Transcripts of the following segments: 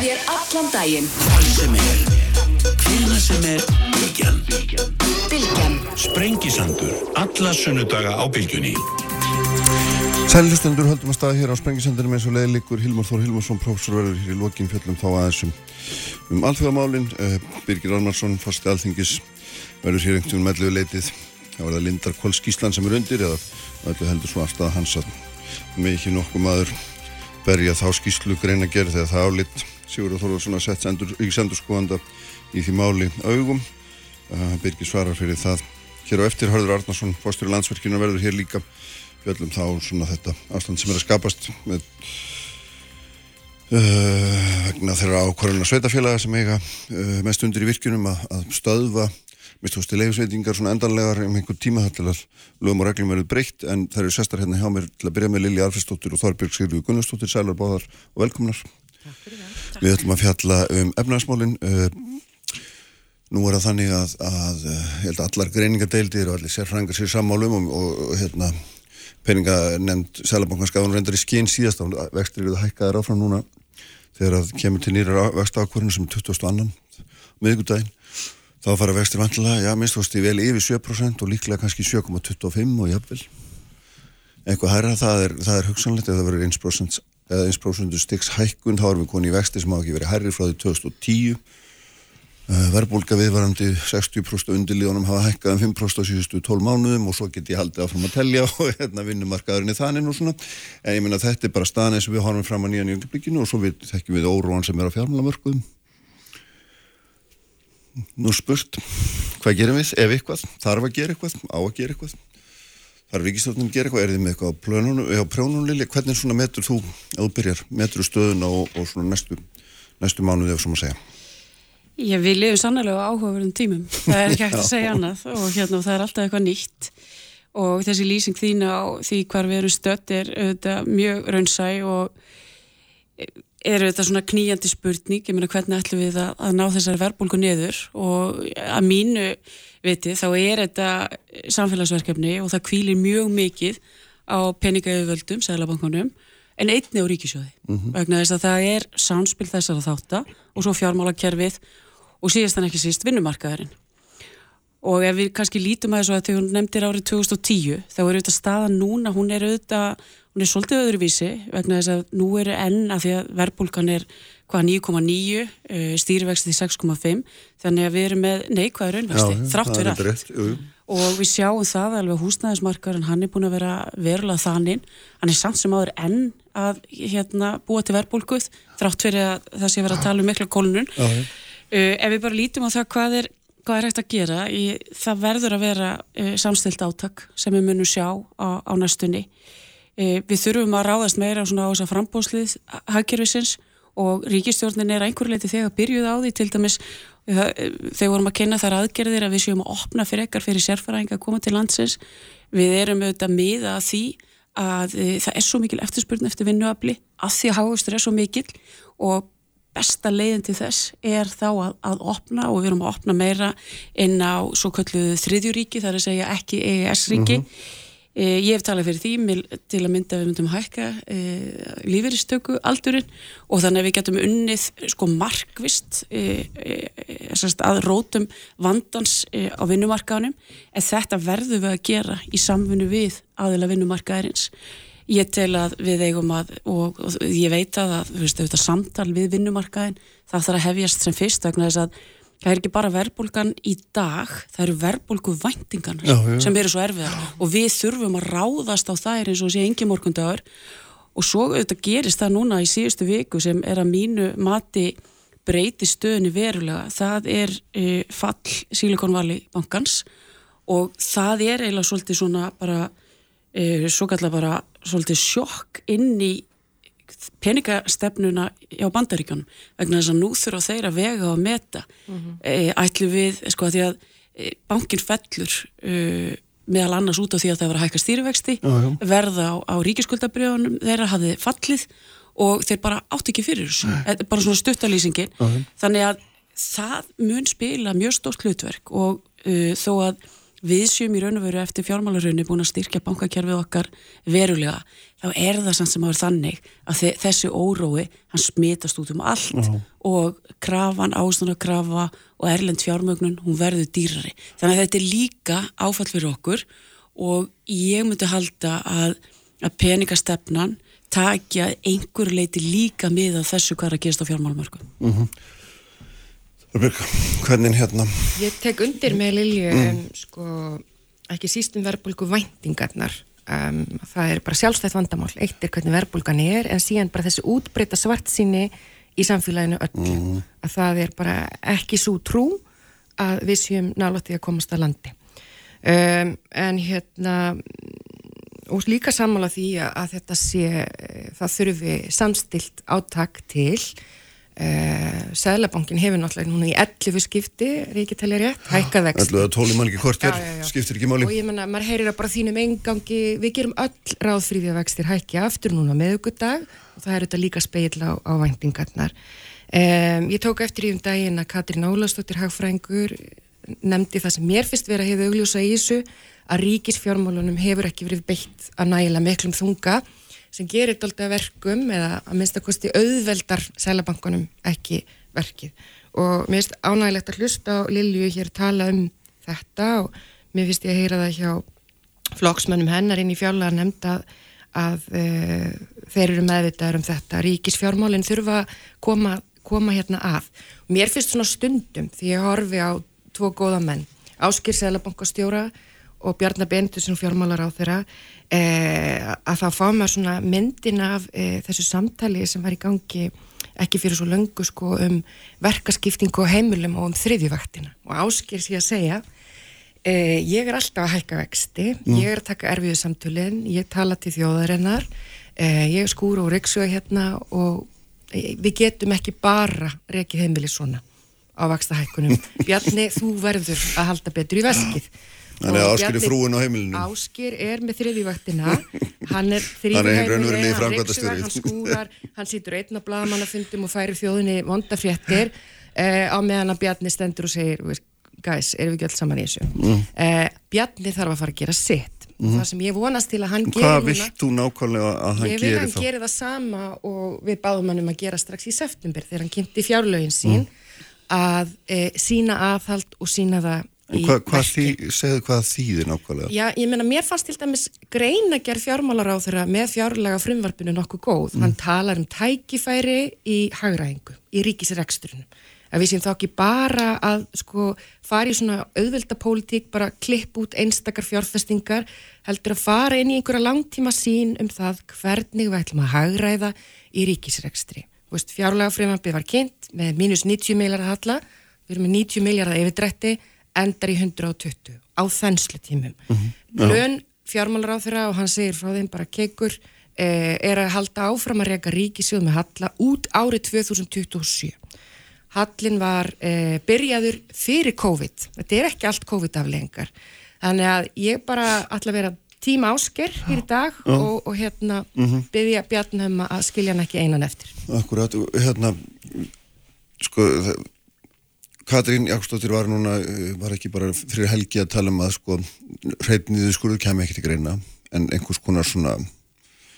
með þér allan daginn. Hvar sem er, hvena sem er, Bilgjan. Bilgjan. Sprengisandur, alla sunnudaga á Bilgjunni. Sælilustendur höldum að staða hér á Sprengisendunum eins og leiðlikur Hilmar Þór Hilmarsson, prófessor verður hér í lokin fjöllum þá aðeins um, um alþjóðamálin. Uh, Birgir Armarsson, fórsti alþingis, verður hér einhvern veginn melluðu leitið. Það var það Lindar Kolskíslan sem er undir eða öllu heldur svo afstæða hans að með ekki nokkuð maður berja þá skíslu greina gerð þegar það álitt Sigurður Þórðarsson að setja ríkisendurskóðanda í því máli augum. Uh, Birgir svarar fyrir það. Hér á eftir Hörður Arnarsson, fórstur í landsverkinu verður hér líka fjöllum þá svona þetta ástand sem er að skapast með uh, vegna þeirra ákvarðuna sveitafélaga sem eiga uh, mest undir í virkunum að, að stöðva mist þú stið leifsveitingar svona endanlegar um einhver tíma þar til að lögum og reglum verður breytt en það eru sestar hérna hjá mér til að byrja með Lili Arfriðsdóttir og Þorbjörg Sigurður Gunnarsdóttir Sælar Báðar og velkomnar Við ætlum að fjalla um efnaðasmálin uh, Nú er það þannig að, að ég held allar greiningadeildir og allir sérfrængar sér sammálum og, og, og hérna peninga nefnd Sælabankanskaðun reyndar í skinn síðast á eru það hækkaðar áfram núna þegar það kemur til nýra vexta ákvörðinu sem 22. miðgudaginn þá fara vextir vantilega, já minnst þú veist ég vel yfir 7% og líklega kannski 7,25 og jafnvel. Eitthvað hærra, það er, það er hugsanlegt ef það verður 1% eða 1% styggs hækkun, þá erum við konið í vexti sem hafa ekki verið hærri frá því 2010 verðbólka viðvarandi 60% undirlíðunum hafa hækkað um 5% á síðustu 12 mánuðum og svo get ég haldið áfram að tellja og hérna vinnumarkaðurinn er þannig og svona. En ég minna þetta er bara staðan eins og við horfum fram að nýjan í öngublikinu og svo við þekkjum við óróan sem er á fjármálamörkuðum. Nú spurt hvað gerum við, ef eitthvað þarf að gera eitthvað, á að gera eitthvað þarf ríkistofnum að gera eitthvað, er þið með eitthvað á plönunum, á prjónunum Lili, hvernig svona metur þú, ef þú byrjar, metur stöðuna og, og svona næstu, næstu mánuði ef svona segja? Já, við lifum sannlega á áhugaverðum tímum, það er ekki hægt að segja annað og hérna það er alltaf eitthvað nýtt. Og þessi lýsing þín á því hvar við erum stött er auðvitað mjög raunsæ og er auðvitað svona kníjandi spurning, ég meina hvernig ætlum við að, að ná þessari verbulgu niður? Og að mínu viti þá er þetta samfélagsverkefni og það kvílir mjög mikið á peningaauðvöldum, seglabankunum en einni á ríkisjóði mm -hmm. vegna þess að það er sánspil þessara þáttar og svo fjármálakerfið og síðast en ekki síst vinnumarkaðurinn. Og ef við kannski lítum að þessu að þegar hún nefndir árið 2010 þá er auðvitað staðan núna, hún er auðvitað hún er svolítið öðruvísi vegna þess að nú eru enn að því að verbulgan er hvað 9,9 uh, stýrivextið 6,5 þannig að við erum með neikvæður raunvexti þrátt fyrir allt. rétt, og við sjáum það alveg húsnæðismarkar en hann er búin að vera verulega þannig hann er samt sem áður enn að hérna, búa til verbulguð þrátt fyrir að það sé verið að tala um mikla kólunum uh, ef við bara lítum á það hvað er hvað er hægt að gera? Í, það verður að vera uh, samstilt átak sem við munum sjá á, á næstunni við þurfum að ráðast meira á þess að frambóðslið hagkerfisins og ríkistjórnin er einhverju leiti þegar byrjuð á því til dæmis þegar vorum að kynna þar aðgerðir að við séum að opna fyrir ekkar fyrir sérfæraðing að koma til landsins við erum auðvitað miða að því að e, það er svo mikil eftirspurn eftir vinnuafli að því að háastur er svo mikil og besta leiðin til þess er þá að, að opna og við erum að opna meira inn á svo kalluðu þriðjuríki þar að segja ekki EES-ríki mm -hmm. E, ég hef talað fyrir því til að mynda við myndum að hækka e, lífeyristöku aldurinn og þannig að við getum unnið sko markvist e, e, e að rótum vandans á vinnumarkaðunum en þetta verðum við að gera í samfunnu við aðila vinnumarkaðarins. Ég tel að við eigum að, og, og ég veit að, að veist, þetta samtal við vinnumarkaðin, það þarf að hefjast sem fyrst vegna þess að það er ekki bara verbulgan í dag, það eru verbulgu væntingan sem eru svo erfiðar. Og við þurfum að ráðast á þær eins og sé engi morgundagur. Og svo auðvitað gerist það núna í síðustu viku sem er að mínu mati breyti stöðinu verulega, það er e, fall Silicon Valley bankans og það er eiginlega svolítið svona bara e, svo kallar bara svolítið sjokk inn í peningastefnuna á bandaríkjónum vegna þess að nú þurfa þeir að vega og meta. Mm -hmm. e, ætlu við, sko að því að e, bankin fellur e, meðal annars út af því að það var að hækka stýrivexti já, já. verða á, á ríkiskuldabriðunum þeirra hafið fallið og þeir bara átt ekki fyrir þessu. E, bara svona stuttalýsingin þannig að það mun spila mjög stórt hlutverk og uh, þó að við séum í raun og veru eftir fjármálarunni búin að styrkja bankakerfið okkar verulega, þá er það samt sem að vera þannig að þessi órói hann smitast út um allt uh -huh. og krafan, ástæðanarkrafa og erlend fjármögnun, hún verður dýrari þannig að þetta er líka áfall fyrir okkur og ég myndi halda að, að peningastefnan takja einhver leiti líka með þessu hvað er að gerast á fjármálumörku uh mhm. -huh. Hvernig hérna? Ég tek undir með Lilju mm. um, sko, ekki sístum verbulgu væntingarnar um, það er bara sjálfstætt vandamál eitt er hvernig verbulgan er en síðan bara þessi útbreyta svart síni í samfélaginu öll mm. að það er bara ekki svo trú að við séum náláttið að komast að landi um, en hérna og líka sammála því að þetta sé það þurfi samstilt áttak til Uh, Sælabankin hefur náttúrulega núna í 11 skipti, ekki talið rétt, hækkað vext 11 að 12 mann ekki hvort er, skiptir ekki máli. Og ég menna, maður heyrir að bara þínum engangi við gerum öll ráðfríði að vextir hækja aftur núna meðugudag og það er þetta líka speil á, á væntingarnar. Um, ég tók eftir í um daginn að Katrín Ólastóttir Hagfrængur nefndi það sem mér fyrst verið að hefur augljósa í þessu að ríkisfjármálunum hefur ekki verið beitt að næla miklum þunga sem gerir doldið verkum eða að minnstakosti auðveldar selabankunum ekki verkið. Og mér finnst ánægilegt að hlusta á Lilju hér tala um þetta og mér finnst ég að heyra það hjá flokksmönnum hennar inn í fjárlega nefnd að, að e, þeir eru meðvitaður um þetta. Ríkisfjármálinn þurfa að koma, koma hérna að. Mér finnst svona stundum því ég horfi á tvo góða menn Áskir Selabankastjóra og Bjarnar Bendursson fjármálar á þeirra að það fá maður svona myndin af eh, þessu samtali sem var í gangi ekki fyrir svo löngu sko um verkaskiptingu og heimilum og um þriðjuvaktina. Og áskir sér að segja eh, ég er alltaf að hækka vexti mm. ég er að taka erfiðu samtölinn ég tala til þjóðarinnar eh, ég er skúr og reyksuga hérna og eh, við getum ekki bara reykið heimili svona á vaksta hækkunum Bjarni, þú verður að halda betur í veskið Þannig að Áskir er frúin á heimilinu. Áskir er með þriðjuvaktina, hann er þriðjuvaktina, hann reyksugar, hann skúrar, hann sýtur einn á bladamannafundum og færir þjóðinni vondafréttir eh, á meðan að Bjarni stendur og segir, gæs, erum við ekki alls saman í þessu. Mm. Eh, Bjarni þarf að fara að gera sitt. Mm. Það sem ég vonast til að hann gerir núna... Hvað vilt þú nákvæmlega að hann gerir þá? Ég vil að hann gerir það sama og við báðum hann um að gera strax í september þegar hann kynnti fjárlögin sín mm. að eh, sína aðhald og sína það Hva, hvað þý, segðu hvað þýðir nákvæmlega? Já, ég menna, mér fannst til dæmis greina gerð fjármálar á þeirra með fjárlega frumvarpinu nokkuð góð. Mm. Hann talar um tækifæri í hagræðingu, í ríkisreksturinu. Að við séum þá ekki bara að sko fara í svona auðvelda pólitík, bara klipp út einstakar fjárfestingar, heldur að fara inn í einhverja langtíma sín um það hvernig við ætlum að hagræða í ríkisrekstri. Fjárlega frumvarpið var kynnt með mínus 90 miljardar halla, við erum með 90 miljardar yfirdrætti endar í 120 á þenslu tímum mm -hmm. Lön fjármálar á þeirra og hann segir frá þeim bara keikur eh, er að halda áfram að reyka ríkisjóð með Halla út árið 2027 Hallin var eh, byrjaður fyrir COVID. Þetta er ekki allt COVID-aflengar þannig að ég bara ætla að vera tíma ásker hér í dag og, og hérna mm -hmm. byggja Bjarnum að skilja hann ekki einan eftir. Akkurat, hérna sko það Katrín Jákstóttir var núna, eh, var ekki bara fyrir helgi að tala um að sko hreitniðu skurðu kemur ekki til greina en einhvers konar svona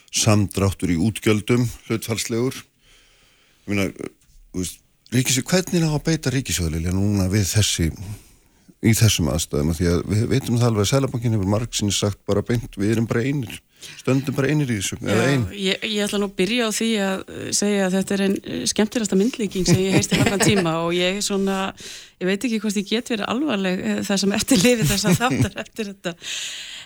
samdráttur í útgjöldum hlutfalslegur ég meina, ríkisjóð, hvernig á að beita ríkisjóðlilega núna við þessi í þessum aðstæðum, því að við veitum það alveg að Sælabankin hefur margsinni sagt bara beint, við erum bara einir stöndum bara einir í þessu einn. Ég, ég ætla nú að byrja á því að segja að þetta er einn eh, skemmtilegasta myndlíking sem ég heist í langan tíma og ég svona, ég veit ekki hvort ég get verið alvarleg eh, það sem eftir lifið þess að þáttar eftir þetta.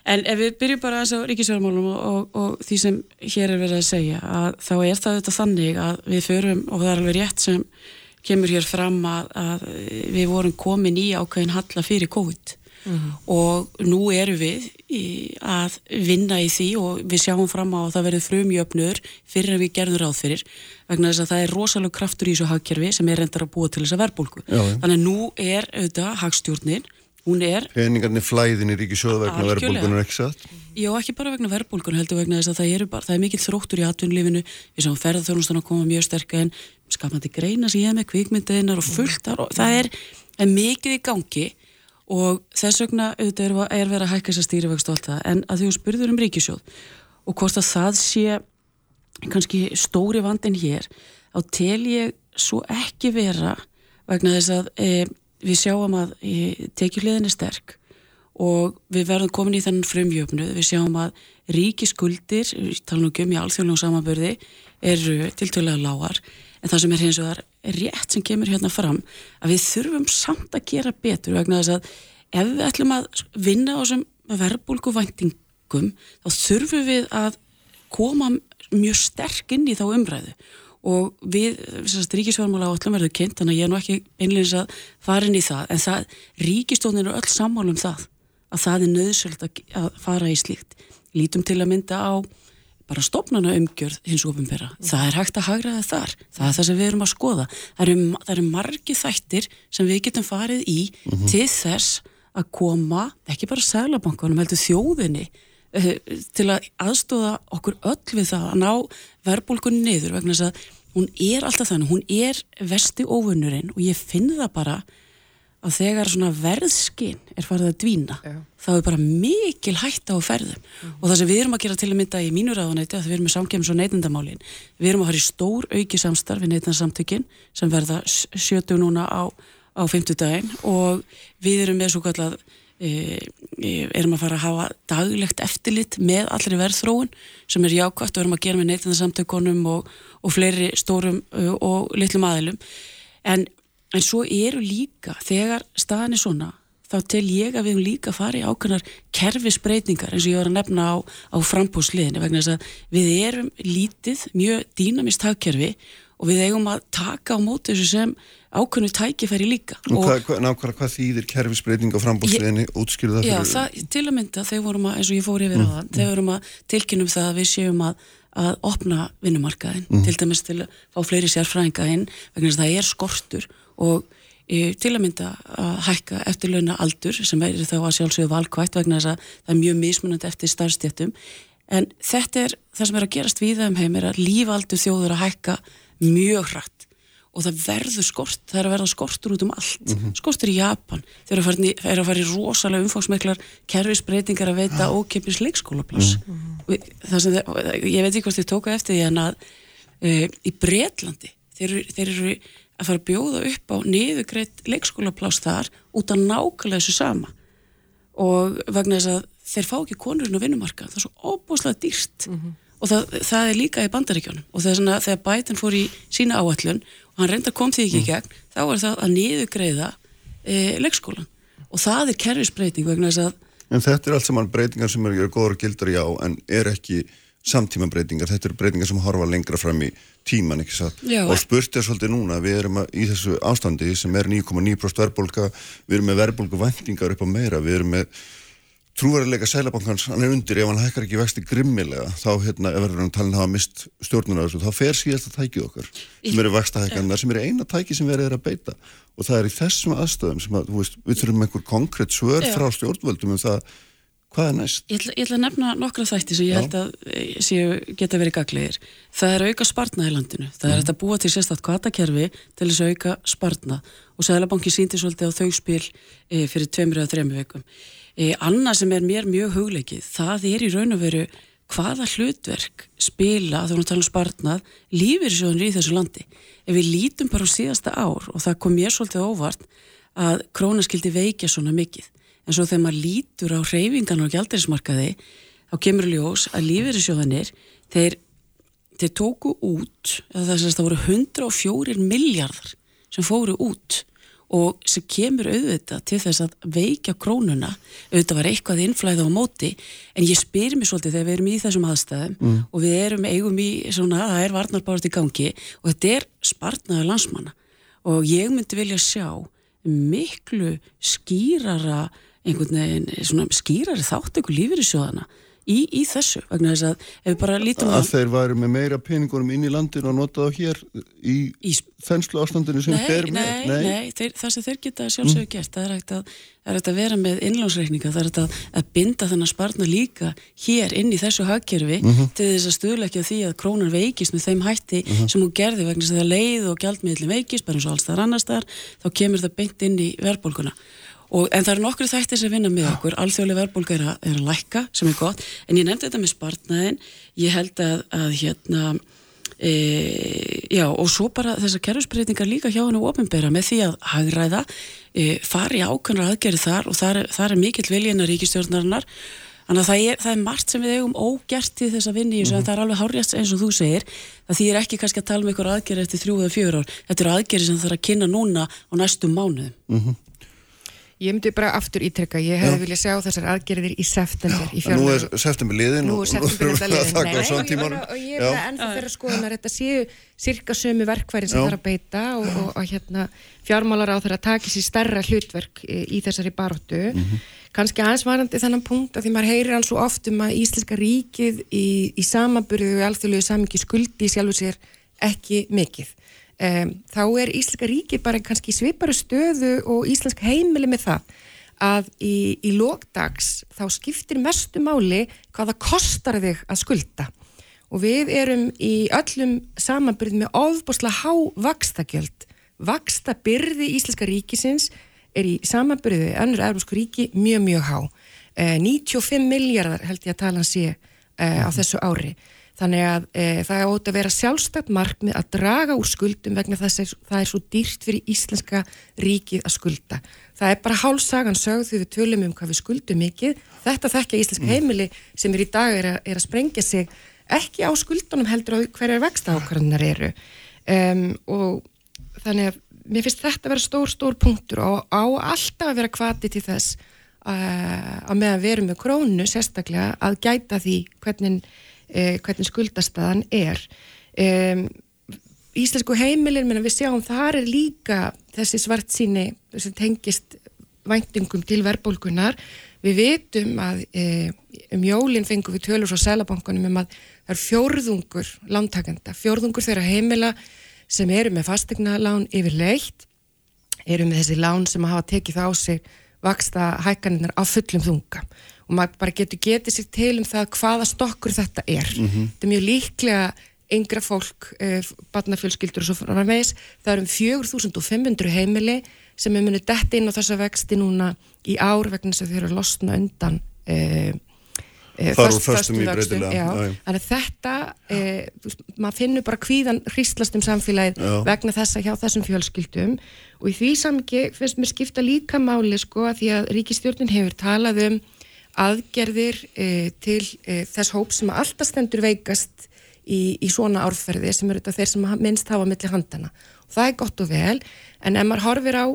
En ef við byrjum bara aðeins á ríkisverðarmálum og, og, og því sem hér er verið að segja að þá er það þetta þannig að við förum og það er alveg rétt sem kemur hér fram að, að við vorum komin í ákveðin halla fyrir COVID mm -hmm. og nú eru við í, að vinna í því og við sjáum fram á að það verður frumjöfnur fyrir að við gerðum ráð fyrir vegna þess að það er rosalega kraftur í þessu hagkerfi sem er reyndar að búa til þessa verbulgu. Þannig að nú er auðvitað hagstjórnin hún er... Peningarnir flæðin í ríkisjóðu vegna verbulgunar ekki satt? Já, ekki bara vegna verbulgunar heldur vegna þess að það, bara, það er mikill þróttur í atvinnlífinu, við sáum ferðarþjónustan að koma mjög sterk en skapandi greina sem ég hef með kvikmyndiðinnar og fulltar og það er, er mikið í gangi og þess vegna auðvitað er, er verið að hækka þess að stýrivegst og allt það. En að þú spurður um ríkisjóð og hvort að það sé kannski stóri vandin hér þá tel ég svo ekki vera vegna þess að e, við sjáum að e, tekjulegin er sterk og við verðum komin í þennan frumjöfnu, við sjáum að ríkiskuldir, talum ekki um í alþjóðlum samanbörði, eru tiltölulega lágar, en það sem er hins vegar rétt sem kemur hérna fram að við þurfum samt að gera betur vegna þess að ef við ætlum að vinna á þessum verbulgu væntingum þá þurfum við að koma mjög sterk inn í þá umræðu. Og við, ríkisfjármála átlum verður kynnt, þannig að ég er nú ekki einlega að fara inn í það, en það ríkistóðin eru öll sammálum það að það er nöðsöld að fara í slíkt. Lítum til að mynda á bara stopnana umgjörð hins ofinbera mm. það er hægt að hagraða þar það er það sem við erum að skoða það eru, það eru margi þættir sem við getum farið í mm -hmm. til þess að koma, ekki bara sælabankunum heldur þjóðinni uh, til að aðstóða okkur öll við það að ná verbulgunni niður vegna þess að hún er alltaf þannig, hún er vesti ofunnurinn og ég finn það bara að þegar svona verðskinn er farið að dvína Já. þá er bara mikil hætta á ferðum mm. og það sem við erum að gera til að mynda í mínur aðanæti að við erum með samkjöfns og neytendamálin við erum að fara í stór auki samstarf við neytendasamtökin sem verða sjötu núna á, á fymtudaginn og við erum með svo kallað e, e, erum að fara að hafa daglegt eftirlit með allri verðþróun sem er jákvæmt og erum að gera með neytendasamtökunum og, og fleiri stórum og litlum aðilum en en svo eru líka þegar staðan er svona þá tel ég að við hefum líka farið ákveðnar kerfisbreytingar eins og ég var að nefna á, á frambúsliðinu vegna þess að við erum lítið, mjög dýnamist hagkerfi og við eigum að taka á móti þessu sem ákveðnu tækifæri líka. Nákvæmlega hvað þýðir kerfisbreyting á frambúsliðinu útskýrða fyrir? Já, það, til að mynda þegar vorum að, eins og ég fór yfir mm, á það, þegar vorum að tilkynum það að við séum að að opna vinnumarkaðin, mm. til dæmis til að fá fleiri sérfræðinga inn vegna þess að það er skortur og e, til að mynda að hækka eftirlauna aldur sem er þá að sjálfsögðu valkvægt vegna þess að það er mjög mismunandi eftir starfstjættum en þetta er það sem er að gerast við þeim heim er að lífaldur þjóður að hækka mjög hratt. Og það verður skort, það er að verða skortur út um allt, mm -hmm. skortur í Japan. Þeir eru að fara í rosalega umfóksmeklar kerfisbreytingar að veita ókeppis leikskólaplass mm -hmm. ég veit ekki hvort þið tóka eftir því en að e, í Breitlandi þeir, þeir eru að fara að bjóða upp á niðugreitt leikskólaplást þar út af nákvæmlega þessu sama. Og vegna þess að þeir fá ekki konurinn á vinnumarka, það er svo óbúslega dýrt. Mm -hmm. og það, það er líka í bandaríkjónum og það er svona þegar bætin fór í sína áallun og hann reynda kom því ekki í mm. gegn, þá er það að niðugreiða e, leikskólan og það er kerfisbreyting vegna þess að En þetta er allt saman breytingar sem eru góður gildar já en er ekki samtíma breytingar, þetta eru breytingar sem horfa lengra fram í tíman, og spurt er svolítið núna, við erum að, í þessu ástandi sem er 9,9% verðbólka við erum með verðbólku vendingar upp á meira við erum með trúverðilega sælabankans, hann er undir, ef hann hækkar ekki vexti grimmilega, þá hérna, ef verður hann talin að hafa mist stjórnuna þessu, þá fer síðast að tækið okkar, sem eru vextahækkanar sem eru eina tæki sem verður að beita. Og það er í þessum aðstöðum sem að, veist, við þurfum einhver konkrétt svör frá stjórnvöldum um það Hvað er næst? Ég ætla, ég ætla að nefna nokkra þætti sem ég held að eh, séu, geta verið gaglegir. Það er auka spartnað í landinu. Það er mm. að búa til sérstaklega kvatakerfi til þess að auka spartnað og Sælabanki síndi svolítið á þau spil e, fyrir tveimur eða þrejum vikum. E, annað sem er mér mjög hugleikið, það er í raun og veru hvaða hlutverk spila, þá erum við að tala um spartnað, lífir sjóðunir í þessu landi. Ef við lítum bara á síðasta ár og það kom mér svolítið óvart að krónaskildi veikja svona mikið en svo þegar maður lítur á hreyfingan á gældirismarkaði þá kemur ljós að lífeyrissjóðanir þeir, þeir tóku út þess að það voru 104 miljardar sem fóru út og sem kemur auðvitað til þess að veikja krónuna auðvitað var eitthvað innflæða á móti en ég spyr mér svolítið þegar við erum í þessum aðstæðum mm. og við erum eigum í svona, það er varnarbárst í gangi og þetta er spartnaður landsmanna og ég myndi vilja sjá miklu skýrara einhvern veginn skýrari þátt ykkur lífur í sjóðana í, í þessu vegna þess að ef við bara lítum að, að þeir væri með meira peningunum inn í landinu og nota það hér í, í þenslu ástandinu sem nei, ber með Nei, nei, nei þeir, það sem þeir geta sjálfsögur mm. gert það er hægt að, að vera með innlánsreikninga það er hægt að, að binda þennan sparna líka hér inn í þessu hagkerfi mm -hmm. til þess að stuðla ekki á því að krónan veikist með þeim hætti mm -hmm. sem hún gerði vegna þess að leið og gjaldmiðli veikist bara eins og alls þar annars þar þá kemur það beint inn í verðbólkuna Og, en það eru nokkru þættir sem vinna með okkur, alþjóðlega verðbólga er, er að lækka, sem er gott, en ég nefndi þetta með spartnaðin, ég held að, að hérna, e, já, og svo bara þessar kerfisbreytingar líka hjá hennu ofinbera með því að hagræða, e, fari ákveðnar aðgerið þar og þar, þar er mikill viljina ríkistjórnarinnar, Þannig að það er, það er margt sem við eigum ógert í þessa vinni í þessu en það er alveg hárjast eins og þú segir að því er ekki kannski að tala um ykkur aðgerið eftir þrjú eða fjör ár. Þetta eru aðgerið sem það er að kynna núna á næstum mánuðum. Ég myndi bara aftur ítrekka, ég hefði viljað sjá þessar aðgerðir í september í En Nú er september liðin Nú er september þetta liðin. Þakka Nei, svona og ég og er bara ennþá þeirra skoðunar þetta séu cirka sömu verkværi sem það er að beita og, og, og hérna, fjármálar á þeirra að taki sér stærra hlutverk í, í þessari baróttu Mhm. kannski aðeins varandi þennan punkt að því maður heyrir hann svo oft um að Íslenska ríkið í, í samanburðu og alþjóðlegu samingi skuldi í sjálfu sér ekki mikið um, þá er Íslenska ríkið bara kannski í sviparu stöðu og Íslenska heimili með það að í, í lókdags þá skiptir mestu máli hvað það kostar þig að skulda. Og við erum í öllum samanbyrð með ofbúslega há vakstakjöld vaksta byrði Íslenska ríkisins er í samanbyrði önnur európsku ríki mjög mjög há. Eh, 95 miljardar held ég að tala sé eh, á þessu ári þannig að eh, það ótt að vera sjálfstætt markmið að draga úr skuldum vegna þess að það er svo dýrt fyrir Íslenska ríkið að skulda. Það er bara hálfsagan sögð því við tölum um hvað við skuldum mikið. Þetta þekkja Íslenska heimili sem er í dag er að, er að sprengja sig ekki á skuldunum heldur á hverjar vexta ákvarðanar eru. Um, og þannig að mér finnst þetta að vera stór, stór punktur og á alltaf að vera kvati til þess uh, að meðan við erum með krónu sérstaklega að gæta því hvernig, uh, hvernig skuldastaðan er um, Íslensku heimilin, menn við sjáum þar er líka þessi svart síni sem tengist væntingum til verðbólkunar. Við vitum að e, um jólinn fengum við tölur frá selabankunum um að það er fjórðungur lántakenda, fjórðungur þeirra heimila sem eru með fastegna lán yfir leitt, eru með þessi lán sem hafa tekið það á sig vaksta hækkaninnar á fullum þunga og maður bara getur getið sér til um það hvaða stokkur þetta er. Þetta er mjög líklega yngra fólk, eh, barnafjölskyldur og svo framvegis, það er um 4500 heimili sem er munið dett inn á þessa vexti núna í ár vegna að þau eru losna undan eh, eh, Fara úr föst- föstum í breytilega. Þannig að þetta, eh, veist, maður finnur bara kvíðan hristlast um samfélagið Já. vegna þessa hjá þessum fjölskyldum og í því samki finnst mér skipta líka máli sko að því að ríkistjórnin hefur talað um aðgerðir eh, til eh, þess hóp sem alltaf stendur veikast í, í svona árferði sem eru þetta þeir sem minnst hafa milli handana og það er gott og vel en ef maður horfir á,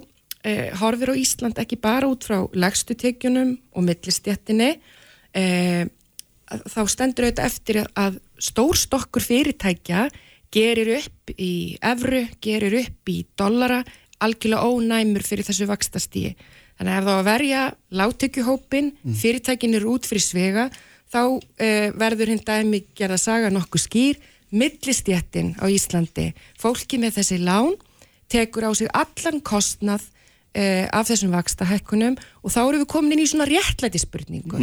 eh, horfir á Ísland ekki bara út frá legstu tekjunum og millistjættinni þá stendur auðvitað eftir að stór stokkur fyrirtækja gerir upp í evru, gerir upp í dollara, algjörlega ónæmur fyrir þessu vakstastíi. Þannig að ef þá að verja láttökjuhópin, fyrirtækin eru út fyrir svega, þá uh, verður hinn dæmi gerða saga nokkuð skýr, millistjættin á Íslandi, fólki með þessi lán, tekur á sig allan kostnað uh, af þessum vakstahækkunum og þá eru við komin inn í svona réttlæti spurningu.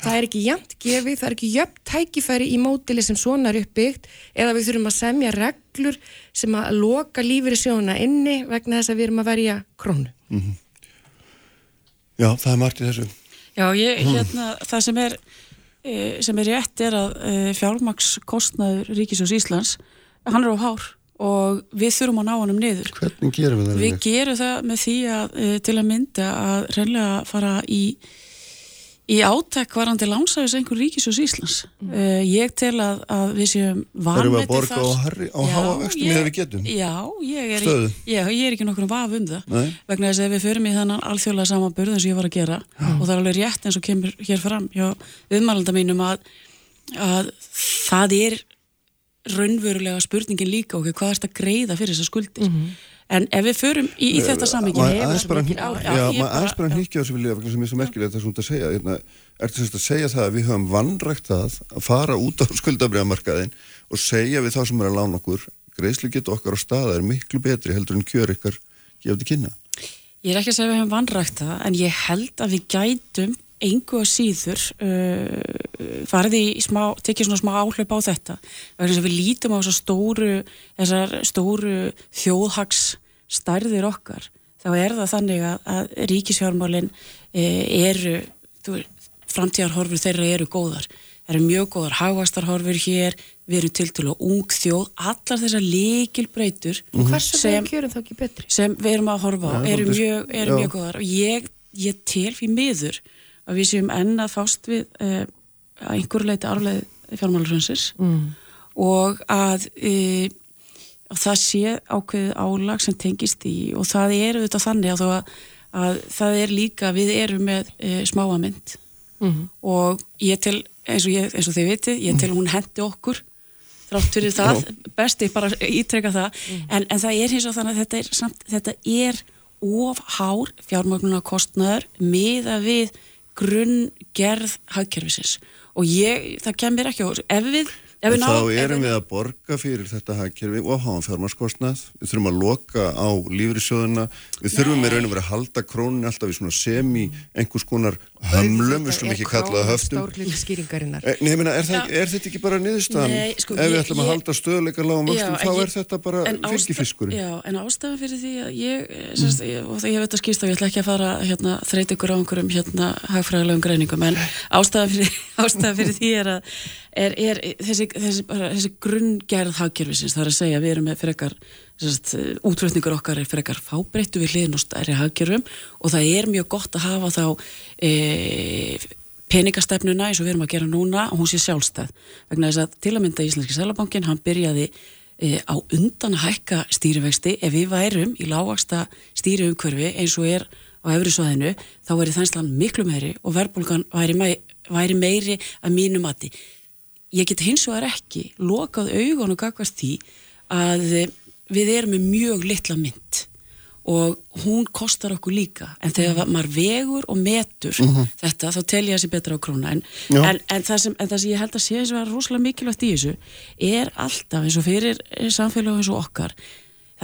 Það er ekki jæmt gefið, það er ekki jöfn tækifæri í mótili sem svona er uppbyggt eða við þurfum að semja reglur sem að loka lífið sjóna inni vegna þess að við erum að verja krónu. Já, það er margt í þessu Já, ég, hérna, það sem er, e, sem er rétt er að e, fjármakskostnaður Ríkisjós Íslands, hann er á hár og við þurfum að ná honum niður. Hvernig gerum við það? Við gerum það með því að e, til að mynda að reynlega fara í í átak varandi lánsæðis einhver ríkisjós Íslands. Uh, ég tel að, að við séum Erum við vanmetið að borga á, háa vextum eða við getum? Já, ég er, í, ég, ég er ekki nokkur vaf um það. Nei. Vegna þess að við förum í þennan alþjóðlega samanburð eins og ég var að gera og það er alveg rétt eins og kemur hér fram hjá viðmælanda mínum að, að það er raunverulega spurningin líka okkur hvað er þetta að greiða fyrir þessar skuldir. En ef við förum í, í þetta samingi Maður aðeins bara mikil áhrif. Já, maður bara hnyggja þessu vilja sem er svo merkilegt það er svona að segja hérna, Ertu semst að segja það að við höfum vannrægt það að fara út á skuldabriðamarkaðin og segja við þá sem er að lána okkur greiðslu getur okkar á staða er miklu betri heldur en kjör ykkar gefið til kynna Ég er ekki að segja að við hefum vannrægt það, en ég held að við gætum engu að síður uh, farið í smá, tekið svona smá áhlaup á þetta. Vegna þess að við lítum á þessar stóru, þessar stóru þjóðhags stærðir okkar. þá er það þannig að, að ríkisfjármálin e, eru framtíðarhorfur þeirra eru góðar það eru mjög góðar hagvastarhorfur hér við erum til til og ung þjóð allar þessar líkil breytur Hversu sem, betri? sem við erum að horfa á eru mjög, eru já. mjög góðar og ég, ég tel fyrir miður að við séum enn að fást við uh, að einhverju leiti arfleið fjármálarhundsins mm. og að og það sé ákveðið álag sem tengist í og það er auðvitað þannig að, að, að það er líka við erum með uh, smáamynd Mhm. og ég tel eins og, ég, eins og þið vitið, ég tel hún hendi okkur þrátt fyrir það, besti bara ítreka það, en, en það er hins og þannig að þetta er, samt, þetta er of hár fjármögnuna kostnaður miða við grunngerð hagkerfisins og ég, það kemur ekki á, ef við ef við þá ná- ef erum við að borga fyrir þetta hagkerfi og hafa fjármarskostnað. Við þurfum að loka á lífrisjóðuna. Við þurfum með raun og vera að halda krónin alltaf í svona semi einhvers konar hömlum, við slum ekki kalla það höftum. Eh, Nei, ég meina, er, það, er þetta ekki bara niðurstaðan? Nei, sko, Ef við ég- ætlum að ég- halda stöðleika lágum vöxtum, þá ég- er þetta bara fylgifiskurinn. Já, en ástæðan fyrir því að ég, eh, sérst, ég og það ég veit að skýrst og ég ætla ekki að fara hérna, þreyt ykkur á einhverjum hérna hagfræðilegum greiningum, en ástæðan fyrir, ástæðan fyrir því er að er, er þessi, þessi, bara, þessi grunngerð hagkerfisins, það er að segja við erum með frekar, útflutningur okkar er frekar fábreyttu við hliðin og stærri hagkerfum og það er mjög gott að hafa þá e, peningastefnuna eins og við erum að gera núna og hún sé sjálfstæð. Vegna þess að til að mynda Íslenski Sælabankin hann byrjaði e, á undan að hækka stýrivexti. Ef við værum í lágvaksta stýriumkörfi eins og er á efrisvæðinu þá væri þenslan miklu meiri og verbulgan væri, mei, væri meiri að mínu mati. Ég get hins vegar ekki lokað augun og gagvast því að við erum með mjög litla mynd og hún kostar okkur líka. En þegar maður vegur og metur þetta þá tel ég að sé betra á króna. En, en, en, það sem, en það sem ég held að sé og er rosalega mikilvægt í þessu er alltaf eins og fyrir samfélag eins og okkar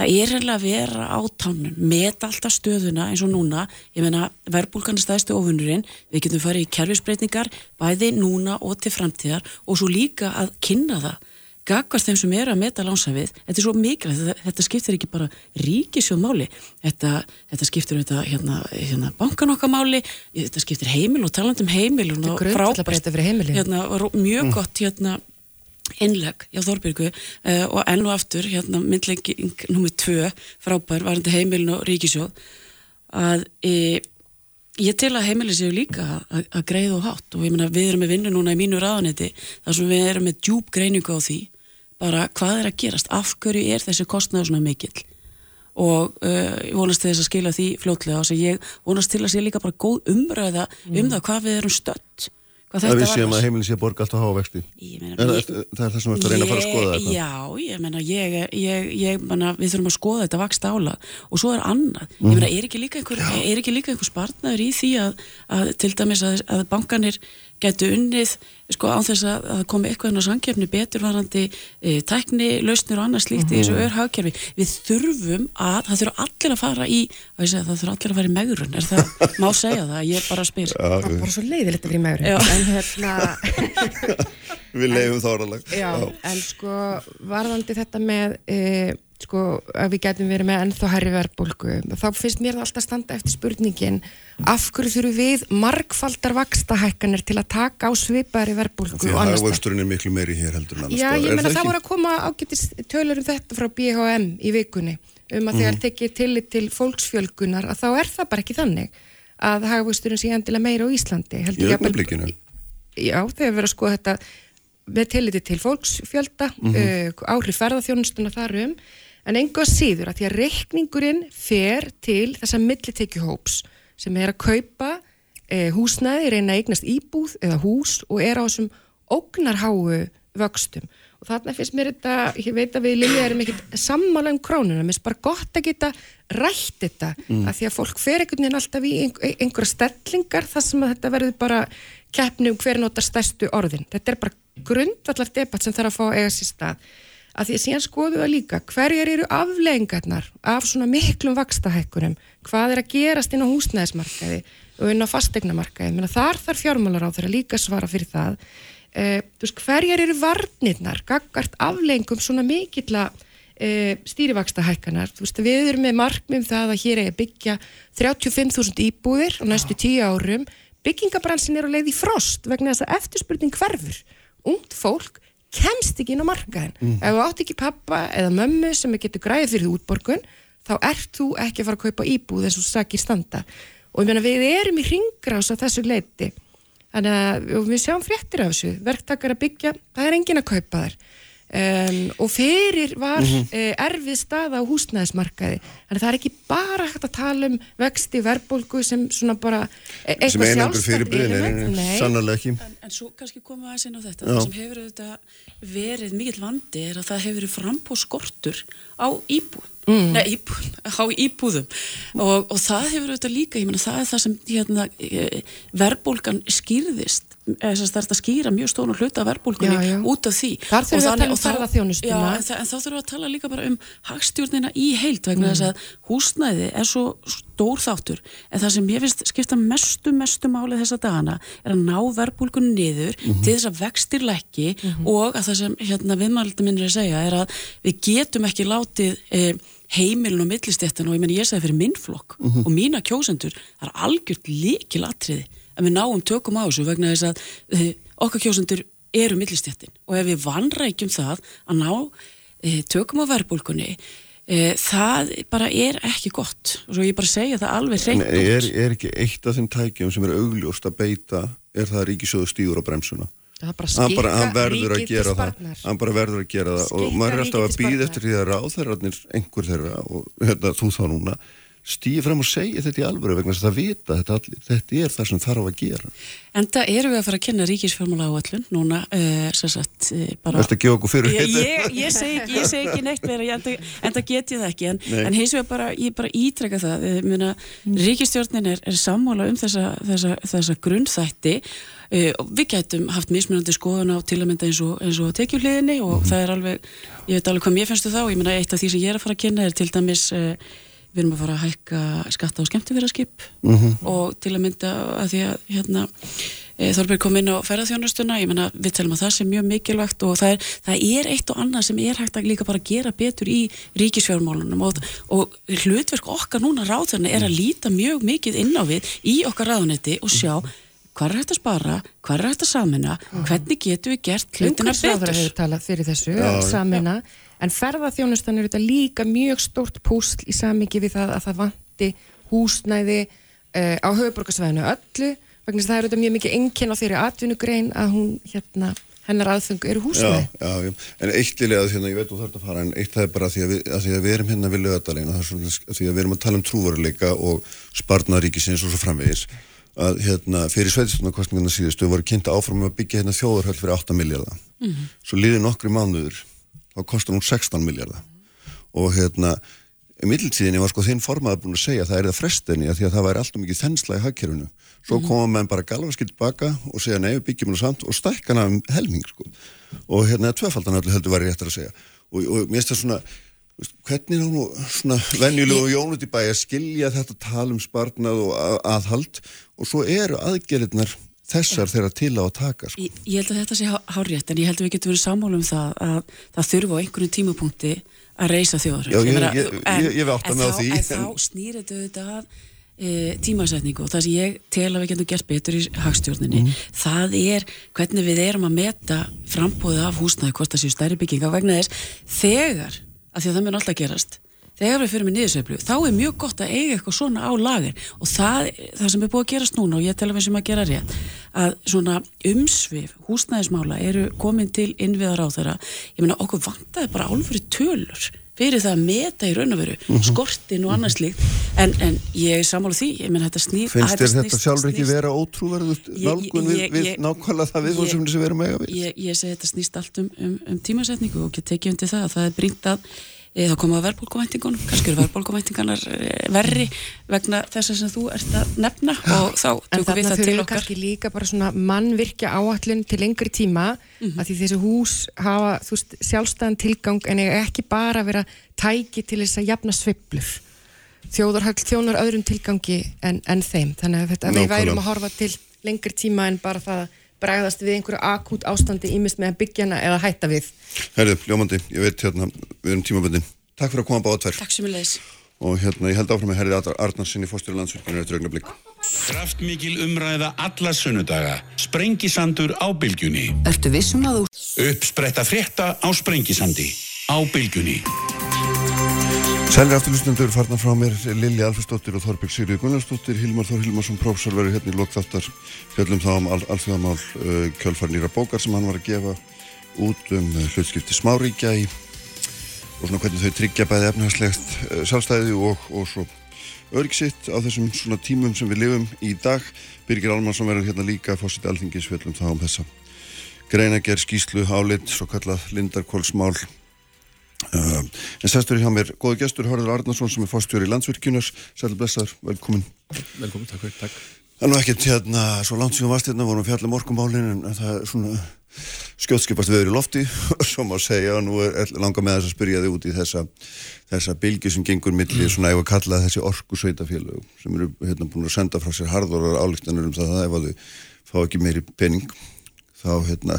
það er reynilega að vera á tánum meta alltaf stöðuna eins og núna. Ég meina verbulgan er stæðstu ofunurinn við getum farið í kerfisbreytingar bæði núna og til framtíðar og svo líka að kynna það gagvast þeim sem eru að meta lánsafið þetta er svo mikilvægt, þetta, þetta skiptir ekki bara ríkisjóðmáli, þetta, þetta skiptir þetta, hérna, hérna bankan okkar máli, þetta skiptir heimil og talandum heimil og Þetta er grundvallarbreyta fyrir heimilin. hérna, var mjög gott hérna innleg hjá Þorbyrgu uh, og enn og aftur hérna myndlegging nummið tvö frábær varandi heimilin og ríkisjóð að e, ég tel að heimilin séu líka að, að greiða og hátt og ég meina við erum með vinnu núna í mínu ráðanetti þar sem við erum með djúb greiningu á því bara hvað er að gerast, af hverju er þessi kostnaður svona mikill? Og uh, ég vonast til þess að skila því fljótlega og ég vonast til að sé líka bara góð umræða um það hvað við erum stödd hvað að við séum að heimilin sé að borga alltaf háa vexti. Meina, En ég- það er það sem við ætlum að reyna að fara að skoða þetta. Já, ég meina, ég, ég, ég meina, við þurfum að skoða þetta vaksta ála og svo er annað. Mhm. Ég meina, er ekki líka einhver, er ekki líka einhver spartnaður í því að, að til dæmis að, að bankanir getur unnið, sko, á þess að, að komi eitthvað inn á samkeppni betur varandi e, tækni, lausnir og annað slíkt í þessu Mhm. örhagkerfi. Við þurfum að, það þurfa allir að fara í, að segja, það þurfa allir að fara í megrun, er það, má segja það, ég bara spyr. Það er bara svo leiðilegt að vera í. En hérna, Við leiðum þá orðalag. já, en sko, varðandi þetta með, e, sko, að við getum verið með ennþá herri verbulgu, þá finnst mér það alltaf standa eftir spurningin, af hverju þurfum við margfaldar vakstahækkanir til að taka á svipari verbulgu Því að hagvöxturinn er miklu meiri hér heldur en Já, ég meina það, ekki? voru að koma ágætis tölur um þetta frá BHM í vikunni um að þegar tekið tillit til fólksfjölgunar að þá er það bara ekki þannig að hagvöxturinn sé endilega meira á Íslandi heldur verið að með tilliti til fólksfjölda uh, áhrif ferðarþjónustuna þar um en engu að síður að því að reikningurinn fer til þessa millitekjuhóps sem er að kaupa uh, húsnæði, reyna að eignast íbúð eða hús og er á þessum ógnarháu vöxtum. Og þarna finnst mér þetta, ég veit að við Lilja erum ekkit sammála um krónuna, mér finnst bara gott að geta rætt þetta mm. að því að fólk fer einhvern veginn alltaf í einhver, einhverja stellingar þar sem að þetta verður bara keppni um hver notar stærstu orðin. Þetta er bara grundvallar debatt sem þarf að fá að eiga sér stað að því að síðan skoðu við líka hverjar eru afleggingarnar af svona miklum vakstahækkunum hvað er að gerast inn á húsnæðismarkaði og inn á fastegnamarkaði þar þarf fjármálar á þeirra líka að svara fyrir það eh, þú veist, hverjar eru varnirnar gagvart afleggingum svona mikilla e, stýrivaksta hækkanar. Þú veist, við erum með markmum það að hér er að byggja 35.000 íbúðir á næstu tíu árum. Byggingabransin er á leið í frost vegna þess að eftirspurning hverfur. Ungt fólk kemst ekki inn á markaðin. Ef þú átt ekki pappa eða mömmu sem getur græðið fyrir útborgun, þá ert þú ekki að fara að kaupa íbúð eins og sakir standa. Og ég meina, við erum í ringrás á þessu leiti. Þannig að við sjáum fréttir af þessu. Verktakar að byggja, það er engin að kaupa þær. Um, og fyrir var mm erfið staða á húsnæðismarkaði þannig að það er ekki bara hægt að tala um vexti, verðbólgu sem svona bara e sem einangur fyrir element. Nei. sannarlega ekki En, en svo kannski komum við aðeins inn á þetta. Já. Það sem hefur auðvitað verið mikill vandi er að það hefur verið frambóð skortur á íbúðum. Mm. Nei, íbúðum, á íbúðum. Og, og það hefur auðvitað líka, ég meina það er það sem hérna, e, verbulgan skýrðist þess að skýra mjög stónu hluta já. út af því. Þar þurfum við að tala um. Já, en, en þá þurfum við að tala líka bara um hagstjórnina í heild vegna þess að húsnæði er svo stór þáttur. En það sem ég finnst skipta mestu, mestu máli þessa dagana er að ná verbulgunni niður til þess að vextir lækki og að það sem hérna, viðmældi minnir að segja er að við getum ekki látið eh, heimilin og millistéttin og ég menn ég segi fyrir minn flokk og mína kjósendur er algjört líkil atriði að við náum tökum á þessu vegna þess að uh, okkar kjósendur eru millistéttin. Og ef við vanrækjum það að ná uh, tökum á verðbólkunni uh, það bara er ekki gott. Og svo ég bara segja það alveg hreint er, er ekki eitt af þeim tækjum sem er augljóst að beita er það að ríkisjóðu stígur á bremsuna? Það bara hann, bara, hann skikka gera það. bara verður að gera það. Og Skikka maður er alltaf að býða eftir því að ráðherrarnir einhver þeirra og hérna, þú þá núna stýði fram og segja þetta í alvöru vegna þess að það vita þetta allir, þetta er það sem þarf að gera. En það eru við að fara að kenna ríkisfjármála áallun núna uh, sem sagt uh, bara Þetta gefa okkur fyrir? Ég, ég, ég, segi, ekki- ég segi ekki neitt meira en en það get ég það ekki en, en hins vegar bara, ég bara ítreka það ég meina, ríkistjórnin er, er sammála um þessa, þessa, þessa grunnþætti. Uh, við gætum haft mismunandi skoðun á til að mynda eins og, eins og tekjuhliðinni og það er alveg, ég veit alveg hvað mér finnstu þá ég meina eitt af því sem ég er að fara að kynna er til dæmis uh, við erum að fara að hækka skatta á skemmtifæraskip og til að mynda að því að hérna e, Þorberg kom inn á ferðarþjónustuna, ég menna við telum að það sé mjög mikilvægt og það er, það er eitt og annað sem er hægt að líka bara gera betur í ríkisfjármálunum og, og hlutverk okkar núna ráðurna er að líta mjög mikið inn á við í okkar ráðunetti og sjá hvað er hægt að spara, hvað er hægt að samina, hvernig getum við gert hlutina betur. hefur talað fyrir þessu að samina, en ferðaþjónustan er þetta líka mjög stórt púsl í samingi við það að það vanti húsnæði uh, á höfuborgarsvæðinu öllu, vegna þess að það er þetta mjög mikið enginn á þeirri atvinnugrein að hún hérna, hennar aðfengu eru Já, húsnæði. já, já, en eitt liðlega hérna, ég veit þú þarf að fara, en eitt það er bara því að við, að því að við erum hérna við lögadalinn og það er svona því að við erum að tala um trúvaruleika og sparnaríkisins og svo framvegis að hérna fyrir sveitistunarkostningarna síðustu voru kynnta áfram að byggja hérna þjóðarhöll fyrir 8 miljardar svo liðið nokkri mánuður þá kostar hún 16 miljardar og hérna í mittiltíðinni var sko þinn formaður búin að segja að það er það frestinni að því að það væri alltaf mikið þensla í hagkerfinu. Svo koma menn bara galvaskilt baka og segja nei við byggjum nú samt og stækka hana um helming sko. Og hérna tvöfaldan öllu heldur væri réttar að segja. Og, og mér finnst það svona hvernig er nú svona venjulegu jónut í bæ að skilja þetta tal um sparnað og að, aðhald? Og svo eru aðgerðirnar þessar þeirra til á að taka sko. Ég, ég held að þetta sé há- hárrétt en ég held að við getum verið sammála um það að það þurfa á einhverjum tímapunkti að reysa þjóður ég- ég- ég- ég hef áttað mig á því, en, þá snýr þetta að e, tímasetningu og það sem ég tel að við getum gert betur í hagstjórninni Mhm. það er hvernig við erum að meta frambóðið af húsnæði hvort það séu stærri bygginga vegna þess þegar, af því að það mun alltaf gerast þegar við fyrir með niðursveiflu, þá er mjög gott að eiga eitthvað svona á lager. Og það, það sem er búið að gerast núna og ég tel að við sem að gera rétt að svona umsvif húsnæðismála eru komin til innviðar á þeirra ég meina okkur vantaði bara álfri tölur fyrir það að meta í raun og veru Mhm. skortin og annars líkt en, en ég er sammála því, ég meina þetta snýr finnst þér þetta snýst- sjálfur ekki snýst- vera ótrúverðust Ég- nálgun við, ég- við ég- nákvæmlega það við ég- sem við erum eiga við? ég, ég segi þetta snýst allt um, um, um tímasetningu og get tekið undir það að það er brínt að e, það koma að verðbólkumvæntingunum kannski eru verðbólkumvæntingarnar e, verri vegna þess sem þú ert að nefna og þá En tökum við það til þurfum við okkar kannski líka bara svona mannvirkja áallun til lengri tíma Mhm. að því þessi hús hafa þú veist, sjálfstæðan tilgang en eiga ekki bara vera tæki til þess að jafna sveiflur. Þjóðarhöll þjónar öðrum tilgangi en, en þeim. Þannig að þetta, við værum að horfa til lengri tíma en bara það að bregðast við einhverju akút ástandi ímist með að byggja hana eða hætta við. Herðu, ljómandi, ég veit hérna, við erum tímaböndin. Takk fyrir að koma báða tvær. Takk sem ég leiðis. Og hérna, ég held áfram með Herði Arnarsinni, fórstjóri landsvirkjunir eftir augnablík. Kraftmikil umræða alla sunnudaga. Sprengisandur á bylgjunni. Ertu vissum að þú... Uppspretta frétta á Sprengisandi. Á bylgjunni. Sælir afturlustundur farnar frá mér Lilja Alfersdóttir og Þorbjörg Sigriði Gunnarsdóttir Hilmar Þór Hilmarsson prófessor verður hérna í lokþáttar. Fjöllum þá um al alþjóðamál uh, kjölfar nýra bókar sem hann var að gefa út um uh, hlutskipti smáríkja í og svona hvernig þau tryggja bæði efnahagslegt uh, sjálfstæði og, og svo örgsitt á þessum svona tímum sem við lifum í dag. Birgir Almarsson verður hérna líka fórsiti alþingis. Fjöllum þá um þessa greinager skýslu álit svo kallað Lindarkólsmál Uh, en sestur hjá mér, góða gestur Hörður Arnarsson sem er fórstjóri í landsvirkjunar Sæl blessaður, velkomin. Velkomin, takk fyrir, takk. Það er nú ekkert hérna, svo langt síðan varst hérna vorum fjallum orkumálin en það er svona skjótskipast viður í lofti. Svo má segja nú er, langa með þess að spyrja þig út í þessa þessa bylgi sem gengur milli svona ef að kalla þessi orku sveitafélög sem eru hérna búin að senda frá sér harður og álíktanur um það að ef að þau fá ekki meiri pening þá hérna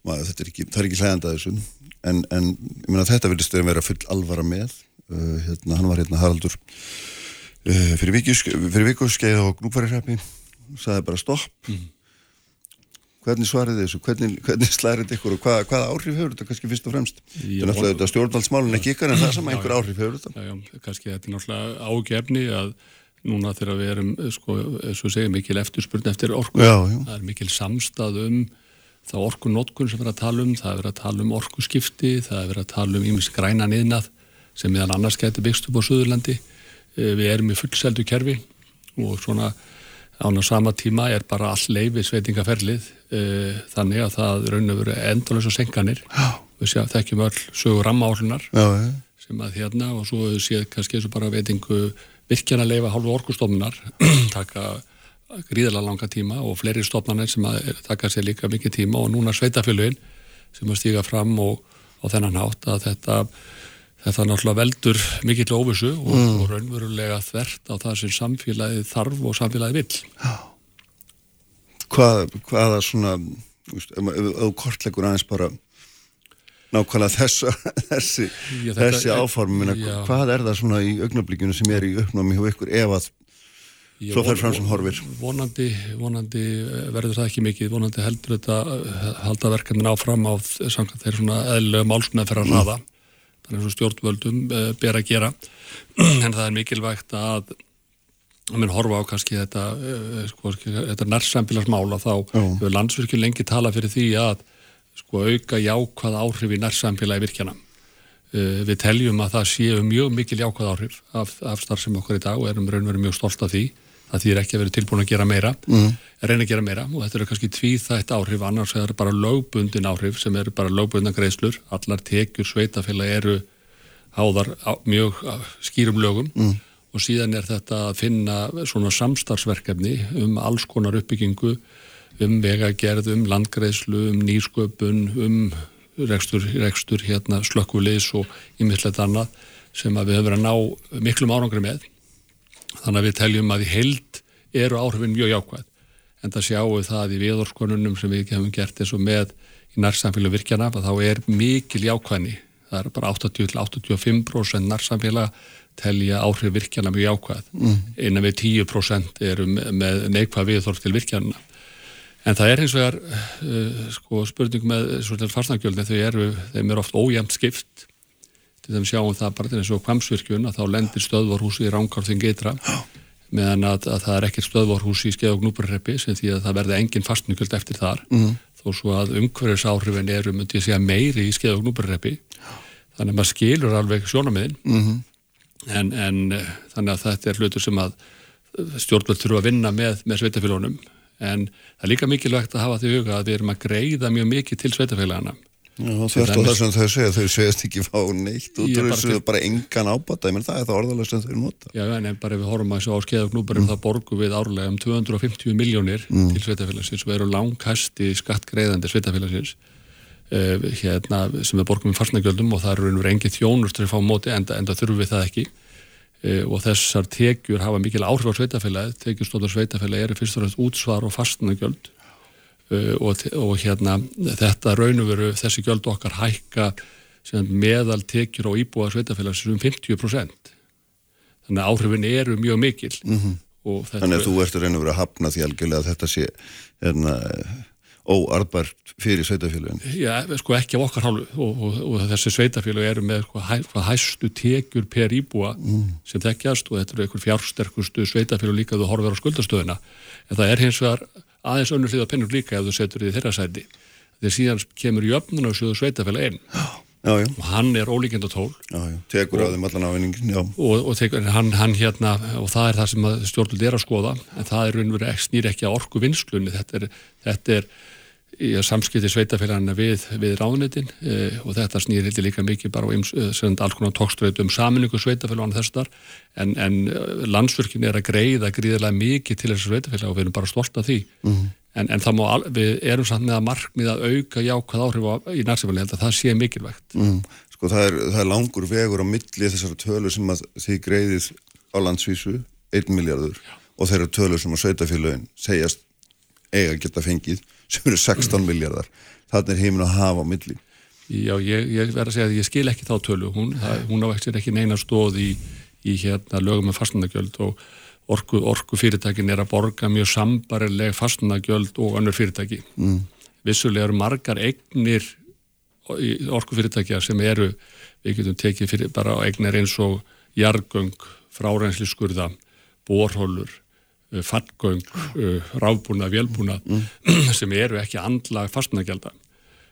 það maður, er ekki, það er ekki hlægand að þessu. En, en ég meina þetta vilist að vera full alvara með. Uh, hérna, hann var hérna Haraldur uh, fyrir viku skeið og gnúparirhæpi saði bara stopp. Mm. hvernig svarið þessu? Hvernig, hvernig slærið ykkur og hvað, hvaða áhrif hefur þetta kannski fyrst og fremst? Þetta er náttúrulega stjórnvaldsmálun ekki ykkar en það sem einhver áhrif hefur þetta. Já, já, kannski þetta er náttúrulega ágefni að núna þegar við erum sko, eins og segjum mikil eftirspurn eftir orku. Já, það er mikil samstað um þá orkunótkun sem við erum að tala um, það er verið að tala um orkuskipti, það er verið að tala um ímis græna niðnað sem meðan annars getur byggst upp á Suðurlandi. Við erum í fullseldu kerfi og svona án á sama tíma er bara all leifi sveitingaferlið þannig að það raun og veru endalösa senkanir. Við séum þekkjum öll sögur rammaálunar sem að hérna og svo séð kannski eins og bara veitingu virkjana leifa hálfu orkustofnunar taka gríðarlega langa tíma og fleiri stofnarnir sem taka sér líka mikið tíma og núna sveitafélugin sem að stíga fram og, og þennan hátt að þetta, þetta náttúrulega veldur mikill óvissu og, mm. og raunverulega þvert á það sem samfélagið þarf og samfélagið vil. Hvað, hvaða svona, ef þú kortlegur aðeins bara nákvæmlega þessa, þessi, já, þessi áform, hvað er það svona í augnablíkjunu sem er í uppnámi hjá ykkur ef að Svo fer fram sem horfir. Vonandi, vonandi eh, verður það ekki mikið, vonandi heldur þetta eh, halda verkefnin áfram á þeir svona eðlega málsuna fyrir að raða. Þannig að stjórnvöldum uh, ber að gera. en það er mikilvægt að að minn horfa á kannski þetta, sko, þetta nærsambilarsmála þá hefur landsvirkjum lengi tala fyrir því að sko, auka jákvæð áhrif í nærsambilagi virkjana. Uh, við teljum að það séu mjög mikil jákvæð áhrif af, af starf sem okkar í dag og erum raunverið mjög stolt af því það þýr ekki að vera tilbúin að gera meira. Mm. reyna að gera meira. Og þetta eru kannski tvíþætt áhrif annars er bara lögbundin áhrif sem eru bara lögbundna greiðslur. Allar tekjur sveitafélag eru háðar á, mjög skýrum lögum. Mm. og síðan er þetta að finna svona samstarfsverkefni um alls konar uppbyggingu um vegagerð, um landgreiðslu um nýsköpun, um rekstur, rekstur hérna slökkuleis og ímiðslegt annað sem við höfum verið að ná miklum árangri með Þannig að við teljum að í held eru áhrifin mjög jákvæð. En það sjáum það í viðorskonunum sem við hefum gert eins og með í nærsamfélag virkjana að þá er mikil jákvæðni. Það er bara 80-85% nærsamfélag telja áhrif virkjana mjög jákvæð. Mm. Einan við 10% eru með neikvæð viðorsk til virkjana. En það er eins og er uh, sko, spurning með farsnagjöldin eru, þeim er oft ójæmt skipt þeim sjáum það bara eins og kvamsvirkjun að þá lendir stöðvorhúsi í Ránkarþing eitra meðan að, að það er ekkert stöðvorhúsi í skeið og gnúburreppi sem því að það verði engin fastnugjöld eftir þar. Mm. þó svo að umhverfisáhrifin eru myndi ég segja meiri í skeið og gnúburreppi þannig að maður skilur alveg sjónamiðin mm -hmm. en, en þannig að þetta er hlutur sem að stjórnvöld þurfa að vinna með, með sveitafélagunum en það er líka mikilvægt að hafa því huga að við erum að greiða mjög mikið til sveitafélagana Þetta er það sem þau segja, þau segast ekki fá neitt þessu, það er bara engan ábata, menn það er það orðalega sem þau nota. Já, en bara ef við horfum að þessu á skeiðagnúbarum mm. þá borgum við árlega um 250 miljónir mm. til sveitafélagsins og eru langkæsti skattgreðandi sveitafélagsins uh, hérna, sem við borgum í farsnagjöldum og það eru einhver engi þjónur til að fá móti enda, enda þurfum við það ekki. e, og þessar tekjur hafa mikil áhrif á sveitafélagi, tekjustóttar sveitafélagi eru fyrst og og fastnagjöld e, og, og hérna þetta raunveru þessi gjöld okkar hækka meðal tekjur á íbúa sveitafélags um 50% þannig að áhrifin eru mjög mikil. Mm -hmm. Þannig að þú ert reyna að hafna því algjörlega að þetta sé hérna, óarðbært fyrir sveitafélagin Já, sko ekki á okkar hálfu. Og, og, og þessi sveitafélag eru með sko, hæ, hæstu tekjur per íbúa mm. sem þekkjast. Og þetta eru einhver fjársterkustu sveitafélag líka þú horfir á skuldastöðuna. En það er hins vegar aðeins önnur hlýða pennur líka ef þú setur því þeirra sæti. Þegar síðan kemur jöfnun á sjöðu sveitafélag einn og hann er ólíkjönda tól tekur á þeim allan ávinningin og, og, tekur, hann, hann hérna, og það er það sem stjórnult er að skoða. En það er raunverið snýr ekki að orku vinslunni þetta er, þetta er samskipti sveitafélagina við, við ráðnetin e, og þetta snýr hildi líka mikið bara um alls konar tókströð um saminningu sveitafélagana þessar en, en eh, landsverkin er að greiða gríðilega mikið til þessu sveitafélag og við erum bara stolt af því. Mm -hmm. En, en má, við erum samt með að markmið að auka jákvæð áhrif á, í nærsefali, ég held að það sé mikilvægt. Mm, sko það er, það er langur vegur á milli þessar tölur sem að þið greiðið á landsvísu, 1 miljardur og þeirra tölur sem að sveitafélagin segjast eiga geta fengið sem eru 16 mm. miljardar. Það er heiminn að hafa á milli. Já, ég, ég verður að segja að ég skil ekki þá tölu, hún, það, hún á ekki neina stóð í, í hérna lögum með fastnægjöld og orku, orku fyrirtækin er að borga mjög sambarileg fastnagjöld og önnur fyrirtæki. Mm. Vissulega eru margar eignir orku fyrirtækja sem eru, við getum tekið fyrir, bara eignir eins og jargöng, frárensli skurða, borhólur, fallgöng, eh, ráfbúna, vélbúna mm. sem eru ekki andlag fastnagjölda.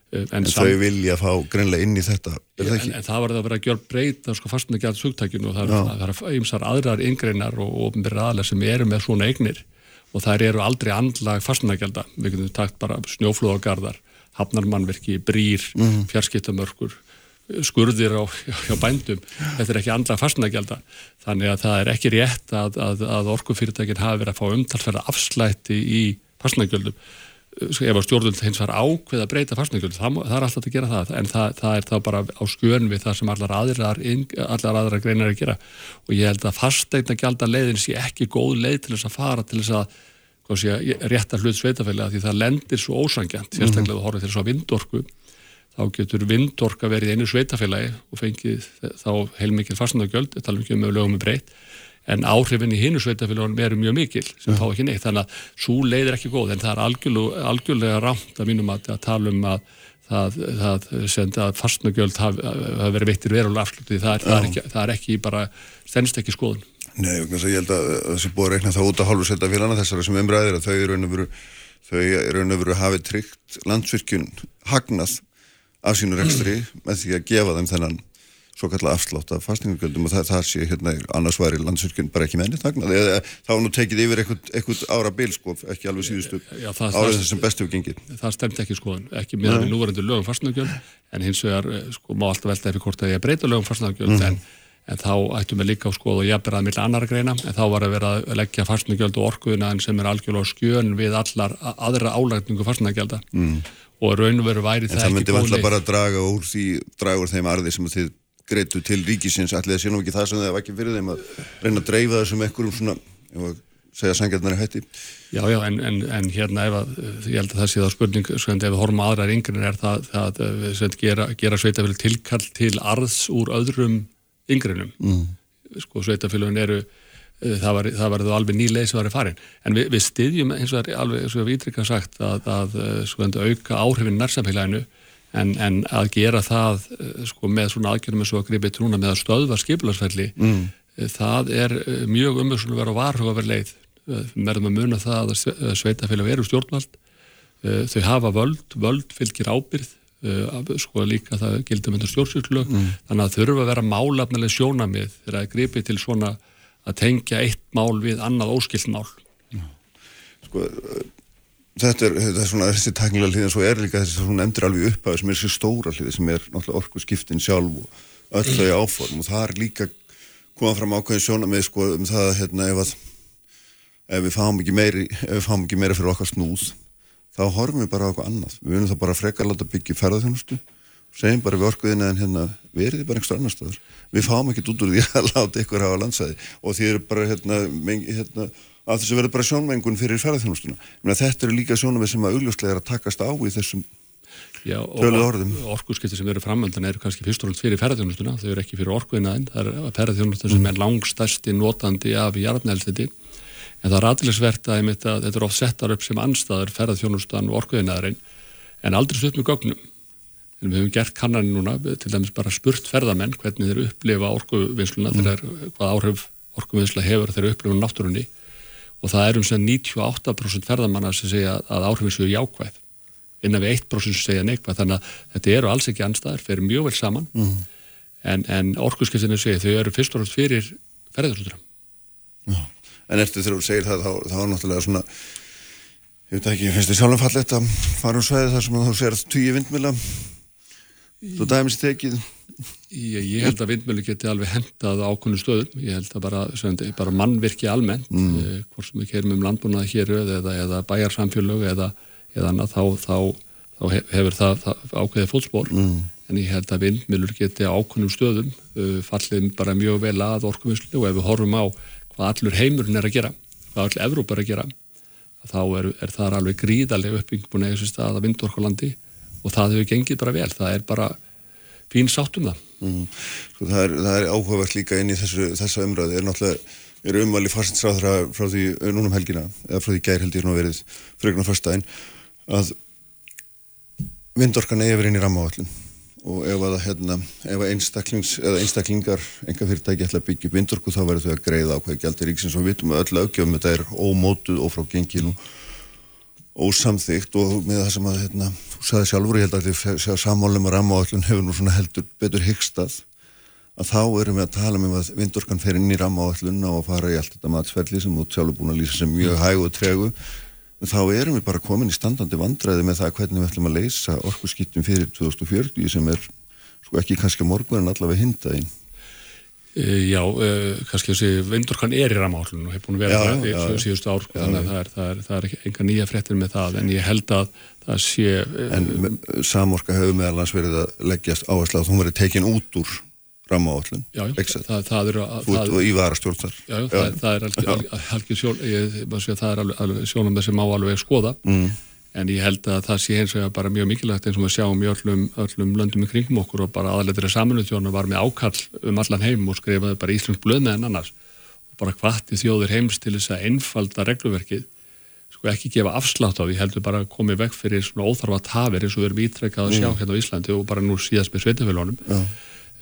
En, en þau vilja fá greinlega inn í þetta en, en það var það að vera að gjör breyta sko fast með gælt sugtækinu og það er ymsar aðrar yngreinar og ofnbyrra aðlar sem eru með svona eignir og þær eru aldrei andlag fastnagjölda við getum takt bara snjóflóðagarðar hafnarmannverki, brýr mm fjarskiptamörkur skurðir á, á bændum. Þetta er ekki andlag fastnagjölda þannig að það er ekki rétt að, að, að orkufyrirtækin hafi verið að fá umtalsverða afslætti í fastnagjöldum ef að stjórnvöld hins var ákveð að breyta fastnækjum, það, það er alltaf að gera það. En það, það er þá bara á skjön við það sem allar aðrar, allar aðrar greinar að gera. Og ég held að fastnækna gælda leiðin sé ekki góð leið til þess að fara til þess að sé, rétta hlut sveitafælega því það lendir svo ósangjant, sérstaklega mm -hmm. Þá getur vindorka verið einu sveitafélagi og fengið þá heilmikið fastnækjöld, þetta er alveg um lögum með breytt. En áhrifin í hinu sveitafélagunum eru mjög mikil sem fá ekki neitt, þannig að svo leið er ekki góð. En það er algjörlega, algjörlega rámt að mínum að, að tala um að það, það senda að fastnugjöld hafi haf verið veittir verulega afsluti það, það, ekki, það er ekki bara stennst ekki skoðun. Nei, ég held að þessi búið að reikna það út að hálfu sveitafélagana þessara sem umræðir að þau eru önöfuru þau eru önöfuru hafið tryggt landsvirkjun hagnað af sínu rekstri með því að gefa þeim þennan svo kallar afslátt af fastingugjöldum og það, það sé hérna annars væri landsverkinn bara ekki menni þagna þá er nú tekið yfir eitthvað ára bil sko, ekki alveg síðustu árið þessum bestu við gengið. Það stemt ekki skoðan ekki með við núvarendur lögum fastingugjöld en hins vegar eh, sko má alltaf velta eftir hvort að ég breyta lögum fastingugjöld mm. en, en þá ættum við líka á skoð og ég ber að milla annar greina en þá var að vera að leggja fastingugjöld og orkuðina en sem er algjörlega skjön við allar aðra álægningu fastingugjelda mm. Og raun og veru væri það, það ekki búin. En það myndi alltaf bara draga úr því, draga úr þeim arði sem þið greitu til ríkisins allir það sé nú ekki það sem það var ekki fyrir þeim að reyna að dreifa þessum ekkurum svona, ég var að segja sangjarnari hætti Já, já, en, en, en hérna ef að, ég held að það sé það spurning sko, ef við horfum aðrar yngrein er það, það að gera, gera sveitafélag tilkall til arðs úr öðrum yngreinum mm. sko sveitafélagin eru það var, það var alveg nýleið sem var í farin en við, við styðjum eins og alveg eins og við ítrykka sagt að, að eh, sko, auka áhrifin nærsamfélaginu En, en að gera það eh, sko, með svona aðgjörnum eins og að gripa í trúna með að stöðva skipilarsfelli mm. Eh, það er eh, mjög umhersun að vera varhugaverð leið verðum að muna það að sveitafélag eru stjórnvald þau hafa völd, völd fylgir ábyrð sko líka það gildur með stjórnsýrslög mm. þannig að þurfa að vera málafnileg sjónamið þegar að gripi til svona að tengja eitt mál við annað óskilt mál. Sko Þetta er, þetta er svona þessi taknilega hlýðin svo er líka þessi svona emdur alveg upp að sem er þessi stóra hlýði sem er náttúrulega orku skiptin sjálf og öll þau áform. Og það er líka komað fram ákveðin sjóna með sko um það hérna ef að ef við fáum ekki meiri, ef við fáum ekki meira fyrir okkar snúð þá horfum við bara á eitthvað annað. Við vunum það bara frekar láta byggja ferðarþjónustu segjum bara við orkuðina en hérna verið bara einhver annar staðar við fáum ekkert út úr því að láta ykkur hafa landsæði og því eru bara hérna, hérna að þessu verður bara sjónmengun fyrir ferðarþjónustuna þetta eru líka sjónum sem að augljóslega er að takast á í þessum Já, orðum. orkuskipti sem eru framöndan eru kannski fyrst og náttúrulega fyrir ferðarþjónustuna þau eru ekki fyrir orkuðinaðinn, það er ferðarþjónustuna sem er langstæsti notandi af jarnælstiti en það er aðlisvert að, þetta er oft settar upp sem anstaður ferðarþjónustan og orkuðinaðurinn en aldrei slutt með gögnum en við hefum gert kannaninn núna til dæmis bara spurt ferðarmenn hvernig þeir upplifa orkuvinnsluna mm. hvað áhrif orkuvinnsla hefur þeir upplifa náttúrunni. Og það er um sem 98% ferðarmanna sem segja að áhrifin séu jákvæð innan við 1% sem segja neikvæð. Þannig að þetta eru alls ekki anstæðar, þeir eru mjög vel saman. Mm. en, en orkuskiptinu segja þau eru fyrst og náttúrulega fyrir ferðarþjónustra En eftir þegar þú segir það þá, þá er náttúrulega svona ég veit ekki, finnst þið sjálfum fallið að fara um sveiði þar sem þú að tugi vindmila Þú dæmis tekið Ég, ég held að vindmjölu geti alveg hendað ákvöndu stöðum, ég held að bara, bara mannvirki almennt, mm. eh, hvort sem við kerum um landbúnaði hér eða, eða bæjarsamfélög eða, eða annað, þá, þá, þá hefur það, það ákveðið fótspór, mm. en ég held að vindmjölur geti ákvöndu stöðum uh, fallið bara mjög vel að orkuvinnslu og ef við horfum á hvað allur heimurinn er að gera, hvað all Evróp er að gera, þá er, er það alveg gríðarlega uppbyggbúin eða þess að vindorkulandi og það hefur gengið bara vel, það er bara fín sátt um það. Mm. Sko, það, er, er áhugavert líka inn í þessu, þessa umræðu, er náttúrulega, er umvali fórsinsráðra frá því núnum helgina, eða frá því gær held ég nú verið frögnar fyrstæðin, að vindorkan eigi verið inn í rammaáallin og ef að hérna, ef einstaklings eða einstaklingar, enga fyrirtæki ætla að byggja vindorku þá verður þau að greiða á hvað gældir ríksins og við vitum að öll aukjöfum þetta er ómótuð og frá genginu ósamþygt og með það sem að hérna, þú sagði sjálfur, ég held að því að sammálum og rammaáallun hefur nú svona heldur betur hyggstað að þá erum við að tala um að vindorkan fer inn í rammaáallunna og fara í allt þetta matsferli sem þú sjálfur búin að lýsa sem mjög hæg og tregu. Þá erum við bara komin í standandi vandræði með það hvernig við ætlum að leysa orkusskiptum fyrir 2040 sem er sko ekki kannski morgun en allavega hindaðinn já, uh, kannski þessi vindorkan er í ramálun og hefur búin að vera já, það í já, síðustu ár, já, þannig að það er, það er, það er enga nýja frettir með það, en ég held að það sé... Uh, en Samorka hefur meðalans verið að leggjast áherslu að hún verið tekin út úr ramálun, ekki það, það er... Út og í varastjórnsar. Já, er það er alveg sjónum þessi má alveg skoða, mm en ég held að það sé eins og bara mjög mikilvægt eins og við sjáum í öllum, öllum löndum í kringum okkur og bara aðalegri saminuðtjónu var með ákall um allan heim og skrifaði bara Íslands blöð með en annars og bara hvati þjóður heims til þess að einfalda regluverkið sko ekki gefa afslátt á því heldur bara að komi vekk fyrir svona óþarfa tafir eins og við erum ítrekkað að sjá mm. hérna á Íslandi og bara nú síðast með sveitafélónum ja.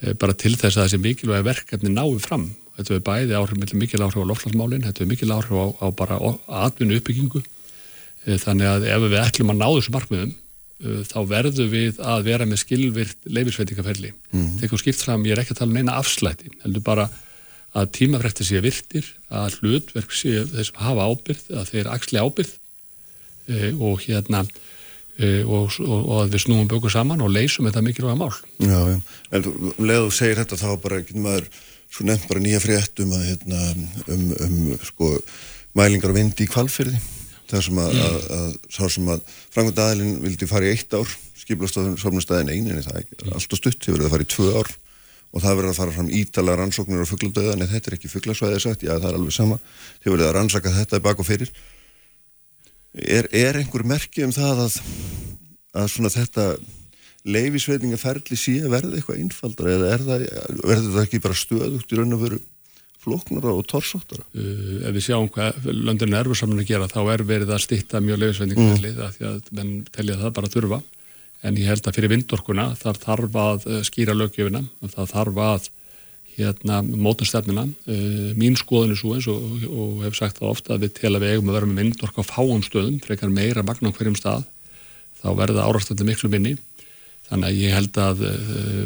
e, bara til þess að þessi mikilvægi verkefni náðu fram þetta er bæði áhrif mikil áhrif á lofslagsmálin, þetta er mikil áhrif á, á bara atvinnu uppbyggingu þannig að ef við ætlum að ná þessu markmiðum eh, þá verðum við að vera með skilvirt leifisveitingaferli. Mm. Þegar skipt fram, ég er ekki að tala um neina afslæti, heldur bara að tímafrætti sé virtir, að hlutverk sé þessum hafa ábyrð, að þeir axli ábyrð e, og hérna e, og, og, og að við snúum bökur saman og leysum þetta mikilvæga mál. Já, já, en um leðu segir þetta þá bara, ekki maður, svo nefnt bara nýja frétt um að, hérna, um, um, sko, mælingar og vindi í kvalfyrði þar sem að, að, að sá sem að Frankund aðilinn vildi fara í eitt ár skiplastöðun einin það er alltaf stutt, þið verður að fara í tvö ár. Og það verður að fara fram ítala rannsóknir á fuggladöðan, en þetta er ekki fugglasvæðið sagt. Já það er alveg sama, þið verður að rannsaka þetta bak og fyrir. Er, er einhver merki um það að að svona þetta leifisveitingaferli sé að verða eitthvað einfaldar eða það, verður það ekki bara stöðugt í raun og veru floknara og torsóttara. Uh, ef við sjáum hvað löndurinn er erfursamlega að gera þá er verið að stýtta mjög leifisvendingafellið mm. því að menn telja það bara að þurfa en ég held að fyrir vindorkuna þar þarf að uh, skýra lögjöfina það þarf að hérna, móta stefnina. Uh, mín skoðun er svo eins og, og hef sagt það ofta að við tel að við eigum að vera með vindork á fáum stöðum frekar meira magna á hverjum stað þá verða árastöldi miklu minni þannig að ég held að uh,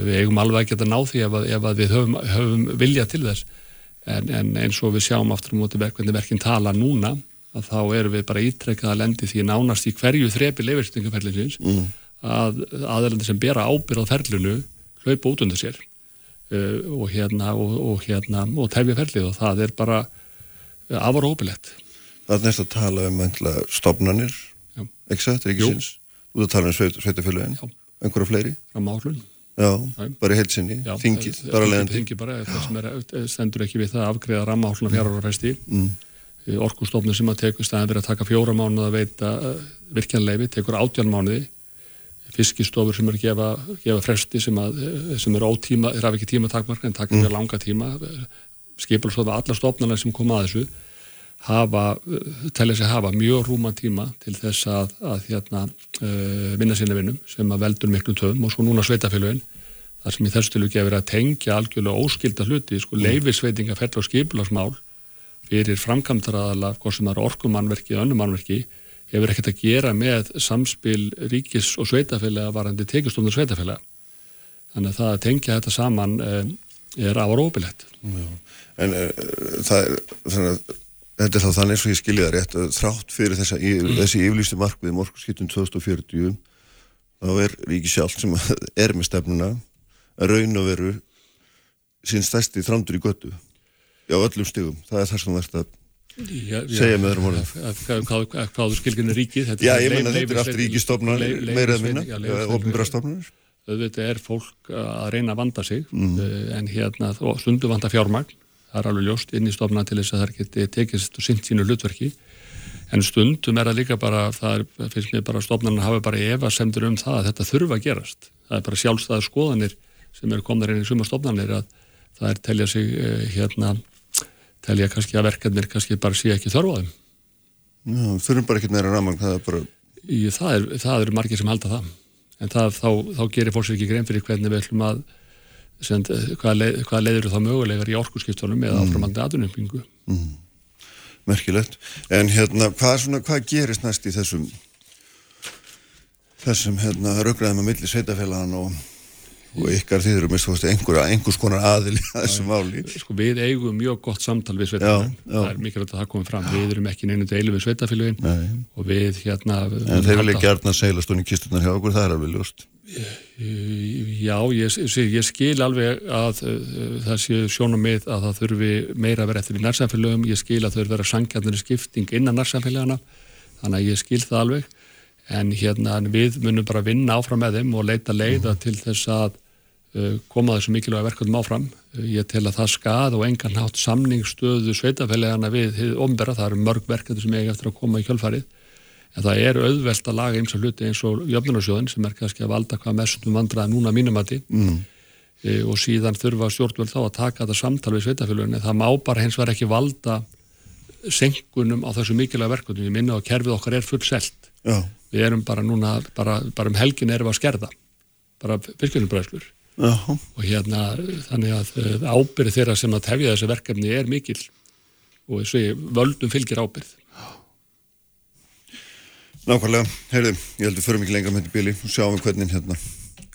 við eigum alveg að geta ná því ef að, ef að við höfum, höfum vilja til þess en, en eins og við sjáum aftur um móti verkvendi verkinn tala núna að þá erum við bara ítrekkað að lendi því nánast í hverju þrepi leifirstyngaferlinsins mm. að aðeins sem bera ábyrð á ferlinu hlaupa út undir sér uh, og hérna og, og hérna og tefja ferlið og það er bara uh, afar óbyrlegt Það er næst að tala um stofnanir ekki það, þetta er ekki síns Þú er að tala um sveitafélagin einhverja fleiri? Rammáhlun. Já, Nei. bara heilsinni, þingið, það- bara leiðandi. Þingið bara, það sem er, stendur ekki við það að afgreða rammáhluna fjárhverjarfesti. Mm. Orkustofnun sem að tekur staðin verið að taka fjóra mánuð að veita virkjanleifi, tekur átján mánuði. Fiskistofur sem eru að gefa, gefa fresti sem, að, sem eru ótíma, þeir hafa ekki tíma takmarka en taka mjög langa tíma. Skipalstofa, alla stofnarnar sem koma að þessu hafa, telja sig hafa mjög rúman tíma til þess að, að hérna, vinna sinni vinnum sem að veldur miklu töfum og svo núna sveitafélugin þar sem í þessu til ekki að vera að tengja algjörlega óskilda hluti, sko leifisveitinga fell og skipilagsmál fyrir framkvæmdaraðala, hvort sem það er orkumannverki eða önnumannverki, hefur ekkert að gera með samspil ríkis og sveitafélaga varandi tekjastofnur sveitafélaga þannig að það að tengja þetta saman uh, er afar óbillett En uh, það er, þannig að þetta er þá þannig eins og ég skilja það rétt þrátt fyrir þessa, í, þessi yfirlýstu markmið morgunskiptum 2040 þá er ríki sjálf sem er með stefnuna raun og veru sín stærsti þrandur í göttu á öllum stigum, það er það sem verðt að Já, já, Segja með að- að- Hvað, hvað, skilginni ríkið þetta Já, ég meina þetta er allt leif- meira eða minna, stofnarnir auðvitað er fólk að reyna að vanda sig mm. en hérna stundu vanda fjármagn. Það er alveg ljóst inn í stofna til þess að það geti tekist og sint sínu hlutverki. En stundum er það líka bara það er, finnst mér bara að stofnarnar hafa bara efa semdur um það að þetta þurfa að gerast. Það er bara sjálfstæða skoðanir sem eru komnar inn í suma stofnarnir að það er telja sig eh, hérna telja kannski að verkefnir kannski bara sé ekki þörfaðum Já, þurfum bara ekkert meira ramang, það er bara Í, það, er, það eru margir sem halda það. En það, þá, þá gerir fólk sér ekki grein fyrir hvernig við ætlum að sem, hvað, leið, hvað leiður þá mögulegar í orkuskiptunum eða áframandi aðunumbingu merkilegt. En hérna, hvað, er svona, hvað gerist næst í þessum þessum hérna, raugraðum að milli sveitafélagan og, og ykkar þýður um einhver, einhvers konar aðil í þessu máli. Sko, við eigum mjög gott samtal við Já, sveitafélagin já. það er mikilvægt að það komi fram. Við erum ekki neinu deilu við sveitafélagin og við hérna en þeir vilja gerna seilast hún í kistunar hjá okkur, það er alveg ljóst. Já, ég, ég, ég skil alveg að uh, það sé sjónum með að það þurfi meira að vera eftir í nærsamfélögum, ég skil að þau vera sangjarnir skipting innan nærsamfélagana þannig að ég skil það alveg. En hérna en við munum bara vinna áfram með þeim og leita leiða til þess að koma þessu mikilvæga verkefnum áfram. Uh, ég tel að það skað og engan hátt samningsstöðu sveitafélagana við ombera, það eru mörg verkefni sem eiga eftir að koma í kjölfarið. En það er auðvelt að laga eins og hluti eins og jöfnunarsjóðin sem er kannski að valda hvað mestum vandraði núna mínumati mm. e, og síðan þurfa stjórnvöld þá að taka þetta samtal við sveitafélagin en það má bara hins vegar ekki valda senkunum á þessu mikilvæga verkefni. Ég minna að kerfið okkar er full selt Já, við erum bara núna, bara, bara um helgin erum við að skerða. Bara virkjunubræðslur já, og hérna þannig að eh, ábyrð þeirra sem að tefja þessi verkefni er mikil og þessu völdum fylgir ábyrð nákvæmlega. Heyrðu, ég heldur förum ekki lengra með þetta bíli. Og sjáum við hvernig hérna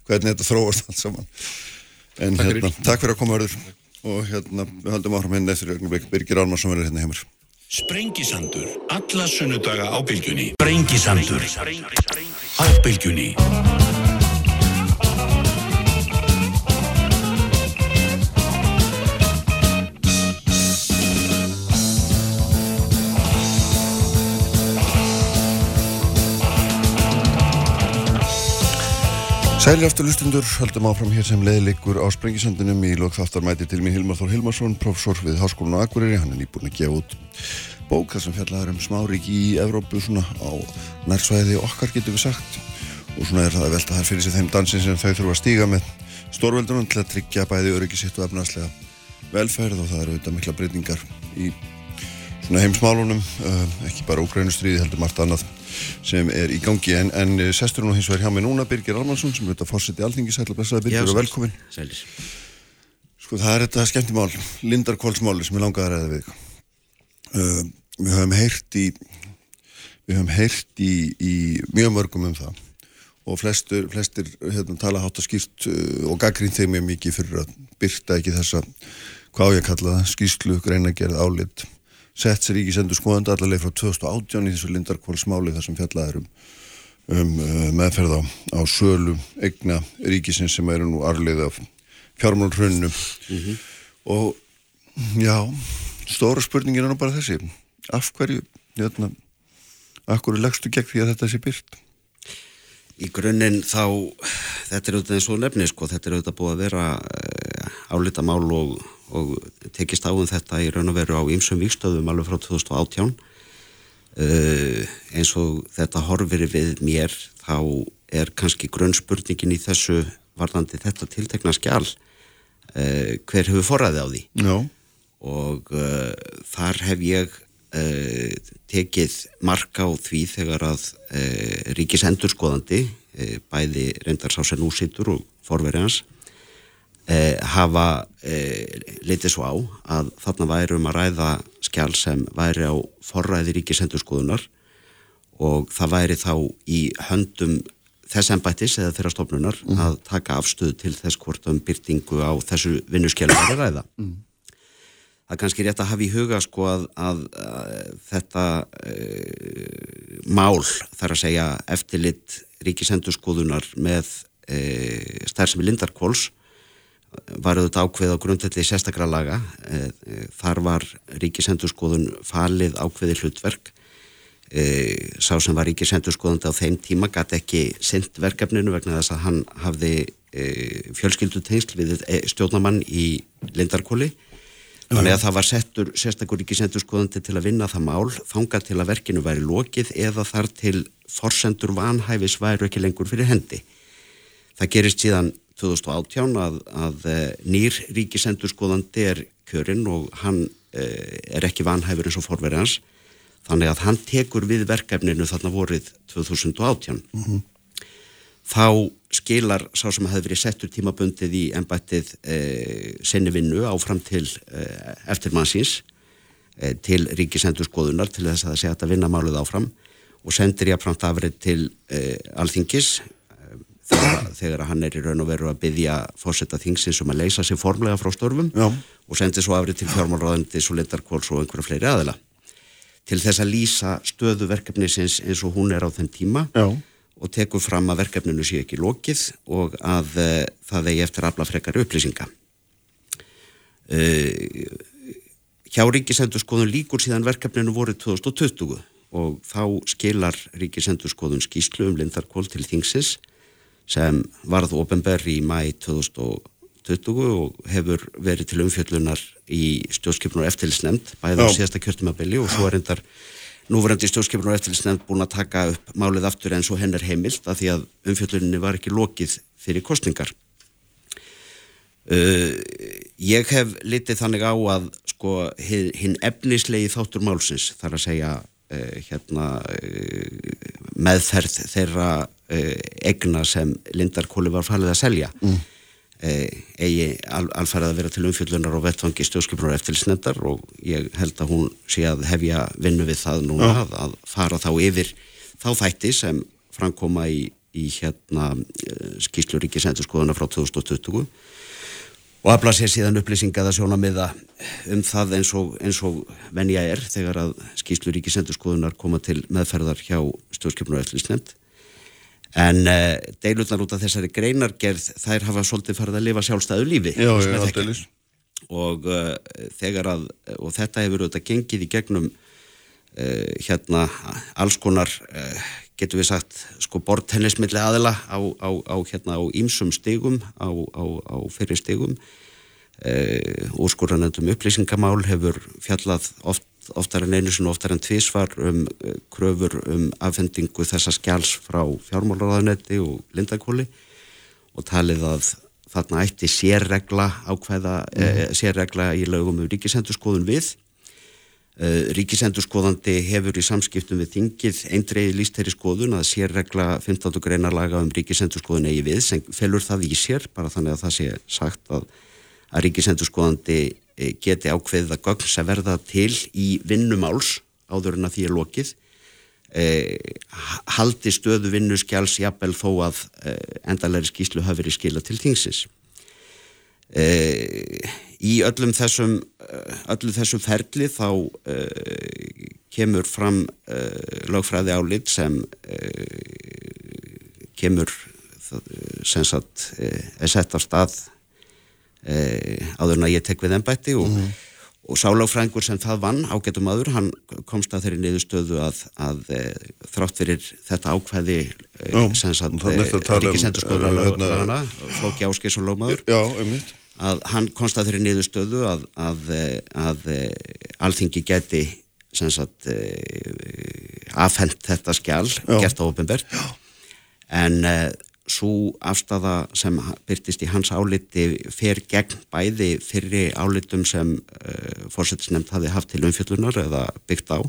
hvernig þetta þróast allt saman. En Takk fyrir. hérna, takk fyrir að koma verður og hérna, við höldum áfram hérna eftir augnablik. Birgir Ármarsson verður hérna hjá mér. Sprengisandur, alla sunnudaga á bylgjunni. Sprengisandur. Á bylgjunni Sælir aftur lustundur, höldum áfram hér sem leiðleikur á Sprengisandunum í lokþáttarmæti til mér Hilmar Þór Hilmarsson, professor við Háskólan á Akureyri, hann er nýbúin að gefa út bók þar sem fjallaður um smárík í Evrópu svona á nærsvæði okkar getur við sagt. Og svona er það að velta þar fyrir sig þeim dansin sem þau þurfa að stíga með stórveldunum til að tryggja bæði öryggi sitt og efnaðslega velferð og það eru auðvitað mikla breytingar í heimsmálunum, uh, ekki bara Úkrænustriði heldur margt annað sem er í gangi. En, en uh, sestur nú hins vegar hjá mig núna Birgir Almansson sem er auðvitað fórseti alþingi sætla blessaði Birgir og velkomin. Sælis. Sko það er þetta skemmtimál, Lindarkválsmáli sem er langað að ræða við uh, Við höfum heyrt í við höfum heyrt í, í mjög mörgum um það. Og flestur, flestir hérna, tala hátt að skýrt uh, og gaggrín þeim mjög mikið fyrir að byrta ekki þessa hvað ég kalla það, skýrslu, greinagerð, álit sett sér ekki sendur skoðandi allavega frá 2018 í þessu Lindarkválsmáli þar sem fjallaður um, um uh, meðferð á, á sölu egna ríkisins sem eru nú arlið af fjármálhrunnu og já stóra spurningin er nú bara þessi. Af hverju hérna, af hverju leggstu gegn því að þetta sé byrt í grunninn þá, þetta er auðvitað eins og nefni sko, þetta er auðvitað búið að vera uh, álita mál og, og tekist á um þetta í raun og veru á ýmsum vikstöðum alveg frá 2018 uh, eins og þetta horfir við mér þá er kannski grunnspurningin í þessu varðandi þetta tiltekna skjál uh, hver hefur forræði á því Já. og uh, þar hef ég tekið marka á því þegar að ríkis endurskoðandi bæði reyndar sá sem nú sittur og forveri hans uh, hafa uh, litið svo á að þarna væri um að ræða skjál sem væri á forræði ríkis endurskoðunar og það væri þá í höndum þess embættis eða þeirra stofnunar að taka afstöðu til þess hvort um byrtingu á þessu vinnuskjálum er að ræða. Það er kannski rétt að hafa í huga sko að, að, að þetta uh, mál þarf að segja eftirlit ríkisendurskoðunar með uh, stærðsemi Lindarkóls var auðvitað ákveð á grundvelli sérstakra laga. Uh, þar var ríkisendurskoðun falið ákveði hlutverk. E, sá sem var ríkisendurskoðandi á þeim tíma gæti ekki sendt verkefninu vegna þess að hann hafði fjölskyldutengsl við stjórnamann í Lindarkóli þannig að það var settur sérstakur ríkisendurskoðandi til að vinna það mál þanga til að verkinu væri lokið eða þar til forsendur vanhæfis væru ekki lengur fyrir hendi. Það gerist síðan 2018 að, að nýr ríkisendurskoðandi er kjörinn og hann er ekki vanhæfur eins og forverið hans þannig að hann tekur við verkefninu þarna vorið 2018 mm -hmm. þá skilar sá sem hefði verið settur tímabundið í ennbættið e, senni vinnu áfram til e, eftirmannsins e, til ríkisendurskoðunar til þess að það sé að vinna málið áfram og sendir ég að framt afrið til e, alþingis þegar, þegar hann er í raun og veru að byggja fórsetta þingsins um að leysa sér formlega frá störfum Já. og sendir svo afrið til fjármálraðandi, svo lindarkóls og einhverja fleiri aðila til þess að lýsa stöðu verkefnisins eins og hún er á þenn tíma Já. og tekur fram að verkefninu sé ekki lokið og að uh, það eigi eftir afla frekar upplýsinga. Uh, hjá Ríkisendurskoðun líkur síðan verkefninu voru 2020 og þá skilar Ríkisendurskoðun skýslu um Lindarkól til Þingsins sem varð ofenber í mæ 2020 2020 og hefur verið til umfjöllunar í stjórnskipunar eftirlisnefnd bæðið á síðasta kjörtumabili og svo er endar núverandi stjórnskipunar eftirlisnefnd búin að taka upp málið aftur eins og henn er heimilt af því að umfjölluninni var ekki lokið fyrir kostningar. Uh, ég hef litið þannig á að sko hinn efnislegi þáttur málsins þar að segja hérna uh, meðferð þeirra egna sem Lindarkóli var falið að selja mm Eh, eigi al, alfærið að vera til umfjöldunar og vettfangi stjórnskipunar eftirlisnendar og ég held að hún sé að hefja vinnu við það núna ja. að, fara þá yfir þá þætti sem framkoma í, í hérna eh, skýslu ríkisendurskoðuna frá 2020 og afla sér síðan upplýsingaða sjóna miða um það eins og, eins og venja er þegar að skýslu ríkisendurskoðunar koma til meðferðar hjá stjórnskipunar eftirlisnend en uh, eh, deilutnar út af þessari greinargerð þær hafa svolítið farið að lifa sjálfstæðu lífi já, já, og uh, þegar að og þetta hefur auðvitað gengið í gegnum uh, hérna alls konar getur við sagt sko bortennismilli aðila á, á, á hérna á ímsum stigum á, á fyrir stigum úrskuranendum upplýsingamál hefur fjallað oft oftar en einu sem oftar en tvísvar um uh, kröfur um afhendingu þessa skjáls frá fjármálaráðanetti og lindakóli og talið að þarna ætti sérregla ákveða, mm. e, sérregla í lögum um ríkisendurskoðun við e, ríkisendurskoðandi hefur í samskiptum við þingið eindreiði lístæri skoðun að sérregla 15. greinarlaga um ríkisendurskoðun eigi við sem felur það í sér bara þannig að það sé sagt að, að ríkisendurskoðandi Eh, geti ákveðið að gögn sem verða til í vinnumáls áður en að því er lokið eh, haldi stöðu vinnuskjáls jafnvel þó að eh, endalegri skýslu hafi verið skila til þingsins. Eh, í öllum þessum, eh, öllum þessum ferli þá eh, kemur fram lögfræði álit sem kemur sem sagt er sett á stað eh, áður en að ég tek við ennbætti og, mm. og sáláfrængur sem það vann ágættum aður, hann komst að þeirri niðurstöðu að, að þrátt fyrir þetta ákvæði Já, sem sagt um, ríkisendurskoðunar eh, hérna- Flóki Áskis og Lómaður Já, einmitt. Að hann komst að þeirri niðurstöðu að, að, að, að alþingi geti sagt afhent þetta skjál, Já. gert á ofinbert en uh, svo afstafa sem byrtist í hans áliti fer gegn bæði fyrri álitum sem uh, fórsetisnefnd hafi haft til umfjöllunar eða byggt á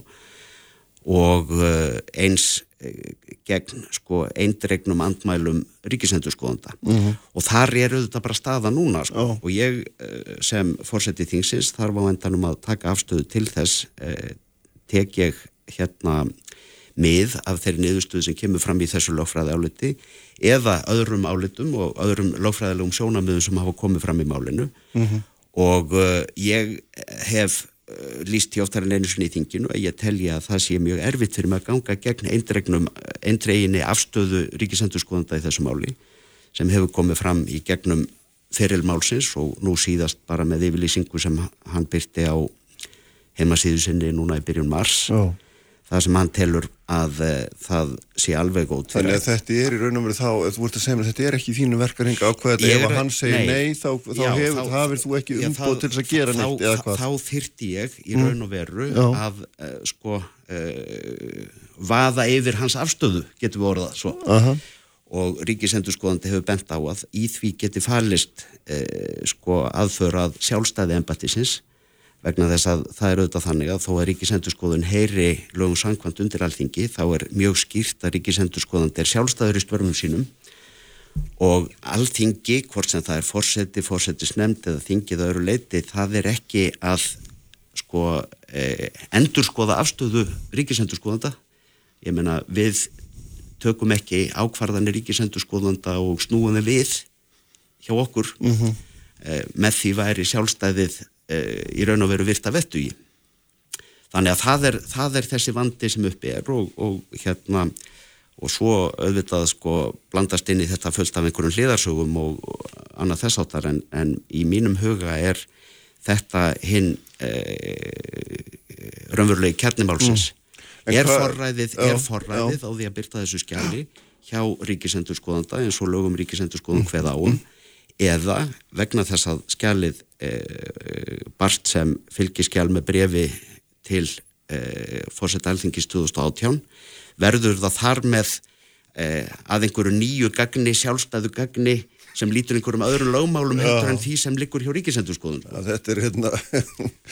og uh, eins uh, gegn sko eindregnum andmælum ríkisendurskoðanda -hmm. og þar er auðvitað bara staða núna sko. og ég uh, sem fórseti þingsins þarf á endanum að taka afstöðu til þess uh, tek ég hérna mið af þeirri niðurstöðu sem kemur fram í þessu lögfræði áliti eða öðrum álitum og öðrum lögfræðilegum sjónamöðum sem hafa komið fram í málinu og uh, ég hef líst í oftar en einu sinni í þinginu að ég telja að það sé mjög erfitt fyrir mig að ganga gegn eindregnum, eindreginni afstöðu ríkisendurskoðanda í þessu máli sem hefur komið fram í gegnum ferilmálsins og nú síðast bara með yfirlýsingu sem hann byrti á heimasíðu sinni núna í byrjun mars Já. Það sem hann telur að uh, það sé alveg góð Þannig að þetta er í raun og veru þá, þú ert að segja mér, þetta er ekki í þínu verkarhinga Ég ef að hann segir nei. nei, þá, þá Já, hefur, þá- hafir þú ekki Já, umbóð til þess að gera þá, neitt eða hvað. Þá þyrti ég í raun og veru Já. að uh, sko uh, vaða yfir hans afstöðu, getur við orðað svo. Aha. Og ríkisendurskoðandi hefur bent á að í því geti falist sko aðför að sjálfstæði embattisins vegna þess að það er auðvitað þannig að þó að ríkisendurskoðun heyri lögum samkvæmt undir alþingi þá er mjög skýrt að ríkisendurskoðandi er sjálfstæður í störfum sínum og alþingi, hvort sem það er fórseti, fórsetisnemnd eða þingið að öðru leiti, það er ekki að sko eh, endurskoða afstöðu ríkisendurskoðanda. Ég meina við tökum ekki ákvarðanir ríkisendurskoðanda og þeim við hjá okkur. Eh, með því væri sjálfstæðið í raun og veru virta vettu í þannig að það er, það er þessi vandi sem uppi er og, og hérna og svo auðvitað sko blandast inn í þetta fullt af einhverjum hliðarsögum og, annað þess áttar en, en í mínum huga er þetta hinn e, raunverulegi kjarnimálsins. En er forræðið, er forræðið á því að byrta þessu skjali hjá ríkisendurskoðanda eins og lögum ríkisendurskoðum Mm. hveða án eða vegna þess að skjalið e, barst sem fylgiskjal með brefi til e, fórseta alþingis 2018 verður það þar með e, að einhverju nýju gagni, sjálfstæðu gagni sem lítur einhverjum öðrum lögmálum heldur en því sem liggur hjá ríkisendurskoðun Að Þetta er hérna,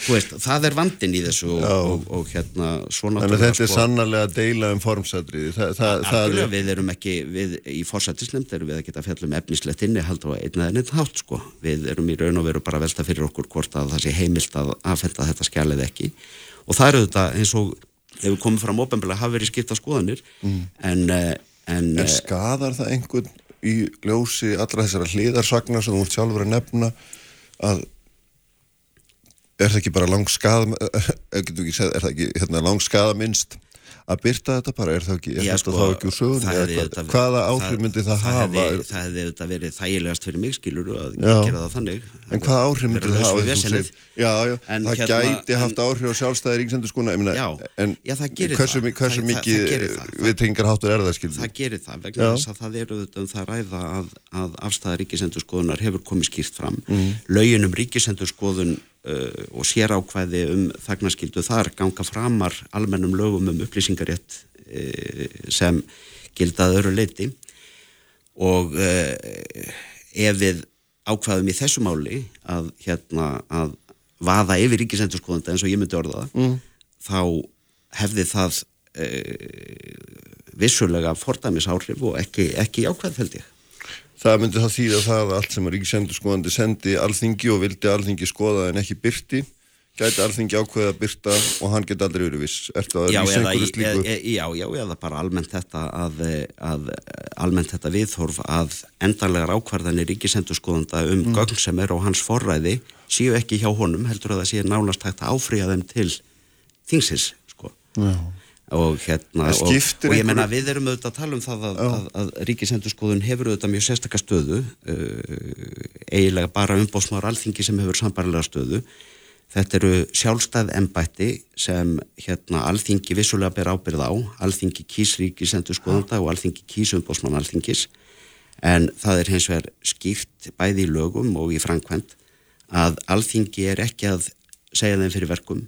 veist, það er vandin í þessu og, og, og hérna svo þannig að náttúrulega þetta er sannarlega að deila um formsatriði. Það, það, það er, við erum ekki, við í fórsættisnefnd erum við að geta fjallum efnislegt inni hald og einn eða neitt hátt sko. Við erum í raun og veru bara að velta fyrir okkur hvort að það sé heimilt að aðfenda þetta skjalið ekki. Og það eru þetta eins og hefur komið fram óbembilega hafa verið skipta skoðanir en, eh, en, en en skadar það einhvern í ljósi allra þessara hliðarsagna sem þú ert sjálfur að nefna að er það ekki bara lang skada er það ekki hérna, lang skada minnst að byrta þetta bara, er það ekki, er Já, sko, þá ekki úr auðvitað- hvaða áhrif myndi það, það hafa? hefði, það hefði auðvitað verið þægilegast fyrir mig skilur að Já. gera það þannig. En hvað áhrif myndi það hafa? Já, það hérna- gæti en- haft áhrif á sjálfstæði ríksendur skona, ég meina, Já, en hversu, mikið viðtengar háttur er það, skilur það gerir það vegna þess að það eru um það að ræða að, að afstæða ríkisendurskoðunar hefur komið skýrt fram. Mhm. lögin um ríkisendurskoðun uh, og sérákvæði um þagnaskildu þar ganga framar almennum lögum um upplýsingarétt uh, sem gildað öru leiti og uh, ef við ákvaðum í þessu máli að hérna að vaða yfir ríkisendurskoðanda eins og ég myndi orða það mm. þá hefði það uh, vissulega fordæmisáhrif og ekki, ekki ákvæð held ég Það myndi þá þýða það að allt sem að ríkisendur skoðandi sendi alþingi og vildi alþingi skoða en ekki byrti, gæti alþingi ákveða að byrta og hann geti aldrei verið viss. Ertu að já, lýsa eða, einhverju e, slíku? e, já, já, eða bara almennt þetta að, að almennt þetta viðhorf að endanlegar ákvarðanir ríkisendurskoðanda um Mm. gögn sem er á hans forræði séu ekki hjá honum, heldur að það sé nánast hægt að áfrýja þeim til þingsins, sko Já. Og hérna og, og ég menna við erum auðvitað að tala um það að, að, að ríkisendurskoðun hefur auðvitað mjög sérstaka stöðu uh, eiginlega bara umbóðsmáður alþingi sem hefur sambarlega stöðu. Þetta eru sjálfstæð embætti sem hérna alþingi vissulega ber ábyrð á, alþingi kýs ríkisendur skoðanda og alþingi kýs umbósmann alþingis. En það er hins vegar skýrt bæði í lögum og í framkvæmt að alþingi er ekki að segja þeim fyrir verkum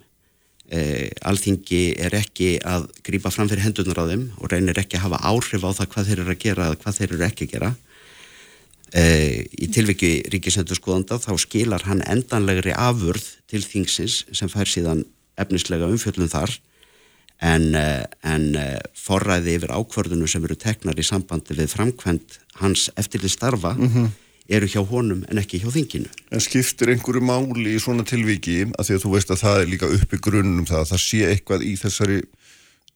e, alþingi er ekki að grýpa fram fyrir hendunar á þeim og reynir ekki að hafa áhrif á það hvað þeir eru að gera eða hvað þeir eru ekki að gera. E, í tilviki ríkisendur skoðanda þá skilar hann endanlegri afurð til þingsins sem fær síðan efnislega umfjöllum þar. En, en forræði yfir ákvörðunu sem eru teknar í sambandi við framkvæmt hans eftir því starfa mm -hmm eru hjá honum en ekki hjá þinginu. En skiptir einhverju máli í svona tilviki að því að þú veist að það er líka uppi grunnum það að það sé eitthvað í þessari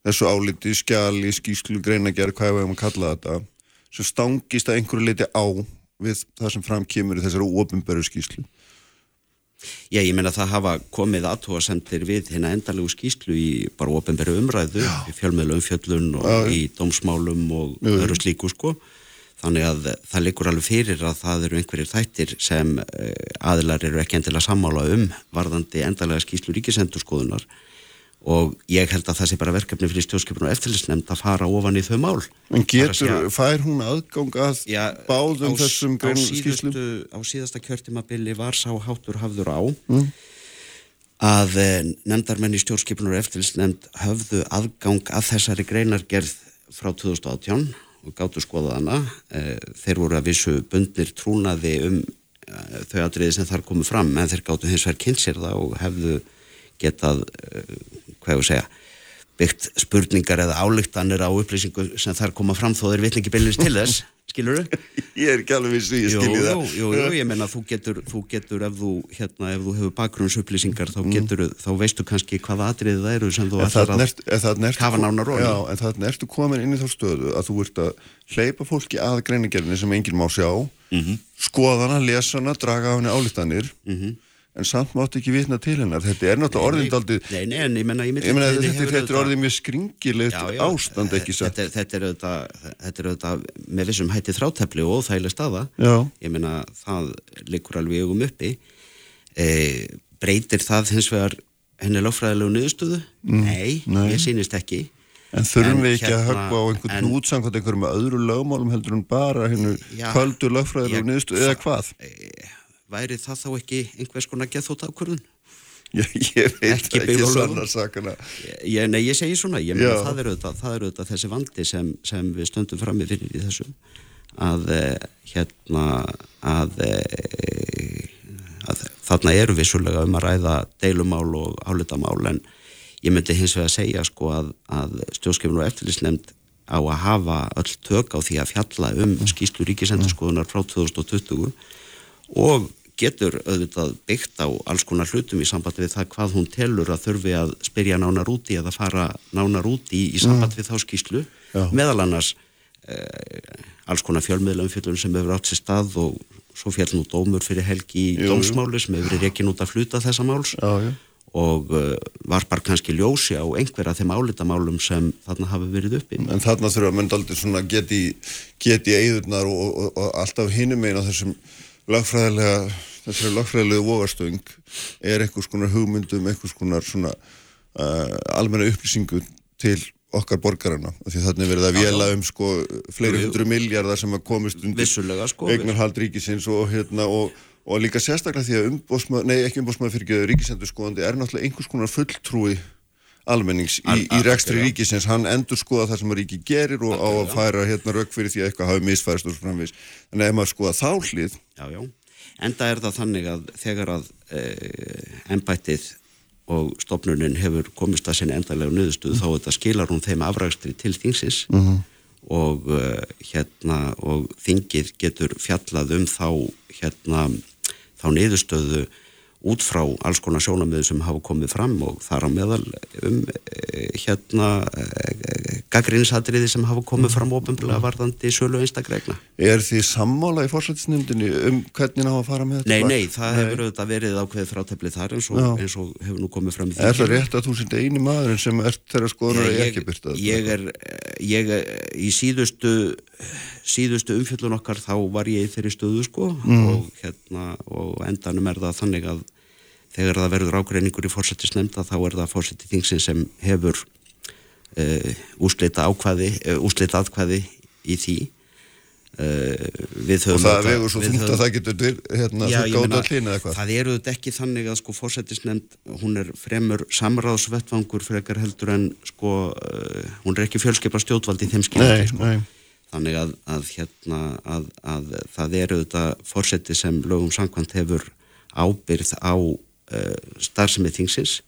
þessu áliti, skjali, skíslu, greinagerð, hvað er það að kalla þetta sem stangist að einhverju leiti á við það sem framkýmur í þessari ofinberu skíslu. Já, ég menna að það hafa komið aðtóasendir við hérna endalegu skíslu í bara ofinberu umræðu, Já. í fjölmiðlu umfjöllun og Já. í dómsmálum og öðru slíku sko Þannig að það likur alveg fyrir að það eru einhverjir þættir sem eh, aðilar eru ekki endilega sammála um varðandi endalega skýslu ríkisendurskoðunar og ég held að það sé bara verkefni fyrir stjórnskipinu og eftirlisnemnd að fara ofan í þau mál. En getur, fær hún aðgang að já, báðum á, þessum grein skýslum? Á síðasta kjörtimabili var sá hátur hafður á mm. að eh, nefndarmenn í stjórnskipinu og eftirlisnemnd höfðu aðgang að þessari greinargerð frá 2018 og gáttu skoða hana. Eh, þeir voru að vissu bundnir trúnaði um eh, þau atriði sem þar komu fram en þeir gáttu hins vegar kynnsir það og hefðu getað eh, hvað ég að segja byggt spurningar eða álíktanir á upplýsingu sem þar koma fram þó þeir vitna ekki byrjast til þess skilur þau? Ég er ekki alveg vissi, ég skilji það Jú, jú, ég menna þú getur, þú getur ef þú, hérna, ef þú hefur bakgrunnsupplýsingar þá mm. getur, mm. þá veistu kannski hvaða atriðið það eru sem þú ætlar að kafa nána róni Já, en þannig ertu komin inn í þá stöðu að þú ert að hleypa fólki að greinigerðinni sem enginn má sjá mm -hmm. skoðana, lesana, draga á henni álítanir mm -hmm en samt mátt ekki vitna til hennar. Þetta er náttúrulega orðindaldi Nei, nei, en ég menna Þetta, þetta er orðið mjög skringilegt ástand ekki satt? Þetta, þetta er auðvitað þetta með vissum hætti þrátefli og óþægileg staða. Já. ég menna það likur alveg um uppi. E, breytir það hins vegar henni láfræðilegu niðurstöðu? Mm, nei, nei, ég sínist ekki. En þurfum en við ekki hérna, að höfka á einhvern útsamkvæmt einhverjum öðru lögmálum heldur en bara hennu kvöldu lögfræðilegu niðurstöðu eða hvað? E, væri það þá ekki einhvers konar gethótt ákvörðun? Já, ég veit ekki, ekki sannar sakana. Ég, nei, ég segi svona, ég meina það er auðvitað, það auðvitað þessi vandi sem, sem við stöndum fram með fyrir í þessum að eh, hérna að, eh, að þarna eru vissulega um að ræða deilumál og álitamál en ég myndi hins vegar að segja sko að, að stjórnskefn og eftirlisnemnd á að hafa öll tök á því að fjalla um skýslu ríkisendurskoðunar frá 2020 og getur auðvitað byggt á alls konar hlutum í sambandi við það hvað hún telur að þurfi að spyrja nánar úti eða fara nánar úti í, í sambandi mm. við þá skýslu Já. meðal annars eh, alls konar fjölmiðlumfjöldun sem hefur átt sér stað og svo fjall nú dómur fyrir helgi í dómsmáli sem hefur reygin út að fluta þessa máls Já, og uh, varpar kannski ljósi á einhverja þeim álitamálum sem þarna hafi verið uppi. En þarna þurfa að mynda aldrei svona geti, geti eðurnar og, og, og alltaf hinum eina þessum lagfræðilega þessari lagfræðilegu vogastöng er einhvers konar hugmyndum, einhvers konar svona uh, almenna upplýsingu til okkar borgarana því þannig verið að vela um sko fleiri hundru miljardar sem að komist undir sko, eignarhald ríkisins og hérna og, og líka sérstaklega því að umbósmað, nei ekki umbósmað fyrir ekki ríkisendur skoðandi er náttúrulega einhvers konar fulltrúi almennings í, í rekstri ríkisins. Hann endur skoða það sem að ríki gerir og á að færa hérna rauk fyrir því að eitthvað hafi misfærist og svo framvis en ef maður skoða þálið Enda er það þannig að þegar að ennbættið og stopnunin hefur komist að sinni endarlega nöðustuð mm. þá þetta skilar hún þeim afrækstri til þingsins mm -hmm. og, uh, hérna, og þingið getur fjallað um þá, hérna, þá nöðustöðu út frá alls konar sjónamöðu sem hafa komið fram og þar á meðal um eh, hérna eh, gaggrínisatriði sem hafa komið fram ofinblega varðandi sölu einstakregna. Er því sammála í fórsættisnefndinni um hvernig það hafa að fara með þetta? Nei, nei, það nei. hefur auðvitað verið ákveðið fráteflið þar eins og, eins og hefur nú komið fram í því. Er það rétt að þú sýndi eini maðurinn sem er þeirra skoðunar að ekki byrta þetta? Ég er, ég er í síðustu síðustu umfjöldun okkar þá var ég í þeirri stöðu sko mm. og hérna og endanum er það þannig að þegar það verður ágreiningur í fórsættisnefnda þá er það fórsætti þingsin sem hefur uh, úslita ákvaði, uh, úslita aðkvaði í því. Uh, og það vegur svo þungt að það getur hérna, gátt allir eða hvað það eru þetta ekki þannig að sko fórsættisnefnd hún er fremur samráðsvettvangur frekar heldur en sko hún er ekki fjölskeipar stjórnvald í þeim skilja sko. þannig að, að hérna að, að það eru þetta fórsætti sem lögum samkvæmt hefur ábyrð á starfsemið þingsins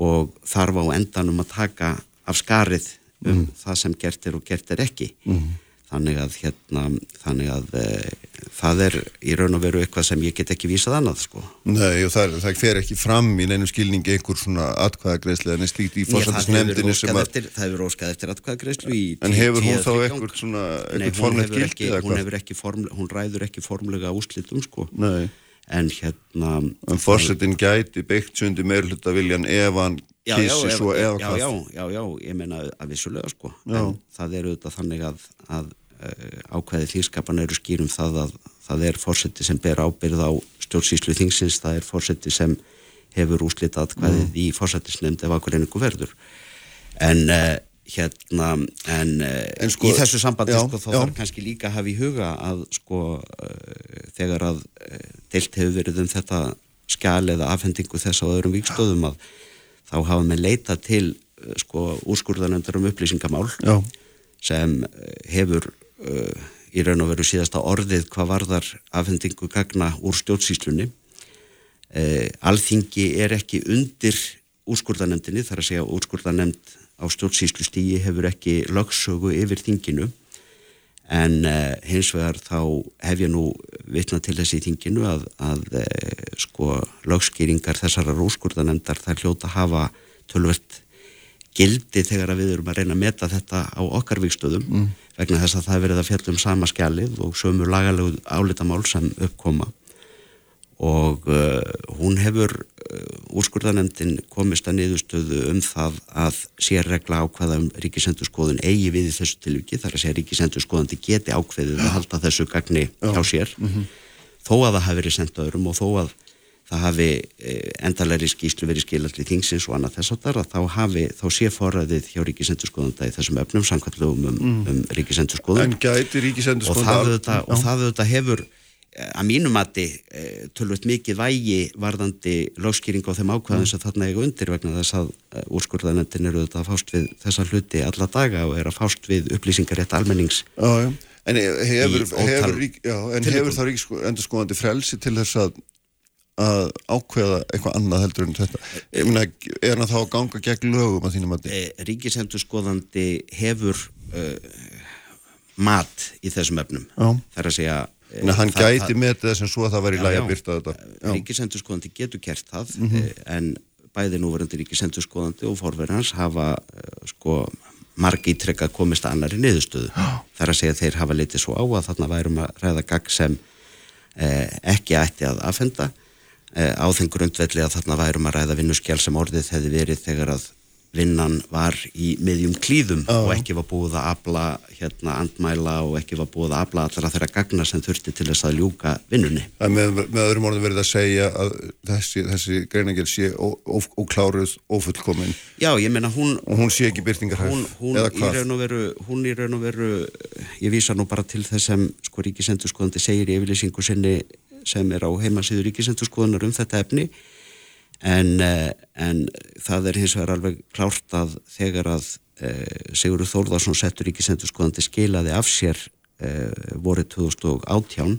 og þarf á endanum að taka af skarið um mm. það sem gert er og gert er ekki mm. þannig að hérna þannig að e, það er í raun og veru eitthvað sem ég get ekki vísað annað sko. Nei og það, það fer ekki fram í neinum skilningi einhver svona atkvæðagreyslu en slíkt í fórsættisnefndinu sem að eftir, það hefur óskað eftir atkvæðagreyslu en hefur hún þá einhver svona einhver formlegt gildi eða hvað? Hún ræður ekki formlega úslitum sko Nei en hérna en fórsetin gæti byggt sundi meirluta viljan ef hann kísi svo eða hvað já, já, já, ég meina að vissulega sko já. en það er auðvitað þannig að, að uh, ákveði þýrskapan eru skýrum það að það er fórseti sem ber ábyrð á stjórnsýslu þingsins, það er fórseti sem hefur úslitað hvaðið mm. í fórsetisnefnd ef ákveð einingu verður en uh, hérna en, eh, en sko, í þessu sambandi já, sko, þá já. þarf kannski líka að hafa í huga að sko uh, þegar að uh, deilt hefur verið um þetta skjál eða afhendingu þess á öðrum vikstöðum að þá hafa með leita til uh, sko úrskurðanendar um upplýsingamál já. sem hefur í raun og veru síðasta orðið hvað varðar afhendingu gagna úr stjórnsýslunni alþingi er ekki undir úrskurðanendinni þar að segja úrskurðanend á stjórnsýslu stígi hefur ekki lögsögu yfir þinginu. En uh, hins vegar þá hef ég nú vitna til þessi þinginu að, að uh, sko lögskýringar þessara rúskurðanemndar þær hljóta hafa tölvert gildi þegar við erum að reyna að meta þetta á okkar vikstöðum mm. vegna þess að það verið að fjalla um sama skjalið og sömu lagalegu álitamál sem uppkoma og uh, hún hefur uh, úrskurðanemndin komist að niðurstöðu um það að sérregla ákvaða um ríkisendurskoðun eigi við í þessu tilviki þar að segja ríkisendurskoðandi geti ákveðið að halda þessu gagni hjá sér mm -hmm. þó að það hafi verið sendt öðrum og þó að það hafi eh, endalegri skýslu verið skilalli þingsins og annað þess að þar að þá hafi þá sé forræðið hjá ríkisendurskoðanda í þessum öfnum samkvæmlegum um, mm. um ríkisendurskoðun en gæti ríkisendurskoðanda og það auðvitað hefur að mínum mati eh, tölvöld mikið vægi varðandi lögskýring á þeim ákvæðum sem þarna eiga undir vegna þess að eh, úrskurðanendin eru þetta að fást við þessa hluti alla daga og er að fást við upplýsingarétt almennings. Já, já. En hefur, hefur, hefur þá endur skoðandi frelsi til þess að, að ákveða eitthvað annað heldur en þetta? Ég meina, er hann þá að ganga gegn lögum að þínum mati? Eh, Ríkisendur skoðandi hefur uh, mat í þessum efnum. Þar að segja Þannig að hann það, gæti með þess að svo að það var í læg að byrta þetta. Ríkisendurskoðandi getur kert það mm -hmm. en bæði núverandi ríkisendurskoðandi og forverðans hafa eh, sko margi ítrekka komist að annari niðurstöðu. Það er að segja að þeir hafa litið svo á að þarna værum að ræða gagg sem eh, ekki ætti að afhenda eh, á þenn grundvelli að þarna værum að ræða vinnuskjál sem orðið hefði verið þegar að vinnan var í miðjum klíðum oh. og ekki var búið að abla hérna andmæla og ekki var búið að abla allra þeirra gagna sem þurfti til þess að ljúka vinnunni. Með, með öðrum orðum verið að segja að þessi, þessi greinangel sé ókláruð, ófullkomin. Já, ég meina hún... Og hún sé ekki byrtingarhæf, eða hvað? Veru, hún í raun og veru, ég vísa nú bara til þess sem sko ríkisendurskoðandi segir í yfirlýsingu sinni sem er á heimasíðu ríkisendurskoðunar um þetta efni en, eh, en það er hins vegar alveg klárt að þegar að e, Sigurður Þórðarsson settur ríkisendurskoðandi skilaði af sér e, voru 2018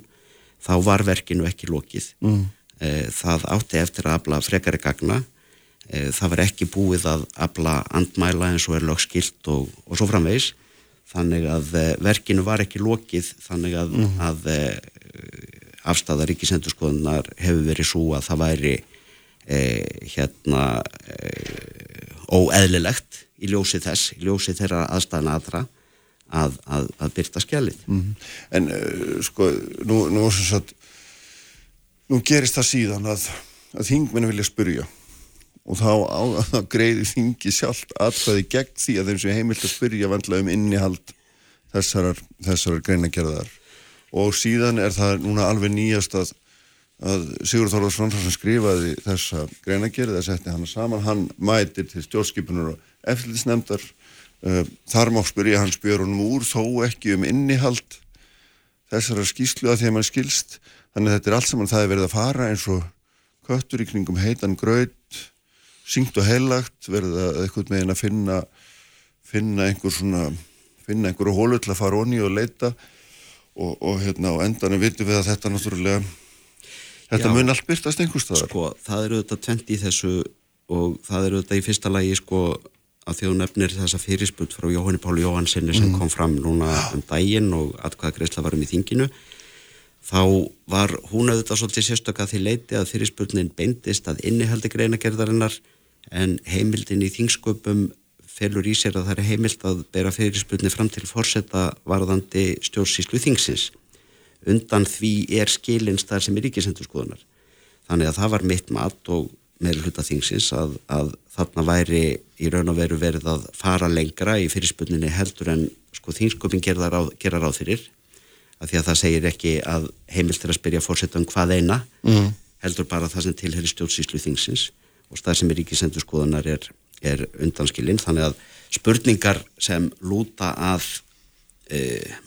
þá var verkinu ekki lokið mm. það átti eftir að abla frekari gagna það var ekki búið að abla andmæla eins og er lögskilt og, og svo framvegs þannig að verkinu var ekki lokið þannig að, mm. að afstæða ríkisendurskoðanar hefur verið svo að það væri hérna e, óeðlilegt í ljósi þess, í ljósi þeirra aðstæðna aðra að, að, að byrta skjalið. Mm -hmm. En uh, sko, nú, nú, sagt, nú gerist það síðan að, að þingmenni vilja spurja og þá á, greiði þingi sjálft aðfæði gegn því að þeim sem heimilt að spurja vandla um innihald þessarar, þessarar greinagerðar og síðan er það núna alveg nýjast að að Sigur Þorðars Fransson skrifaði þessa greinagerið að setja hana saman, hann mætir til stjórnskipunar og eftirlitsnefndar. Uh, þar má spyrja hann spjör honum úr þó ekki um innihald þessara skýslu að því að maður skilst. Þannig að þetta er allt saman það er verið að fara eins og köttur í kringum heitan gröð syngt og heilagt verið að eitthvað megin að finna finna einhver svona finna einhverju hólu til að fara onni og leita. Og, og hérna á endanum vitum við að þetta náttúrulega þetta Já. mun allt byrtast einhverstaðar sko, það eru auðvitað tvent í þessu og það eru auðvitað í fyrsta lagi sko að þjóð nefnir þessa fyrirsput frá Jóhanni Páli Jóhansinni sem kom fram núna um daginn og atkvæða greiðsla varum í þinginu. Þá var hún auðvitað svolítið sérstöka því leiti að fyrirspurnin beindist að innihaldi greinagerðarinnar en heimildin í þingsköpum felur í sér að það er heimild að bera fyrirspurni fram til forseta varðandi stjórnsýslu þingsins undan því er skilins þar sem er ríkisendurskoðunar. Þannig að það var mitt mat og meðal hluta þingsins að, að þarna væri í raun og veru verið að fara lengra í fyrirspunninni heldur en sko þingsköpin gera ráð, gera ráð fyrir. Af því að það segir ekki að heimilt er að spyrja fórseta um hvað eina mm. heldur bara það sem tilheri stjórnsýslu þingsins og stað sem er ríkisendur er, er undanskilinn þannig að spurningar sem lúta að e,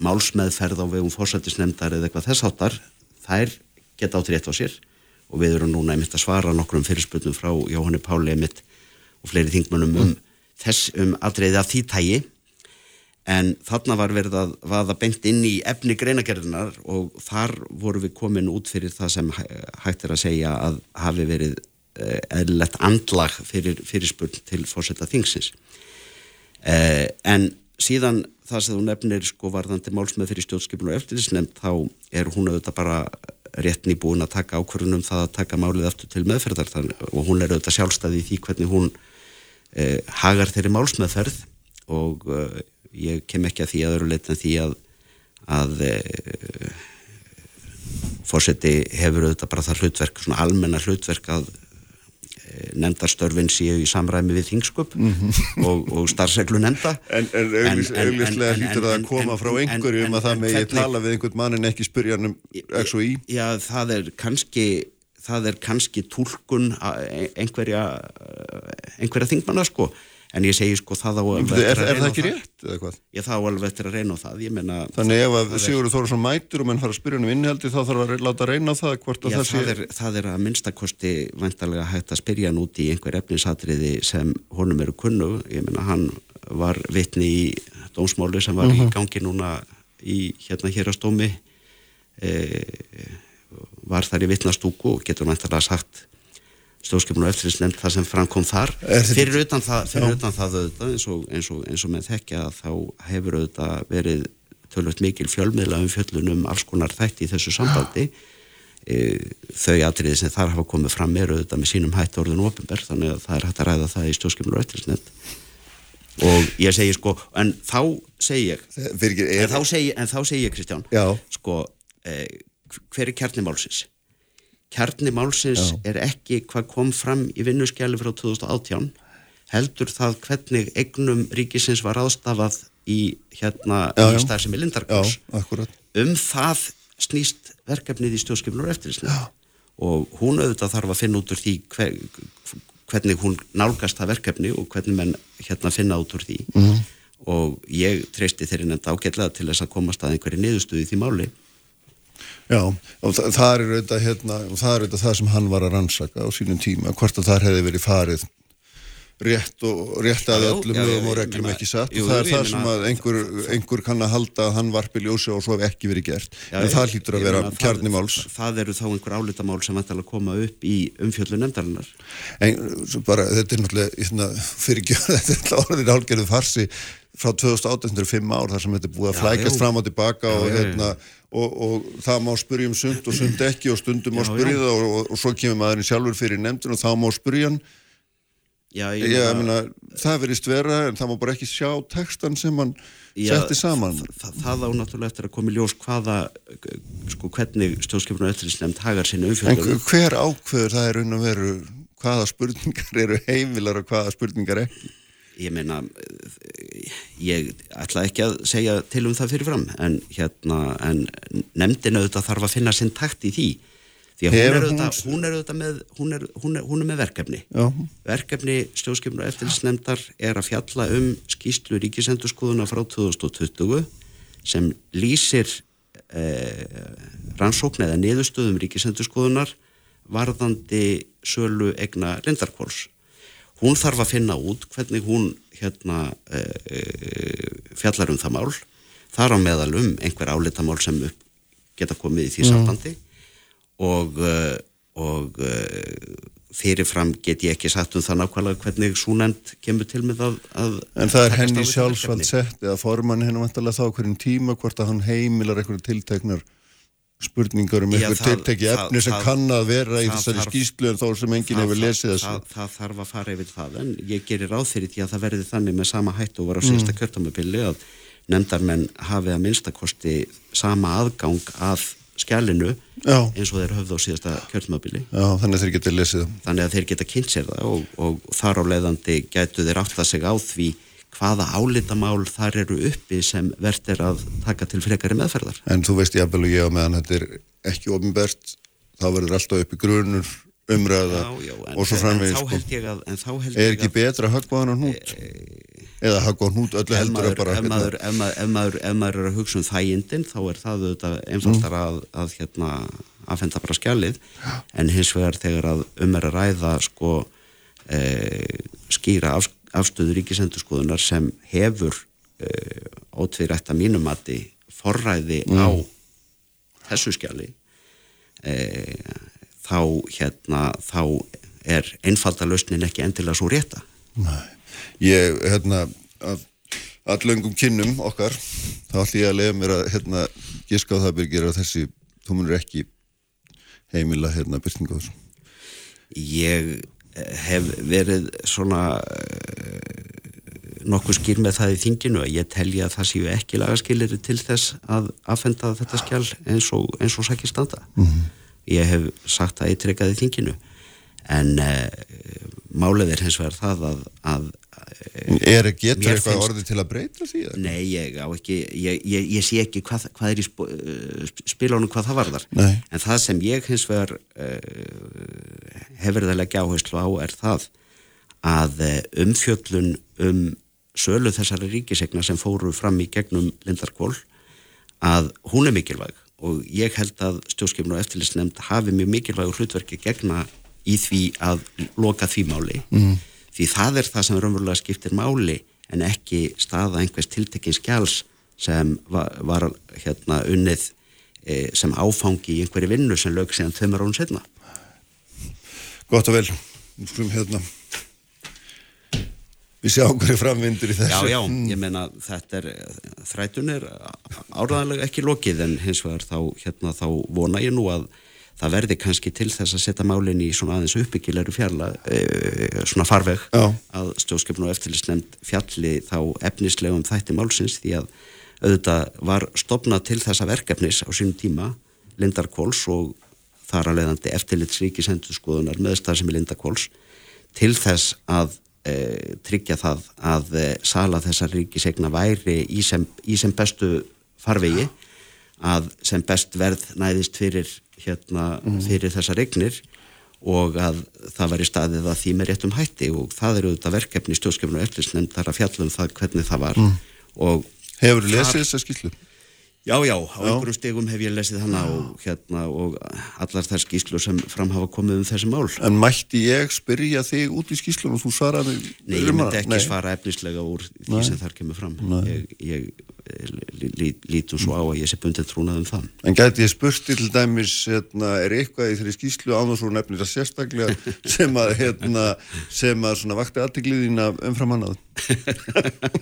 málsmeðferð á vegum fórsættisnefndar eða eitthvað þess áttar þær geta átt rétt á sér. Og við erum núna einmitt að svara nokkrum fyrirspurnum frá Jóhanni Páli einmitt og fleiri þingmönnum um þess um aðreiði af því tægi en þarna var verið að vaða beint inn í efni greinagerðinar og þar voru við komin út fyrir það sem hægt er að segja að hafi verið eðlilegt andlag fyrir fyrirspurn til fórsetta þingsins. Eh, en síðan það sem þú nefnir sko varðandi málsmið fyrir stjórnskipun og eftirlisnefnd þá er hún auðvitað bara réttni búin að taka ákvörðunum það að taka málið aftur til meðferðar. Þann, og hún er auðvitað sjálfstæði í því hvernig hún eh, hagar þeirri málsmeðferð. Og eh, ég kem ekki að því að öru leitt en því að að eh, fórseti hefur auðvitað bara það hlutverk, svona almenna hlutverk að nefndarstörfin séu í samræmi við þingsköp og, og starfseglu nefnda. En, augljuslega hlýtur það að koma frá einhverju um að það megi tala við einhvern mann en ekki spyrja hann um X og Y? Já, það er kannski það er kannski tólkun einhverja einhverja þingmanna sko en ég segi sko það á alveg Er, er, það ekki rétt eða hvað? Ég þá alveg eftir að reyna á það ég meina Þannig ef að Sigurður Þórsson mætur og menn fara að spyrja um innihaldi þá þarf að láta reyna á það hvort að Já, það sé það er, það er að minnstakosti vantarlega hægt að spyrja hann út í einhver efnisatriði sem honum eru kunnu ég meina hann var vitni í dómsmáli sem var í gangi núna í hérna hérastómi e, var þar í vitnastúku og getur vantarlega sagt stjórnskipun og eftirlitsnefnd það sem framkom þar. Fyrir utan það, fyrir utan það auðvitað, eins, og, eins, og, eins og með þekkja þá hefur auðvitað verið tölvöld mikil fjölmiðla um fjöllunum alls konar þætti í þessu sambandi. E, þau atriði sem þar hafa komið fram eru auðvitað með sínum hætt orðinu ofinberð þannig að það er hægt að ræða það í stjórnskipun og eftirlitsnefnd. Og ég segi sko en þá segi ég en þá segi, en þá segi ég Kristján Já. sko e, hver er kjarnimálsins kjarni málsins Já. er ekki hvað kom fram í vinnuskjali frá 2018 heldur það hvernig eignum ríkisins var aðstafað í hérna stað sem er akkurat. Um það snýst verkefnið í stjórnskipunum og eftirlitsnefnd. Og hún auðvitað þarf að finna út úr því hver, hvernig hún nálgast það verkefni og hvernig menn hérna finna út úr því. Mhm. og ég treysti þeirri nefnd ágætlega til þess að komast að einhverju niðurstöðu í því máli Já, og það, það er auðvitað hérna, og það er auðvitað það sem hann var að rannsaka á sínum tíma, hvort að það hefði verið farið rétt og rétt að öllum lögum og reglum ekki satt og það er það sem að einhver, einhver kann að halda að hann varpi ljósi og svo hef ekki verið gert Já, en það hlýtur að vera kjarnimáls það, það eru þá einhver álitamál sem ætla að koma upp í umfjöllu nefndarinnar en bara, þetta er náttúrulega hérna, fyrir gjörð, þetta er orðin álgerðu farsi frá 2018 þetta eru fimm ár þar sem þetta er búið að Já, flækast jú. fram og tilbaka og, já, já. hérna, og, og það má spyrja um sund og sund ekki og stundum má Já, spyrja já. það og, og, og svo kemur maðurinn sjálfur fyrir nefndin og þá má spyrja hann. Já, ég, ég meina, það verist vera en það má bara ekki sjá textan sem hann setti saman. það, það á náttúrulega eftir að koma í ljós hvaða sko hvernig stjórnskipun og eftirlitsnefnd hagar sinni en umfjöldu hver ákveður það er raun og veru hvaða spurningar eru heimilar og hvaða spurningar ekki ég meina ég ætla ekki að segja til um það fyrirfram en hérna en nefndin auðvitað þarf að finna sinn takt í því. Því að hún er, auðvitað, hún er auðvitað með hún er, hún er, hún er með verkefni. Já. verkefni stjórnskipun og eftirlitsnefndar er að fjalla um skýslu ríkisendurskoðuna frá 2020 sem lýsir eh, rannsókn eða niðurstöðum ríkisendurskoðunar varðandi sölu egna lindarkóls hún þarf að finna út hvernig hún hérna eh, fjallar um það mál. Þar á meðal um einhver álitamál sem upp geta komið í því sambandi. Og, uh, og fyrirfram get ég ekki sagt um það nákvæmlega hvernig súnend kemur til með að, að En það er henni verkefni. sett eða formann henni vantarlega þá hverjum tíma hvort að hann heimilar eitthvað tilteknar spurningar um eitthvað tiltekki efni sem það- kann að vera í þessari skýslu en þó sem enginn hefur lesið þessu. það, það þarf að fara yfir það en ég gerir ráð fyrir því að það verði þannig með sama hættu og var á síðasta mm. kjörtamabili að nefndarmenn hafi að minnstakosti sama aðgang að skjælinu Já. eins og þeir höfðu á síðasta kjörtamabili Já, þannig að þeir geta lesið það. þannig að þeir geta kynnt sér það og, og þar á leiðandi gætu þeir átta sig á því hvaða álitamál þar eru uppi sem verðt er að taka til frekari meðferðar En þú veist jafnvel og ég á meðan þetta er ekki ofinbært, þá verður alltaf uppi grunur, umræða Já, já, en, og svo en framvegis. þá sko. held ég að, en þá held Er ég ekki að betra að höggva hann á hnút? Eða höggva á hnút öllu heldur að bara... ef, maður, ef, maður, ef, maður, ef maður er að hugsa um þægindin þá er það auðvitað einfaldar Mm. að, að hérna, aðfenda bara skjalið en hins vegar þegar að um er að ræða sko e, skýra af, afstöðu ríkisendurskoðunar sem hefur e, ótviðrætt að mínumati forræði Mm. á þessu skjali e, þá hérna þá er einfaldalösnin ekki endilega svo rétta Nei, ég, hérna, að allöngum kynnum okkar, þá ætlum ég að leiða mér að, hérna, giska á það byrgir að þessi, þú munur ekki heimila, hérna, byrtingu á þessu. ég eh, hef verið svona uh, nokkuð skýr með það í þinginu að ég telja að það séu ekki lagaskilir til þess að affenda þetta skjál eins og, og sækir standa. Ég hef sagt það eitthvað í þinginu en uh, málið er hins vegar það að, að Er að getur eitthvað orðið til að breyta því? eða? Nei, ég ekki, ég, ég, ég sé ekki hvað, hvað er í sp spilunum hvað það varðar. Nei. En það sem ég hins vegar uh, hefur það leggja áherslu á er það að umfjöllun um sölu þessari ríkisegna sem fóru fram í gegnum Lindarkvól að hún er mikilvæg og ég held að stjórnskipin og eftirlitsnefnd hafi mjög mikilvægur hlutverki gegna í því að loka því máli mm. því það er það sem raunverulega skiptir máli en ekki staða einhvers tiltekins skjáls sem var, var hérna unnið e, sem áfangi í einhverju vinnu sem lög síðan tveimur án setna Gott og vel, við skulum hérna, við sjáum hverju framvindur í þessu. Já, já, ég meina þetta er þrætun er áraðanlega ekki lokið en hins vegar þá, hérna, þá vona ég nú að það verði kannski til þess að setja málinn í svona aðeins uppbyggilegur fjarla e, svona farveg Já. að stjórnskipun og eftirlitsnefnd fjalli þá efnislegum þætti málsins því að auðvitað var stopnað til þessa verkefnis á sínum tíma Lindarkóls og þar að leiðandi eftirlitsríkis endurskoðunar meðstæð sem er Lindarkóls til þess að e, tryggja það að e, sala þessar ríkisegna væri í sem, í sem bestu farvegi að sem best verð næðist fyrir hérna fyrir þessar regnir og að það væri staðið að því með réttum hætti og það eru auðvitað verkefni stjórnskipinu og eftirlitsnefndar að fjalla um það hvernig það var. Og Hefur þú lesið þessa skýslu? Já, já, á einhverjum stegum hef ég lesið hana og, hérna, og allar þær skýslu sem fram hafa komið um þessi mál. En mætti ég spyrja þig út í skýslum og þú svaraði Nei, ég um myndi ekki Nei. svara efnislega úr því sem þar kemur fram. Ég, ég eh, lí- lí- lítum svo á að ég sé bundin trúnað um það. En gæti ég spurt til dæmis, hérna, er eitthvað í þeirri skýslu án og svo nefnir það sérstaklega sem að, hérna, sem að svona vakti aðtigliðina umfram annað?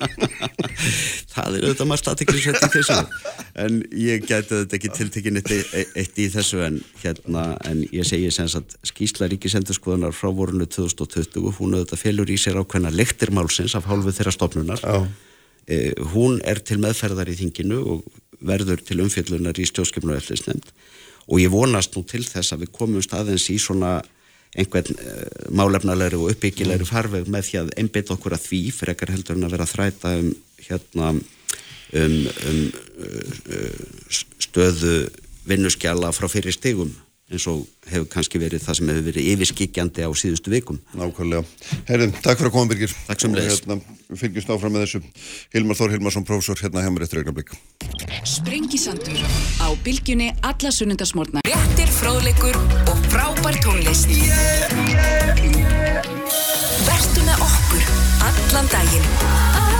það er auðvitað margt aðteklisvett í þessu en ég gæti þetta ekki tiltekin eitt, eitt í þessu en hérna, en ég segi sem sagt skýsla ríkisendurskoðunar frá vorunu 2020 hún auðvitað felur í sér ákveðna lektirmálsins af hálfu þeirra stofnunar Já. eh, hún er til meðferðar í þinginu og verður til umfjöllunar í stjórnskipinu og eftirlisnefnd og ég vonast nú til þess að við komum staðins í svona einhvern uh, málefnalegri og uppbyggilegri farveg með því að einbytta okkur að því frekar heldur en að vera þræta um hérna um, um uh, stöðu vinnuskjala frá fyrir stigum eins og hefur kannski verið það sem hefur verið yfirskikjandi á síðustu vikum. Nákvæmlega. Herðum, takk fyrir að koma Birgir. Takk sem leiðis. Hérna, við fylgjumst áfram með þessu. Hilmar Þór Hilmarsson, prófessor, hérna hjá mér eftir augnablik. Sprengisandur á bylgjunni alla sunnundasmórna. Réttir, fróðleikur og frábær tónlist. Vertu með okkur allan daginn.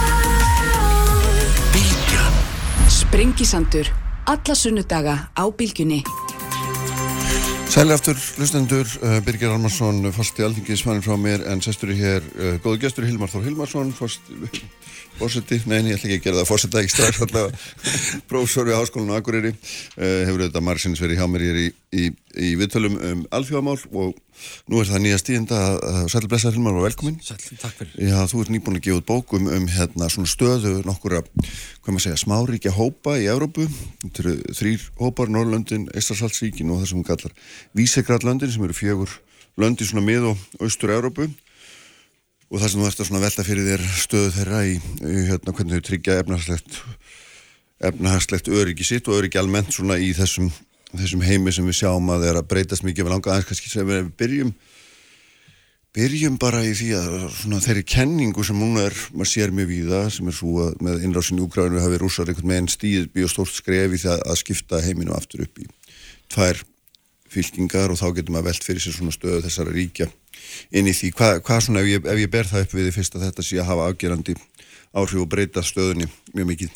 Sprengisandur alla sunnudaga á bylgjunni. Sæli aftur, hlustendur, uh, Birgir Almarsson, fasti alþingismannin frá mér, en sestur í hér, uh, góðu gestur Hilmar Þór Hilmarsson, fórseti, neini, ég ætla ekki að gera það, fórseta ekki strax, alltaf, prófessor við Háskólan og Akureyri, uh, hefur auðvitað margsins verið hjá mér hér í, í, í viðtölum um alþjóðamál og nú er það nýja stíðinda að Sæli Blessar Hilmar var velkominn. Sæl, takk fyrir. Já, þú ert nýbúin að gefa út bókum um hérna svona stöðu nokkura, hvað maður segja, smáríkja hópa í Evrópu. Þetta eru þrýr hópar, Norrlöndin, Eistarsaltsríkin og það sem hún kallar Vísegradlöndin sem eru fjögur löndi svona mið og austur Evrópu. Og það sem þú ert að velta fyrir þér stöðu þeirra í, hérna hvernig þau tryggja efnahagslegt, efnahagslegt öryggi sitt og öryggi almennt svona í þessum, þessum heimi sem við sjáum að að breytast mikið. Við langa aðeins kannski sem við byrjum byrjum bara í því að svona þeirri kenningu sem núna er, maður sér mjög víða sem er svo að með innrásin í Úgrænu hafi rússar einhvern veginn stíð bíu stórt skref í það að skipta heiminu aftur upp í tvær fylkingar og þá getur maður velt fyrir sér svona stöðu þessara ríkja inn í því, hvað hva svona ef ég, ef ég ber það upp við því fyrst að þetta sé að hafa afgerandi áhrif og breyta stöðunni mjög mikið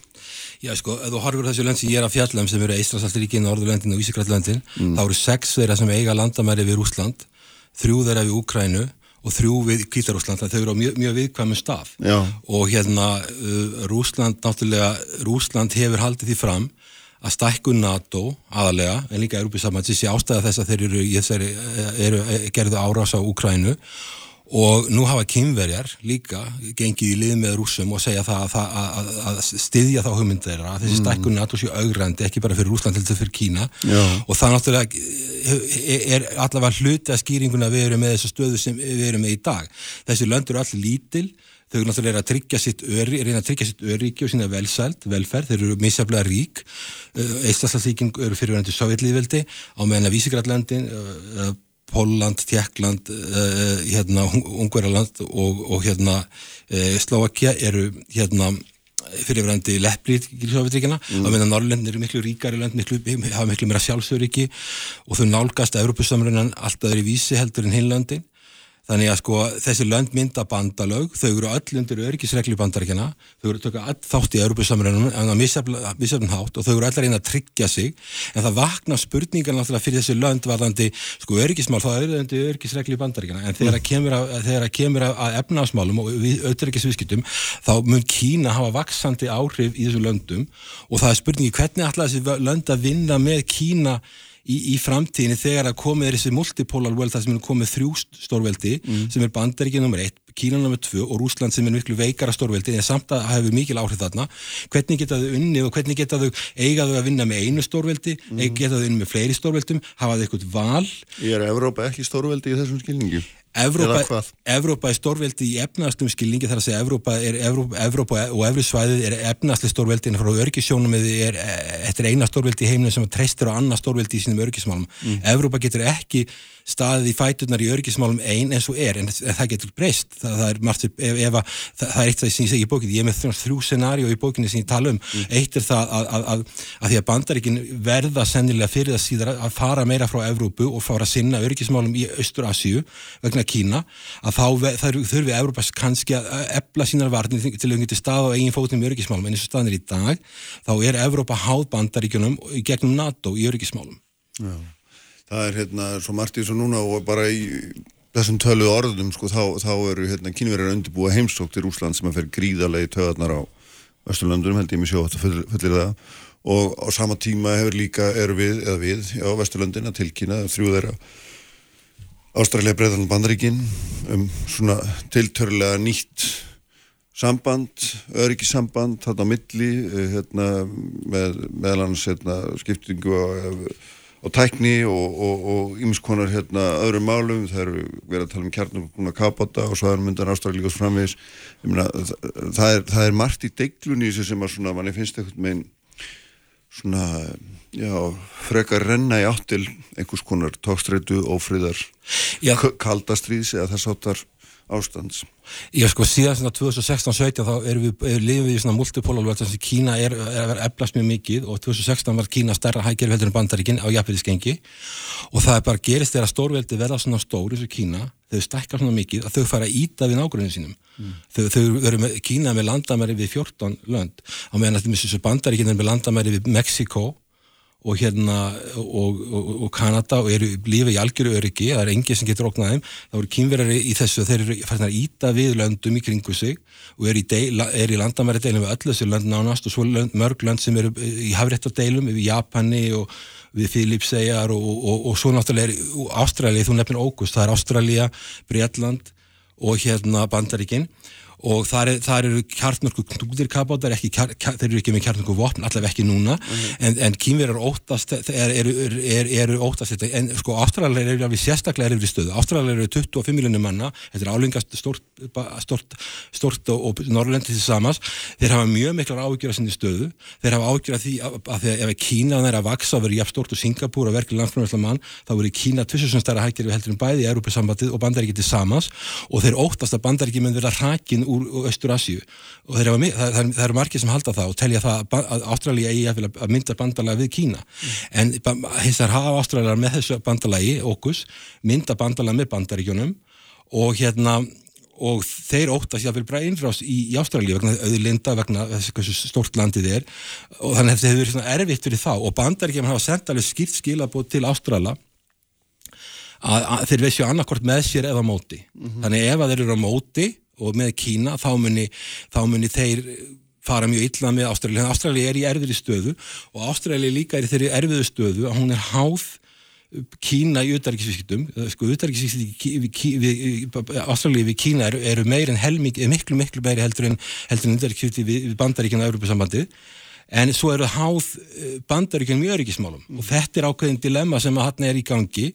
Já sko, ef þú horfur þessu lönd sem ég er að fjalla um sem eru Eistrasaltaríkin, Norðurlöndin og Ísikrallöndin mm. þá eru sex þeirra sem eiga landamæri við Rúsland, þrjú þeirra við Úkrænu og þrjú við Kvítarúsland þau eru á mjög, mjög viðkvæmum staf Já. og hérna uh, Rúsland náttúrulega, Rúsland hefur haldið því fram að stækku NATO aðalega, en líka Európisamhansi sé ástæða þess að þeir eru, eru, eru, gerðu árás á Úkrænu og nú hafa kynverjar líka gengið í lið með rúsum og segja það að, að, að styðja þá hugmyndir að þessi stækkun NATO séu augrandi ekki bara fyrir Rúsland þetta fyrir Kína. Já. og það náttúrulega er allavega hluti að skýringuna við erum með þessu stöðu sem við erum með í dag. Þessi lönd eru allir lítil þau náttúrulega að tryggja sitt öri reyna að tryggja sitt öryggi og sína velsælt velferð, þeir eru misjaflega rík. Eistlandsríking eru fyrirverandi sovjetlíðveldi á meðan að Vísigrallandin Póland, Tjekkland, uh, hérna, Ungverjaland og, og hérna Slovakia eru hérna fyrirverandi leppli í Sovjetríkina mm. að meðan Norrlöndin eru miklu ríkari lönd, miklu, hafa miklu meira sjálfsöryggi og þau nálgast Európusamrunnan alltaf er í vísi heldur en hinlöndin Þannig að sko þessi lönd mynda bandalög, þau eru öll undir öryggisregli bandarækjana, þau eru tökka all þátt í Európusamrænum en á misjafn hátt og þau eru allar einn að tryggja sig. En það vakna spurningar náttúrulega fyrir þessi lönd varðandi sko öryggismál þá eru undir öryggisregli bandarækjana en þegar það kemur að, að, kemur að efnaðsmálum og auðvitaðryggisviskittum þá mun Kína hafa vaksandi áhrif í þessu löndum. Og það er spurningi hvernig allar þessi lönd að vinna með Kína í, í framtíðinni þegar að komið er þessi multipolar world þar sem er komið þrjú stórveldi mm. sem er bandaríkið nr. 1, Kína nr. 2 og Rúsland sem er miklu veikara stórveldi en samt að hefur mikil áhrif þarna hvernig geta þau unnið og hvernig geta þau eigaðu að vinna með einu stórveldi mm. geta þau unnið með fleiri stórveldum hafa þau eitthvað val Ég er Evrópa ekki stórveldi í þessum skilningi Evrópa, Evrópa er stórveldi í efnaðstum skilningi þar að segja Evrópa, er, Evrópa, Evrópa og Evrósvæðið er efnaðsli stórveldi en frá örgisjónum er þetta eina stórveldi í heiminu sem treystir á annað stórveldi í sínum örgismálum. Mm. Evrópa getur ekki staðið í fæturnar í örgismálum einn eins og er, en það getur breyst það, það er margt, ef, ef að, það, það er eitt það sem ég segi í bókinni, ég er með þrjú scenario í bókinni sem ég tala um, mm. eitt er það að, að, að, því að bandaríkin verða sennilega fyrir það síðar að fara meira frá Evrópu og fara að sinna örgismálum í Östur-Asíu vegna Kína, að þá þurfi Evrópa kannski að ebla sínar varnir til að geta stað á eigin fótum í örgismálum, en eins og staðin er í dag, þá er Evrópa háð bandaríkunum gegnum NATO í örgismálum. Já. Það er hérna svo margt í þessu núna og bara í þessum tölu orðum sko þá, þá eru hérna kynverjar undirbúa heimstók til Úsland sem að fer gríðarlegi töðarnar á Vesturlandunum held ég mig sjó að þetta fullir það. Og á sama tíma hefur líka eru við, eða við, já Vesturlandin að tilkynna þrjú þeirra Ástrælja Breðarland Bandaríkin um svona tiltörlega nýtt samband, öryggisamband þarna á milli hérna, með meðlans hérna, skiptingu og og tækni og ymskonar hérna öðrum málum, það eru verið að tala um kjarnum kapota og svo er myndan ástæðilík og framvegis. Myna, það, er, það er margt í deiglunni sem að svona manni finnst eitthvað með svona, já, frekar renna í áttil einhvers konar tókstreitu, ófríðar, kaldastrýðs eða þess áttar ástands. Já sko síðan svona 2016-17 þá erum við, er, lifum við í svona multipolarvöld þess að Kína er, er að vera eflast mjög mikið og 2016 var Kína stærra hækjari heldur en bandaríkinn á jafnveitisgengi og það er bara gerist þegar stórveldi verða svona stór eins og Kína, þau stekkar svona mikið að þau fara að íta við nágruninu sínum mm. þau, þau eru með, Kína með landamæri við 14 lönd á meðan að bandaríkinn er með landamæri við Mexiko og hérna og, og, og Kanada og eru lífið í algjöru öryggi, það er engið sem getur oknað þeim, þá eru kynverðari í þessu þeir eru færðin að íta við löndum í kringu sig og eru í, er í landamæri deilum við öllu þessu lönd nánast og svo lönd, mörg lönd sem eru í hafréttadeilum við Japani og við Filipseyjar og, og svo náttúrulega er Ástralja, þú nefnir Ógust, það er Ástralja, Breitland og hérna Bandaríkinn og þar, er, þar eru kjartmörku knúðirkabátar, kjar, þeir eru ekki með kjartmörku vopn, allaveg ekki núna. Mm -hmm. en, en kýmverjar óttast eru er, er, óttast þetta, en sko ástralæri eru alveg sérstaklega erfri stöðu. Ástralæri eru 25 miljónir manna. Þetta er álingast stort, stort, stort og, og Norrlendi til samans þeir hafa mjög miklar ágjör að sinni stöðu. Þeir hafa ágjör að því að, að því ef Kína er að vaksa og verður jafn stort og Singapúr og verður landfröðsla mann, þá verður Kína tvissusum stærra hækjari við heldur um bæði í Európa-sambandið og bandaríkið til samans. Og þeir óttast að bandaríkið mun verða hrakin úr Östur-Asju og það, það, það eru margir sem halda það og telja það að Ástralja eigi að mynda bandalagi við Kína mm. en hins vegar hafa Ástralja með þessu bandalagi okkus mynda bandalagi með bandaríkjónum og hérna og þeir óttast jáfnveil bara einrás í, í Ástralja vegna auðlinda, vegna þess hversu stort landið er og þannig að hefur verið svona erfitt fyrir þá og bandaríkjum hafa sendt alveg skýrt skilabót til Ástralja að, að þeir veist jo annarkort með sér eða móti mm -hmm. þannig ef að þeir eru á móti og með Kína þá muni, þá muni þeir fara mjög illa með Ástralja. Ástralja er í erfiðri stöðu og Ástralja líka er í þeirri erfiðu stöðu að hún er háð Kína í auðarikisvísktum sko auðarikisvískti Ástralja við Kína eru, eru meir en helming, miklu miklu meiri heldur en heldur en auðarikisvískti við bandaríkjana og Európa-sambandið en svo eru háð eh, bandaríkjana mjög öryggismálum mm. og þetta er ákveðin dilemma sem að hann er í gangi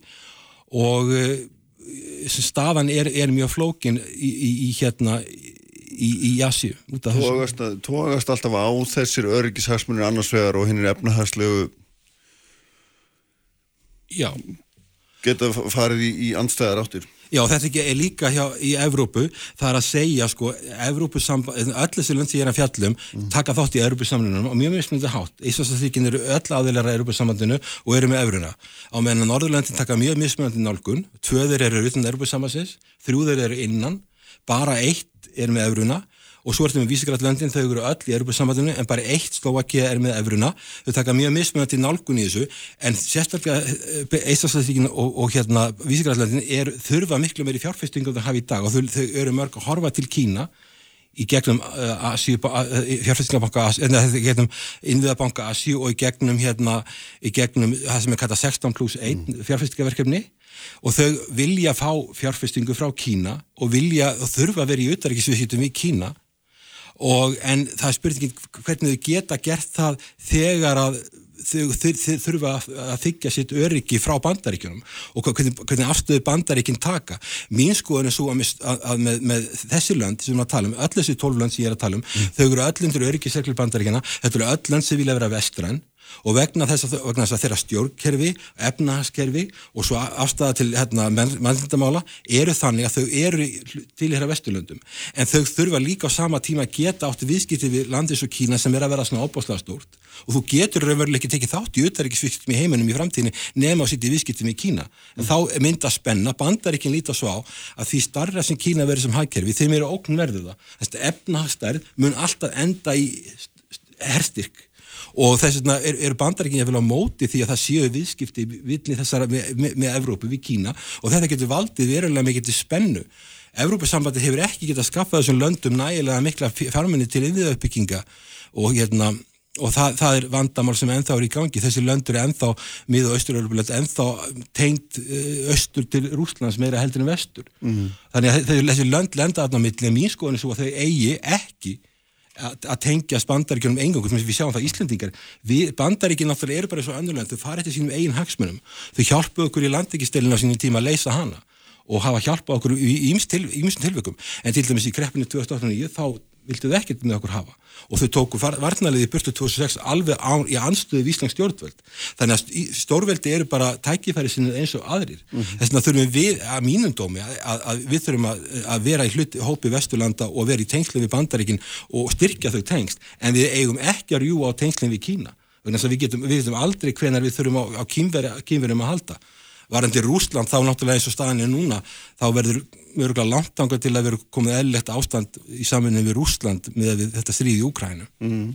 og eh, staðan er, er mjög flókin í, í, í hérna í, í Jassi Tógast, tógast alltaf á þessir öryggishagsmunir annars vegar og hinn er efnahagslegu Já. Geta farið í andstæðar áttir Já, þetta er líka hjá, í Evrópu, það er að segja sko, öll þessi lönd sem ég er að fjallum mm. taka þátt í Evrópusamlunum og mjög smundið hátt. Íslandsþýkin eru öll aðeinar að Evrópusamlandinu og eru með Evruna. Á meðan Norðurlöndin taka mjög smundið nálgun, tvöður eru utan Evrópusamlansins, þrjúður eru innan, bara eitt er með Evruna og svo ertum við vísigrætlöndin, þau eru öll í Europasambandinu en bara eitt Slovakia er með Evruna. Þau taka mjög mismunandi nálgun í þessu en sérstaklega Eistafslæðsvíkin og, og hérna vísigrætlöndin þurfa miklu meiri fjárfestingu þau hafa í dag. Og þau, þau eru mörg að horfa til Kína í gegnum uh, Asíu, uh, fjárfæstingabanka eða gegnum innviðabanka Asíu og í gegnum hérna, í gegnum það sem er kallað 16 pluss 1 mm. fjárfæstingaverkefni og þau vilja fá fjárfæstingu frá Kína og vilja og þurfa að vera í auðverkisviðsýtum í Kína og en það er spurningin hvernig þau geta gert það þegar að þau, þurfa að þykja sitt öryggi frá bandaríkjunum og hvernig, hvernig afstöðu bandaríkinn taka mín skoðun er svo að, að, að með, með þessi lönd sem við tala um öll þessi tólf lönd sem ég er að tala um mm. þau eru öll undir öryggisreglur bandaríkjana þetta eru öll lönd sem vilja vera vestræn og vegna þess að, vegna þess að þeirra stjórnkerfi, efnahagskerfi og svo afstæða til hérna, mannlindamála eru þannig að þau eru til hér að Vesturlöndum. En þau þurfa líka á sama tíma að geta átti viðskipti við landis og Kína sem er að vera svona óbáslega stórt. Og þú getur raunveruleg ekki tekið þátt í auðverðisviðskiptum í heiminum í framtíðinni nema á sitt í viðskiptum í Kína. En þá mynda spenna, bandar ekki líta svo á að því starra sem Kína verður sem hægkerfi þeim eru ókn verður það, efnahagstærð mun alltaf enda í herstyrk og þess vegna eru er bandaríkinja vel á móti því að það séu viðskipti vilni þessara með, með, með Evrópu við Kína. Og þetta getur valdið verulega mikið til spennu. Evrópusambandi hefur ekki getað skaffað þessum löndum nægilega mikla fjármenni til innviðauppbygginga. Og hérna og það, það er vandamál sem ennþá er í gangi. Þessi löndur er ennþá miða austur ennþá tengt austur til Rúslands meira heldur en vestur. Mm. þannig að þessi lönd lenda aðná millir mín skoðinu svo að þau eigi ekki að tengjast bandaríkjunum engangum sem við sjáum það Íslandingar bandaríkjum náttúrulega eru bara svo önnulegt þau farið til sínum eigin hagsmunum. Þau hjálpu okkur í landekistelina á sínum tíma að leysa hana og hafa hjálpa okkur í ímsum til, tilvökum en til dæmis í kreppinu 2009 þá vildu þau ekkert með okkur hafa. Og þau tóku varnaliði burtu 2006 alveg á, í anstöðu Íslands stjórnvöld. Þannig að stórveldi eru bara tækifæri sinni eins og aðrir. Mm -hmm. þess vegna þurfum við að mínum dómi að, að við þurfum að, að vera í hlut, hópi Vesturlanda og vera í tengslu við bandaríkin og styrkja þau tengst en við eigum ekki að rjúa á tengslinn við Kína. Við getum, við getum aldrei hvenar við þurfum á, á kýmverjum að halda varandi Rúsland þá náttúrulega eins og staðin er núna þá verður mjög langt ánga til að vera komið eðlilegt ástand í samfunni við Rúsland með þetta stríð í Úkrænu mm.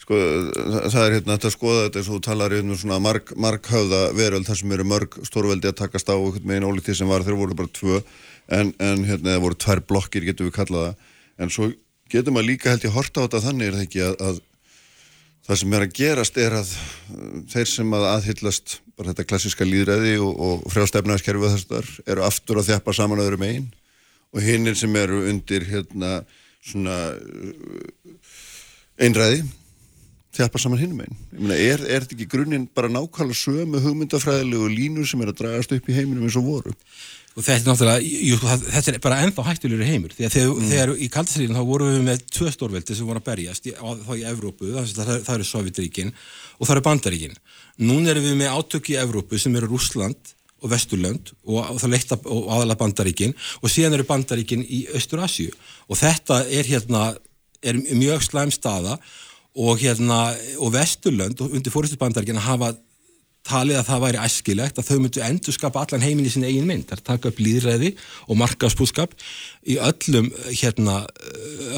Sko það er hérna þetta skoða þetta eins og þú talar um svona mark, markhauða veröld þar sem eru mörg stórveldi að takast á með einu ólítið sem var þegar voru bara tvö en, en hérna það voru tvær blokkir getur við kallaða en svo getur maður líka held ég horta á þetta þannig er það ekki að, að það sem er að gerast er að þeir sem að aðhyllast bara þetta klassiska líðræði og, og frjástefnaðarskerfið þessar eru aftur að þjappa saman öðrum einn og hinnir sem eru undir hérna svona einræði þjappa saman hinnum einn. Ég meina, er, er þetta ekki grunninn bara nákvæmlega sömu hugmyndafræðilegu línur sem er að dragast upp í heiminum eins og voru? og þetta er náttúrulega, jú, sko, þetta er bara ennþá hættulegur heimur, því að þegar, mm. þegar í kaldastríðin þá vorum við með tvö stórveldi sem voru að berjast í, á, þá í Evrópu, það, það, það eru Sovjetríkin og það eru Bandaríkin nún erum við með átök í Evrópu sem eru Rúsland og Vesturlönd og, og og aðalega Bandaríkin og síðan eru Bandaríkin í Östur-Asju og þetta er hérna er mjög slæm staða og hérna og Vesturlönd og undir fórstu Bandaríkin hafa talið að það væri æskilegt að þau myndu endur skapa allan heiminn í sin eigin mynd. Það er taka upp líðræði og markaspúskap í öllum hérna,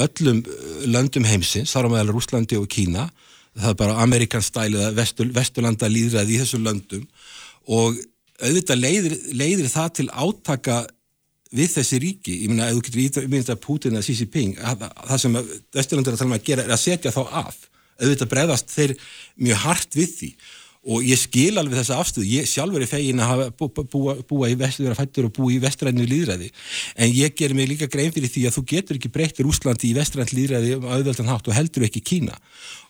öllum löndum heimsins þar á meðal Rúslandi og Kína það er bara amerikanstælið vestur, vesturlanda líðræði í þessum löndum. Og auðvitað leiðir, leiðir það til átaka við þessi ríki, ég minna, ef þú getur ímyndið að Putin eða Xi Jinping, það sem vesturlandur er að tala um að gera er að setja þá af auðvitað bregðast þeir mjög hart við því. Og ég skil alveg þessa afstöðu, ég sjálfur er fegin að hafa búa, búa, búa í vestur, vera fættur og búa í vestræðinu líðræði en ég ger mig líka grein fyrir því að þú getur ekki breyttir Úslandi í vestræðinu líðræði um auðveldan hátt og heldur ekki Kína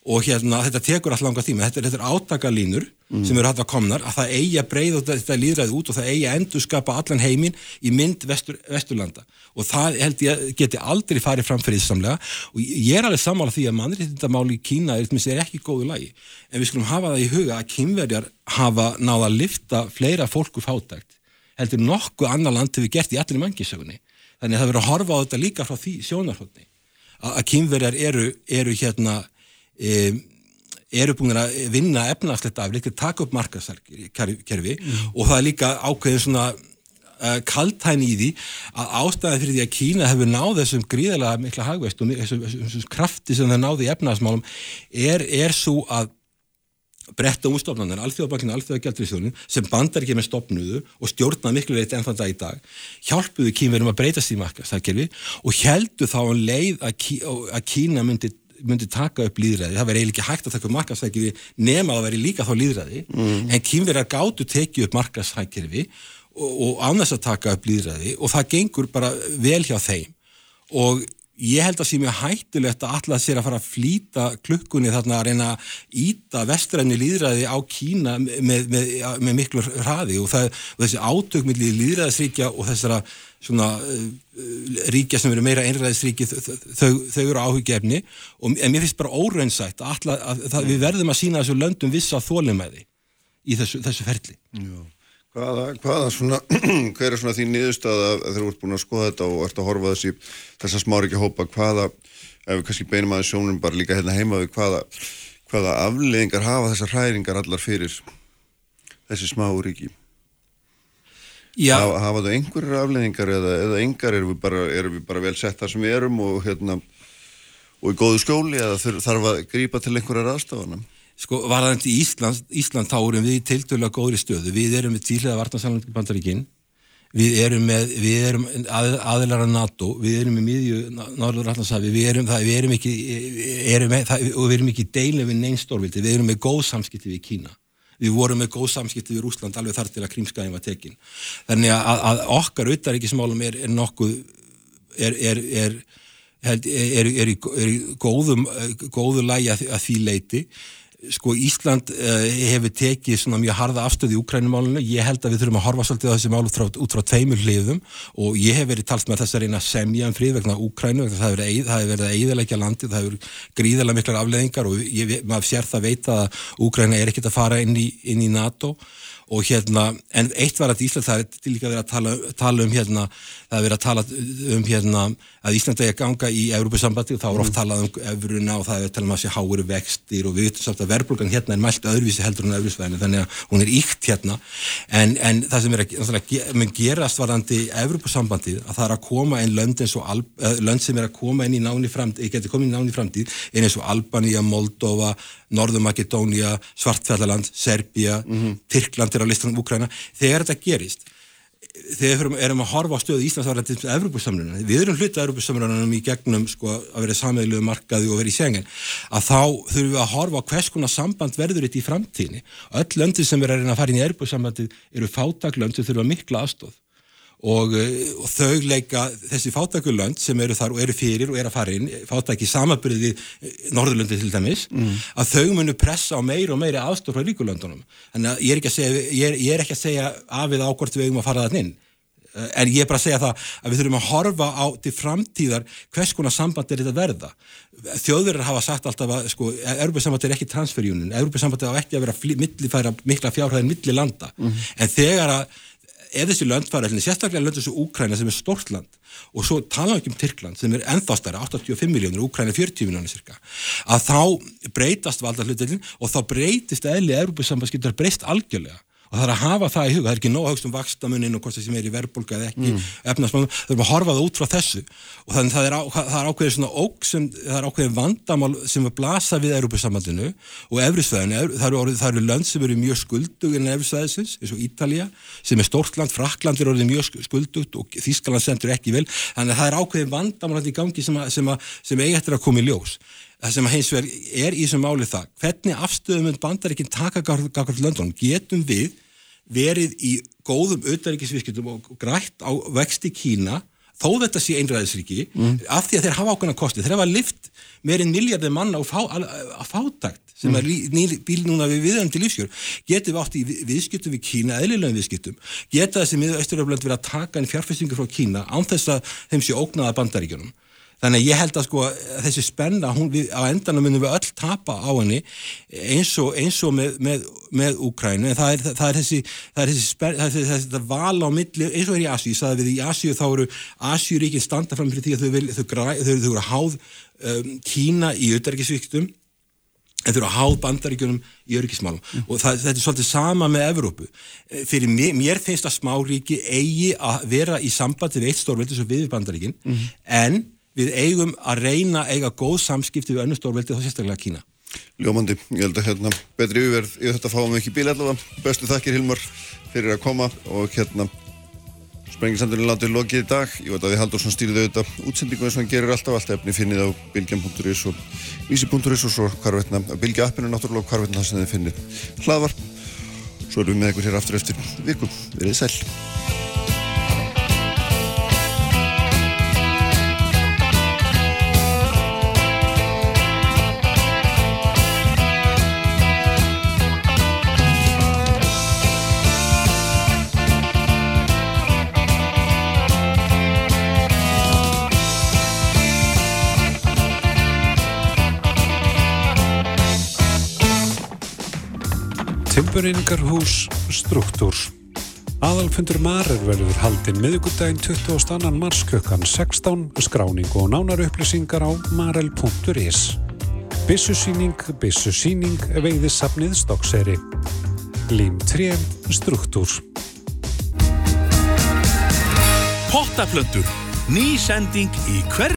og hérna þetta tekur alltaf langa tíma, þetta, þetta er átakalínur mm. sem eru hægt að komnar að það eigi að breyða þetta líðræði út og það eigi að endur skapa allan heiminn í mynd vestur, vesturlanda. Og það held ég geti aldrei farið fram fyrir þessamlega og ég er alveg sammála því að mannréttindamáli í Kína er, er ekki góðu lagi. En við skulum hafa það í huga að kynverjar hafa náða að lifta fleira fólku fátækt heldur nokkuð annar land hefur gert í allir mangisögunni þannig að það verður að horfa á þetta líka frá því sjónarhóttni að kynverjar eru, eru hérna e, eru búin að vinna efnarslegt af, líka taka upp markaskerfi mm. og það er líka ákveðin svona uh, kaltæn í því að ástæði fyrir því að Kína hefur náð þessum gríðalega mikla hagveist og þessum, þessum krafti sem það náði í efnarsmálum er, er svo að bretta úrstofnarnir, alþjóðabankinu, alþjóðagjaldriðsjónin sem bandar ekki með stopnuðu og stjórna miklu veit enn þann dag í dag hjálpuðu Kínverðum að breytast í markaskerfi og heldu þá um leið að, Kí, að Kína myndi myndi taka upp líðræði, það verði eiginlega ekki hægt að taka upp markasækjum nema að það verði líka þá líðræði mm. en kýmverðar gáttu tekið upp markasækjum og, og annars að taka upp líðræði og það gengur bara vel hjá þeim og ég held að sé mjög hættilegt að alla sér að fara að flýta klukkunni þarna að reyna að íta vestræni líðræði á Kína með, með, með miklu hraði og, það, og þessi átökmilli líðræðisríkja og þessara svona uh, ríkja sem eru meira einræðisríki þau, þau eru áhugjefni og en mér finnst bara óraunsætt að, alla, að, að við verðum að sína þessu löndum vissa þólimæði í þessu, þessu ferli. Já. Hvaða, hvaða svona, hver er svona þín niðurstað að þeir eru búin að skoða þetta og ert að horfa þessi þess að smári ekki hópa? Hvaða, ef við kannski beinum aðeins sjónum bara líka hérna heima við hvaða, hvaða afleðingar hafa þessar hræringar allar fyrir þessi smá ríki hafa, hafa það einhverjir afleðingar eða, eða engar? Erum við, bara, erum við bara vel sett þar sem við erum og hérna og í góðu skóli eða þarf að grípa til einhverjar aðstafanum Sko, varðandi Ísland, Ísland þá erum við tildulega góðri stöðu. Við erum með tílega vartansalandi bandaríkinn, við erum með, við erum að, aðilara NATO, við erum með miðju Norður Allandshafi, við erum, það, við erum ekki, erum það, og við erum ekki deilið við neinstórvildi, við erum með góð samskipti við Kína. Við vorum með góð samskipti við Rúsland alveg þar til að krímskæðin var tekin. Þannig að, að okkar auðaríkismálum er, er nokkuð, er, er, er er í góðum góðu lægi að, að því leiti sko Ísland uh, hefur tekið svona mjög harða afstöð í Ukrænumálunu, ég held að við þurfum að horfa svolítið á þessi mál út frá, tveimur hliðum. Og ég hef verið talt með þess að reyna að semja um frið vegna Ukrænu, það hefur verið, að eiðalegja landið, það hefur gríðarlega miklar afleðingar og ég, maður sér það veita að Ukræna er ekkit að fara inn í, inn í NATO. og hérna, en eitt var að Ísland það er líka verið að tala, tala um hérna, það er verið að tala um hérna að Íslanda er að ganga í Európa-sambandi og þá er oft mm. talað um öfruna og það er að tala um að sé háuru vextir og við veitum samt að verðbólgan hérna er mælt öðruvísi heldur en öðruvísvæðinu þannig að hún er íkt hérna en, en það sem er að gerast varandi Európa-sambandi að það er að koma einn lönd eins og Alb, lönd sem er að koma inn í náni framtíð, getur komið í náni framtíð eins og Albania, Moldova Norður-Makedónia, Svartfjallaland, Serbia, mm -hmm. Tyrkland er á listanum Úkræna. Þegar þetta gerist, þegar við erum að horfa á stöðu Íslandsvarðan til Evropasamlunum, við erum hluta Evropasamlunum í gegnum sko, að vera samveilu markaði og vera í sengen, að þá þurfum við að horfa á hvers konar samband verður þetta í framtíðinni. Öll löndin sem er að fara inn í Evropasambandi eru fátaklönd sem þurfa mikla aðstóð og, eh, og þau leika þessi fátakulönd sem eru þar og eru fyrir og eru að fara inn, fátaki samabriði eh, Norðurlöndi til dæmis mm. að þau munu pressa á meiri og meiri aðstof frá ríkulöndunum. Þannig að ég er ekki að segja, ég er, ég er ekki að segja af við ákvort við um að fara þann inn eh, en ég er bara að segja það að við þurfum að horfa á til framtíðar hvers konar samband er þetta verða. Þjóðverðar hafa sagt alltaf að sko, Európa-samband er ekki transferjúnin, Európa-samband er ekki að vera millifæra mikla fjárhæðin milli landa, mm. en þegar að ef þessi lönd fara, sérstaklega lönd þessu Úkræna sem er stort land og svo tala ekki um Tyrkland sem er ennþá stærra, 85 miljónir, Úkræna 40 miljónir cirka, að þá breytast valda hlutilinn og þá breytist eðli Európa-sambanskiptar breyst algjörlega og það er að hafa það í huga, það er ekki nóg hugsa um vakstamunin og hvort það sem er í verbulga eða ekki mm. efnarsmannum, það er að horfa það út frá þessu. Og þannig það er, á, það er ákveðið svona óg sem, það er ákveðið vandamál sem er blasa við Európa-sambandinu og Evrisvæðinu, það eru, það eru lönd sem eru mjög skuldug en Evrisvæðisins, eins og Ítalija sem er stórt land, Frakland er orðið mjög skuldugt og Þískaland sendur ekki vel. Þannig að það er ákveðið vandamál sem, að, sem, að, sem eigi eftir að koma í ljós það sem hins vegar er í þessum máli það hvernig afstöðum bandar ekki taka gafkvæmt löndunum, getum við verið í góðum auðaríkisviskjöldum og grætt á vexti Kína þó þetta sé einræðisriki mm. af því að þeir hafa ákveðna kosti þeir hafa lift meirinn miljardir manna á, fá, fátakt sem er mm. bíl núna við viðöndi lífskjör getur við átt í viðskiptum við Kína eðlilegum viðskiptum, geta þessi miður Östuröfland verið að taka en fjárfestingu frá Kína án þess að þeim sé ógnaða bandaríkjunum Þannig að ég held að sko þessi spenna, hún, við, á endanum munum við öll tapa á henni eins og, eins og með, með, með Úkrænu, en það er, það er þessi, það er þessi, spenna, það er þessi, þessi val á milli, eins og er í Asíu, ég sagði við í Asíu þá eru Asíuríkinn standa fram fyrir því að þau, vil, þau, þau, þau eru háð um, Kína í auðverkisvíktum en þau eru að háð bandaríkjunum í örgismálum mm. og það, þetta er svolítið sama með Evrópu. Fyrir mér, mér finnst að smáríki eigi að vera í sambandi við eitt stórveldi svo við bandaríkin mm. en við eigum að reyna að eiga góð samskipti við önnustórveldi þá sérstaklega Kína. Ljómandi, ég held að hérna betri yfirverð, ég þetta fáum ekki bíl allavega. Bestu þakkir Hilmar fyrir að koma og hérna sprenginsandurinn látið lokið í dag. Ég veit að þið haldur svona stýrið auðvitað útsendingu eins og hann gerir alltaf, allt efni finnið á bilgjan.is og vísi.is og svo hvarvetna, bilgja appinu náttúrulega og hvarvetna það sem þið finnið hlaðvar. Svo erum við með ykkur hér aftur eftir viku. Verið sæl. Tilböringarhús Struktúr Aðalfundur Marer verður haldinn miðugudaginn 22. mars klukkan 16 skráning og nánar upplýsingar á marel.is Bissusýning, bissusýning, veiðissafnið stokkseri. Lím 3, Struktúr. Pottaplöndur, ný sending í hver